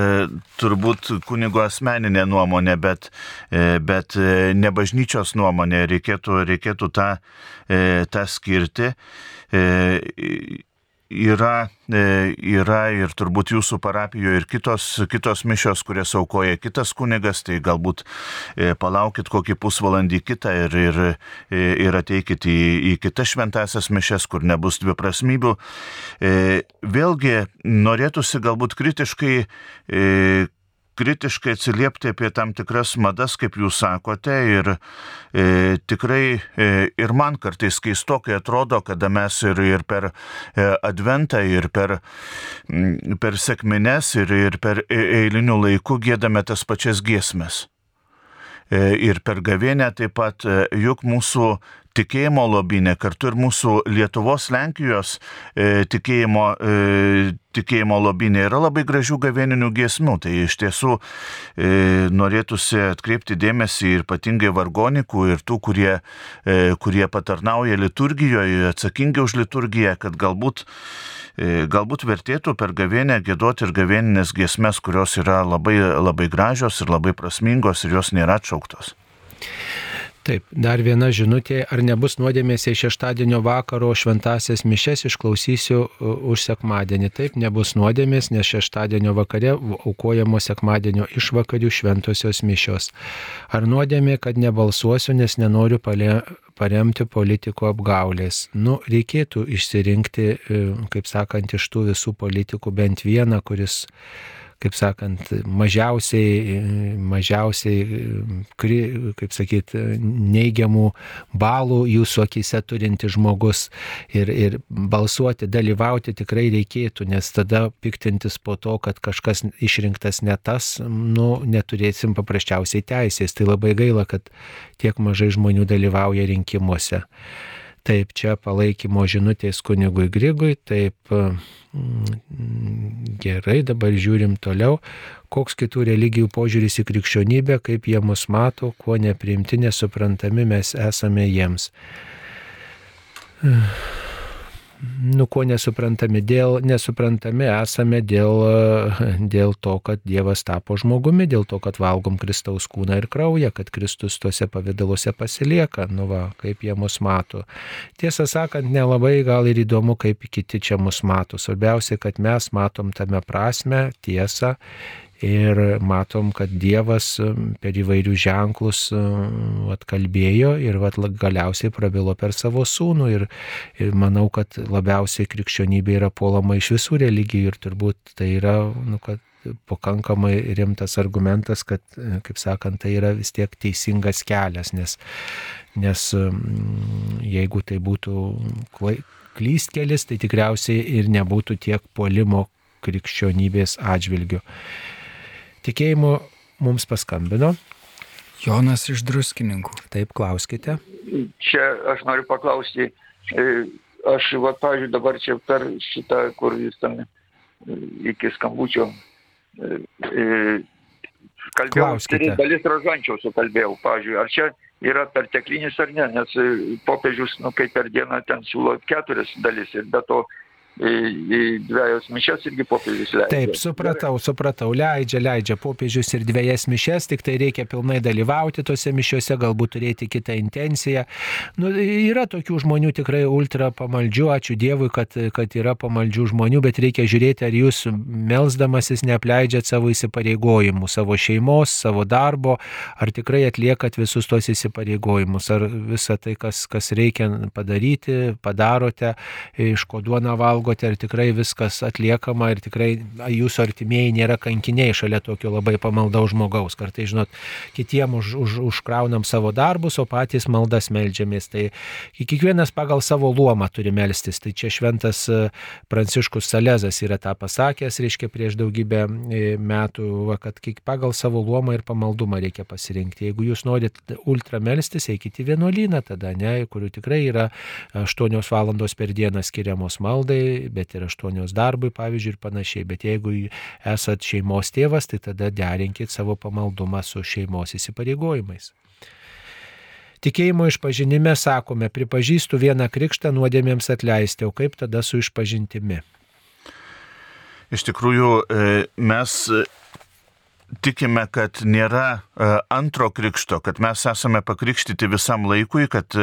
turbūt kunigo asmeninė nuomonė, bet, e, bet e, ne bažnyčios nuomonė, reikėtų, reikėtų tą, e, tą skirti. E, yra, e, yra ir turbūt jūsų parapijoje ir kitos, kitos mišios, kurias aukoja kitas kunigas, tai galbūt e, palaukit kokį pusvalandį kitą ir, ir, e, ir ateikit į, į kitas šventasias mišes, kur nebus dviprasmybių. Vėlgi norėtųsi galbūt kritiškai kritiškai atsiliepti apie tam tikras madas, kaip jūs sakote, ir e, tikrai e, ir man kartais keistokai atrodo, kada mes ir, ir per e, adventą, ir per, m, per sekmines, ir, ir per e, eilinių laikų gėdame tas pačias giesmes. E, ir per gavienę taip pat, e, juk mūsų tikėjimo lobinė, kartu ir mūsų Lietuvos, Lenkijos e, tikėjimo, e, tikėjimo lobinė yra labai gražių gavieninių giesmių. Tai iš tiesų e, norėtųsi atkreipti dėmesį ir ypatingai vargonikų ir tų, kurie, e, kurie patarnauja liturgijoje, atsakingi už liturgiją, kad galbūt e, galbūt vertėtų per gavienę gėdoti ir gavieninės giesmes, kurios yra labai, labai gražios ir labai prasmingos ir jos nėra atšauktos. Taip, dar viena žinutė, ar nebus nuodėmės į šeštadienio vakaro šventasias mišes išklausysiu už sekmadienį. Taip, nebus nuodėmės, nes šeštadienio vakare aukojamo sekmadienio išvakarių šventosios mišios. Ar nuodėmė, kad nebalsuosiu, nes nenoriu palė, paremti politikų apgaulės. Nu, reikėtų išsirinkti, e, kaip sakant, iš tų visų politikų bent vieną, kuris kaip sakant, mažiausiai, mažiausiai, kaip sakyt, neigiamų balų jūsų akise turinti žmogus ir, ir balsuoti, dalyvauti tikrai reikėtų, nes tada piktintis po to, kad kažkas išrinktas ne tas, nu, neturėsim paprasčiausiai teisės. Tai labai gaila, kad tiek mažai žmonių dalyvauja rinkimuose. Taip, čia palaikymo žinutės kunigui Grigui, taip mm, gerai, dabar žiūrim toliau, koks kitų religijų požiūris į krikščionybę, kaip jie mus mato, kuo nepriimti, nesuprantami mes esame jiems nu, ko nesuprantami, dėl, nesuprantami esame dėl, dėl to, kad Dievas tapo žmogumi, dėl to, kad valgom Kristaus kūną ir kraują, kad Kristus tuose pavydaluose pasilieka, nu va, kaip jie mus mato. Tiesą sakant, nelabai gal ir įdomu, kaip kiti čia mus mato. Svarbiausia, kad mes matom tame prasme, tiesą Ir matom, kad Dievas um, per įvairius ženklus um, atkalbėjo ir vat, galiausiai prabilo per savo sūnų. Ir, ir manau, kad labiausiai krikščionybė yra puolama iš visų religijų ir turbūt tai yra, nu, kad pakankamai rimtas argumentas, kad, kaip sakant, tai yra vis tiek teisingas kelias, nes, nes um, jeigu tai būtų klystkelis, tai tikriausiai ir nebūtų tiek puolimo krikščionybės atžvilgių. Tikėjimo mums paskambino. Jonas iš druskininkų. Taip, klauskite. Čia aš noriu paklausti, e, aš, va, pavyzdžiui, dabar čia per šitą, kur jūs ten e, iki skambučio e, kalbėjau, tai dalis rožančiaus sukalbėjau, pavyzdžiui, ar čia yra perteklinis ar ne, nes popiežius, nu, kaip per dieną ten siūlo keturias dalis ir be to dviejas mišes irgi popiežius leidžia. Taip, supratau, supratau, leidžia, leidžia popiežius ir dviejas mišes, tik tai reikia pilnai dalyvauti tose mišiuose, galbūt turėti kitą intenciją. Nu, yra tokių žmonių tikrai ultra pamaldžių, ačiū Dievui, kad, kad yra pamaldžių žmonių, bet reikia žiūrėti, ar jūs melzdamasis neapleidžiat savo įsipareigojimų, savo šeimos, savo darbo, ar tikrai atliekat visus tos įsipareigojimus, ar visą tai, kas, kas reikia padaryti, padarote, iš ko duona valgo saugote, ar tikrai viskas atliekama ir tikrai jūsų artimieji nėra kankiniai šalia tokio labai pamaldaus žmogaus. Kartai, žinot, kitiem už, už, užkraunam savo darbus, o patys maldas melžiamės. Tai kiekvienas pagal savo luomą turi melstis. Tai čia šventas e, Pranciškus Salezas yra tą pasakęs, reiškia, prieš daugybę e, metų, va, kad pagal savo luomą ir pamaldumą reikia pasirinkti. Jeigu jūs norit ultra melstis, eikite į vienuolyną tada, ne, kurių tikrai yra 8 valandos per dieną skiriamos maldai, bet ir aštuonios darbui, pavyzdžiui, ir panašiai. Bet jeigu esat šeimos tėvas, tai tada derinkit savo pamaldumą su šeimos įsipareigojimais. Tikėjimo išpažinime sakome, pripažįstu vieną krikštą nuodėmėms atleisti, o kaip tada su išpažintimi? Iš tikrųjų, mes tikime, kad nėra antro krikšto, kad mes esame pakrikštyti visam laikui, kad,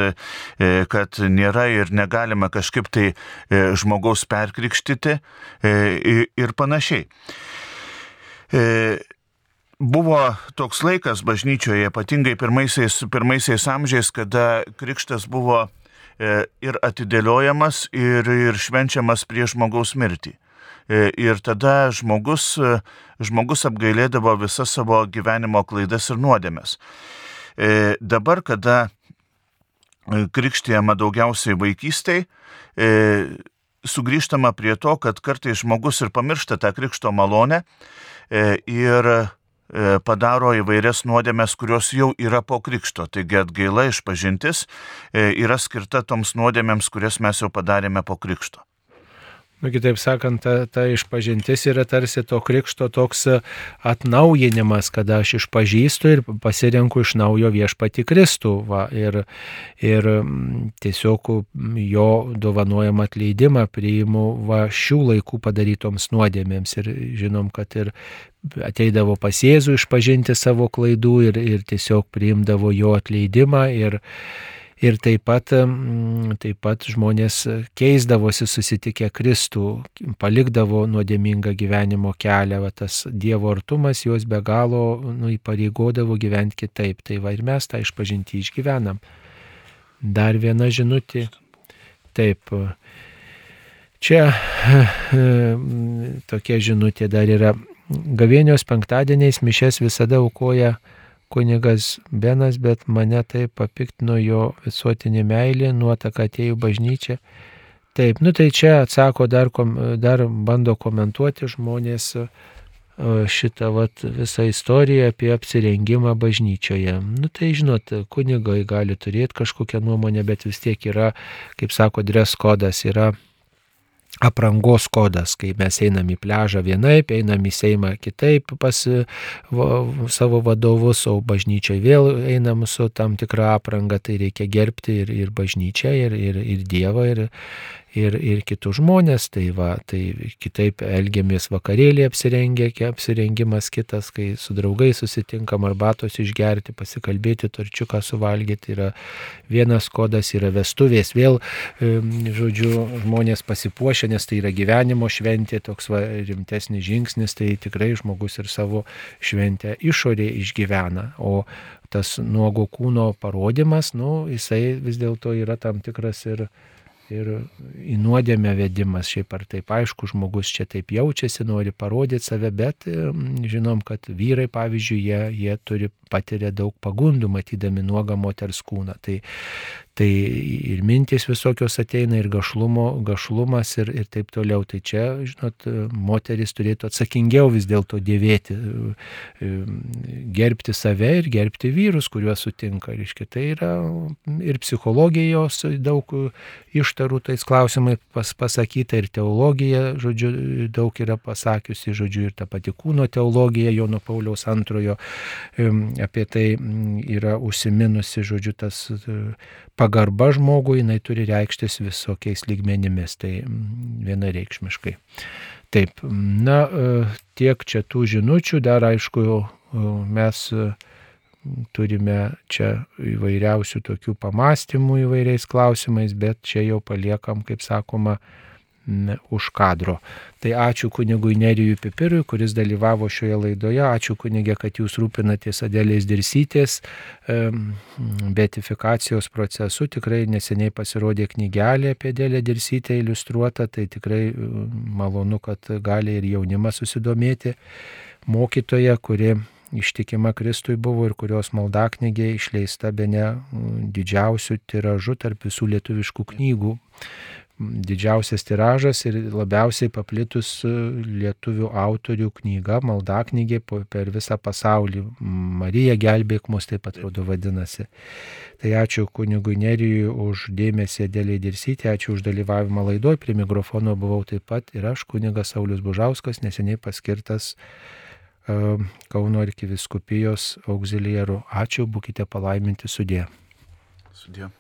kad nėra ir negalima kažkaip tai žmogaus perkrikštyti ir panašiai. Buvo toks laikas bažnyčioje, ypatingai pirmaisiais, pirmaisiais amžiais, kada krikštas buvo ir atidėliojamas, ir, ir švenčiamas prieš žmogaus mirtį. Ir tada žmogus, žmogus apgailėdavo visas savo gyvenimo klaidas ir nuodėmės. Dabar, kada krikštėjama daugiausiai vaikystėje, sugrįžtama prie to, kad kartais žmogus ir pamiršta tą krikšto malonę ir padaro įvairias nuodėmės, kurios jau yra po krikšto. Taigi atgaila išpažintis yra skirta toms nuodėmėms, kurias mes jau padarėme po krikšto. Nu, kitaip sakant, ta, ta išpažintis yra tarsi to krikšto toks atnaujinimas, kada aš išpažįstu ir pasirenku iš naujo viešpati Kristų. Va, ir, ir tiesiog jo dovanojam atleidimą priimu va, šių laikų padarytoms nuodėmėms. Ir žinom, kad ir ateidavo pas Jėzų išpažinti savo klaidų ir, ir tiesiog priimdavo jo atleidimą. Ir, Ir taip pat, taip pat žmonės keisdavosi susitikę Kristų, palikdavo nuodėmingą gyvenimo kelią, va, tas Dievo artumas juos be galo nu, įpareigodavo gyventi kitaip. Tai va ir mes tą išpažinti išgyvenam. Dar viena žinutė. Taip. Čia tokia žinutė dar yra. Gavėnios penktadieniais mišes visada aukoja kunigas Benas, bet mane taip papiktino jo visuotinė meilė, nuotaka atėjų bažnyčia. Taip, nu tai čia atsako dar, dar bando komentuoti žmonės šitą vat, visą istoriją apie apsirengimą bažnyčioje. Nu tai žinot, kunigai gali turėti kažkokią nuomonę, bet vis tiek yra, kaip sako, dres kodas, yra aprangos kodas, kai mes einam į pležą vienaip, einam į Seimą kitaip pas va, savo vadovus, o bažnyčiai vėl einam su tam tikra apranga, tai reikia gerbti ir, ir bažnyčią, ir, ir, ir Dievą, ir, ir, ir kitus žmonės, tai va, tai kitaip elgiamės vakarėlį apsirengę, apsirengimas kitas, kai su draugais susitinkam arbatos išgerti, pasikalbėti, torčiuką suvalgyti, yra vienas kodas, yra vestuvės, vėl, žodžiu, žmonės pasipuošia, nes tai yra gyvenimo šventė, toks va, rimtesnis žingsnis, tai tikrai žmogus ir savo šventę išorėje išgyvena, o tas nuogo kūno parodimas, nu, jisai vis dėlto yra tam tikras ir ir į nuodėmę vedimas, šiaip ar taip aišku, žmogus čia taip jaučiasi, nori parodyti save, bet žinom, kad vyrai, pavyzdžiui, jie, jie turi patiria daug pagundų matydami nuogą moters kūną. Tai, tai ir mintys visokios ateina, ir gašlumo, gašlumas, ir, ir taip toliau. Tai čia, žinot, moteris turėtų atsakingiau vis dėlto dėvėti, gerbti save ir gerbti vyrus, kuriuos sutinka. Reiškia, tai yra ir psichologijos daug ištarų tais klausimai pas, pasakyta, ir teologija, žodžiu, daug yra pasakiusi, žodžiu, ir ta pati kūno teologija Jono Pauliaus antrojo apie tai yra užsiminusi, žodžiu, tas pagarba žmogui, jinai turi reikštis visokiais lygmenimis, tai mm, vienareikšmiškai. Taip, na, e, tiek čia tų žinučių, dar aišku, mes e, turime čia įvairiausių tokių pamastymų įvairiais klausimais, bet čia jau paliekam, kaip sakoma, už kadro. Tai ačiū kunigui Nerijui Pipirui, kuris dalyvavo šioje laidoje. Ačiū kunigė, kad jūs rūpinatės Adėlės dirsytės betifikacijos procesu. Tikrai neseniai pasirodė knygelė apie Adėlę dirsytę iliustruota. Tai tikrai malonu, kad gali ir jaunimas susidomėti. Mokytoja, kuri ištikima Kristui buvo ir kurios maldaknygė išleista be ne didžiausių tiražų tarp visų lietuviškų knygų didžiausias tiražas ir labiausiai paplitus e, lietuvių autorių knyga, maldaknygė per visą pasaulį. Marija gelbėk mus taip atrodo vadinasi. Tai ačiū kunigui Nerijui už dėmesį dėliai dirsytį, ačiū už dalyvavimą laidoj, prie mikrofono buvau taip pat ir aš, kunigas Saulis Bužauskas, neseniai paskirtas uh, Kauno arkiviskupijos auxiliaru. Ačiū, būkite palaiminti sudė. Sudė.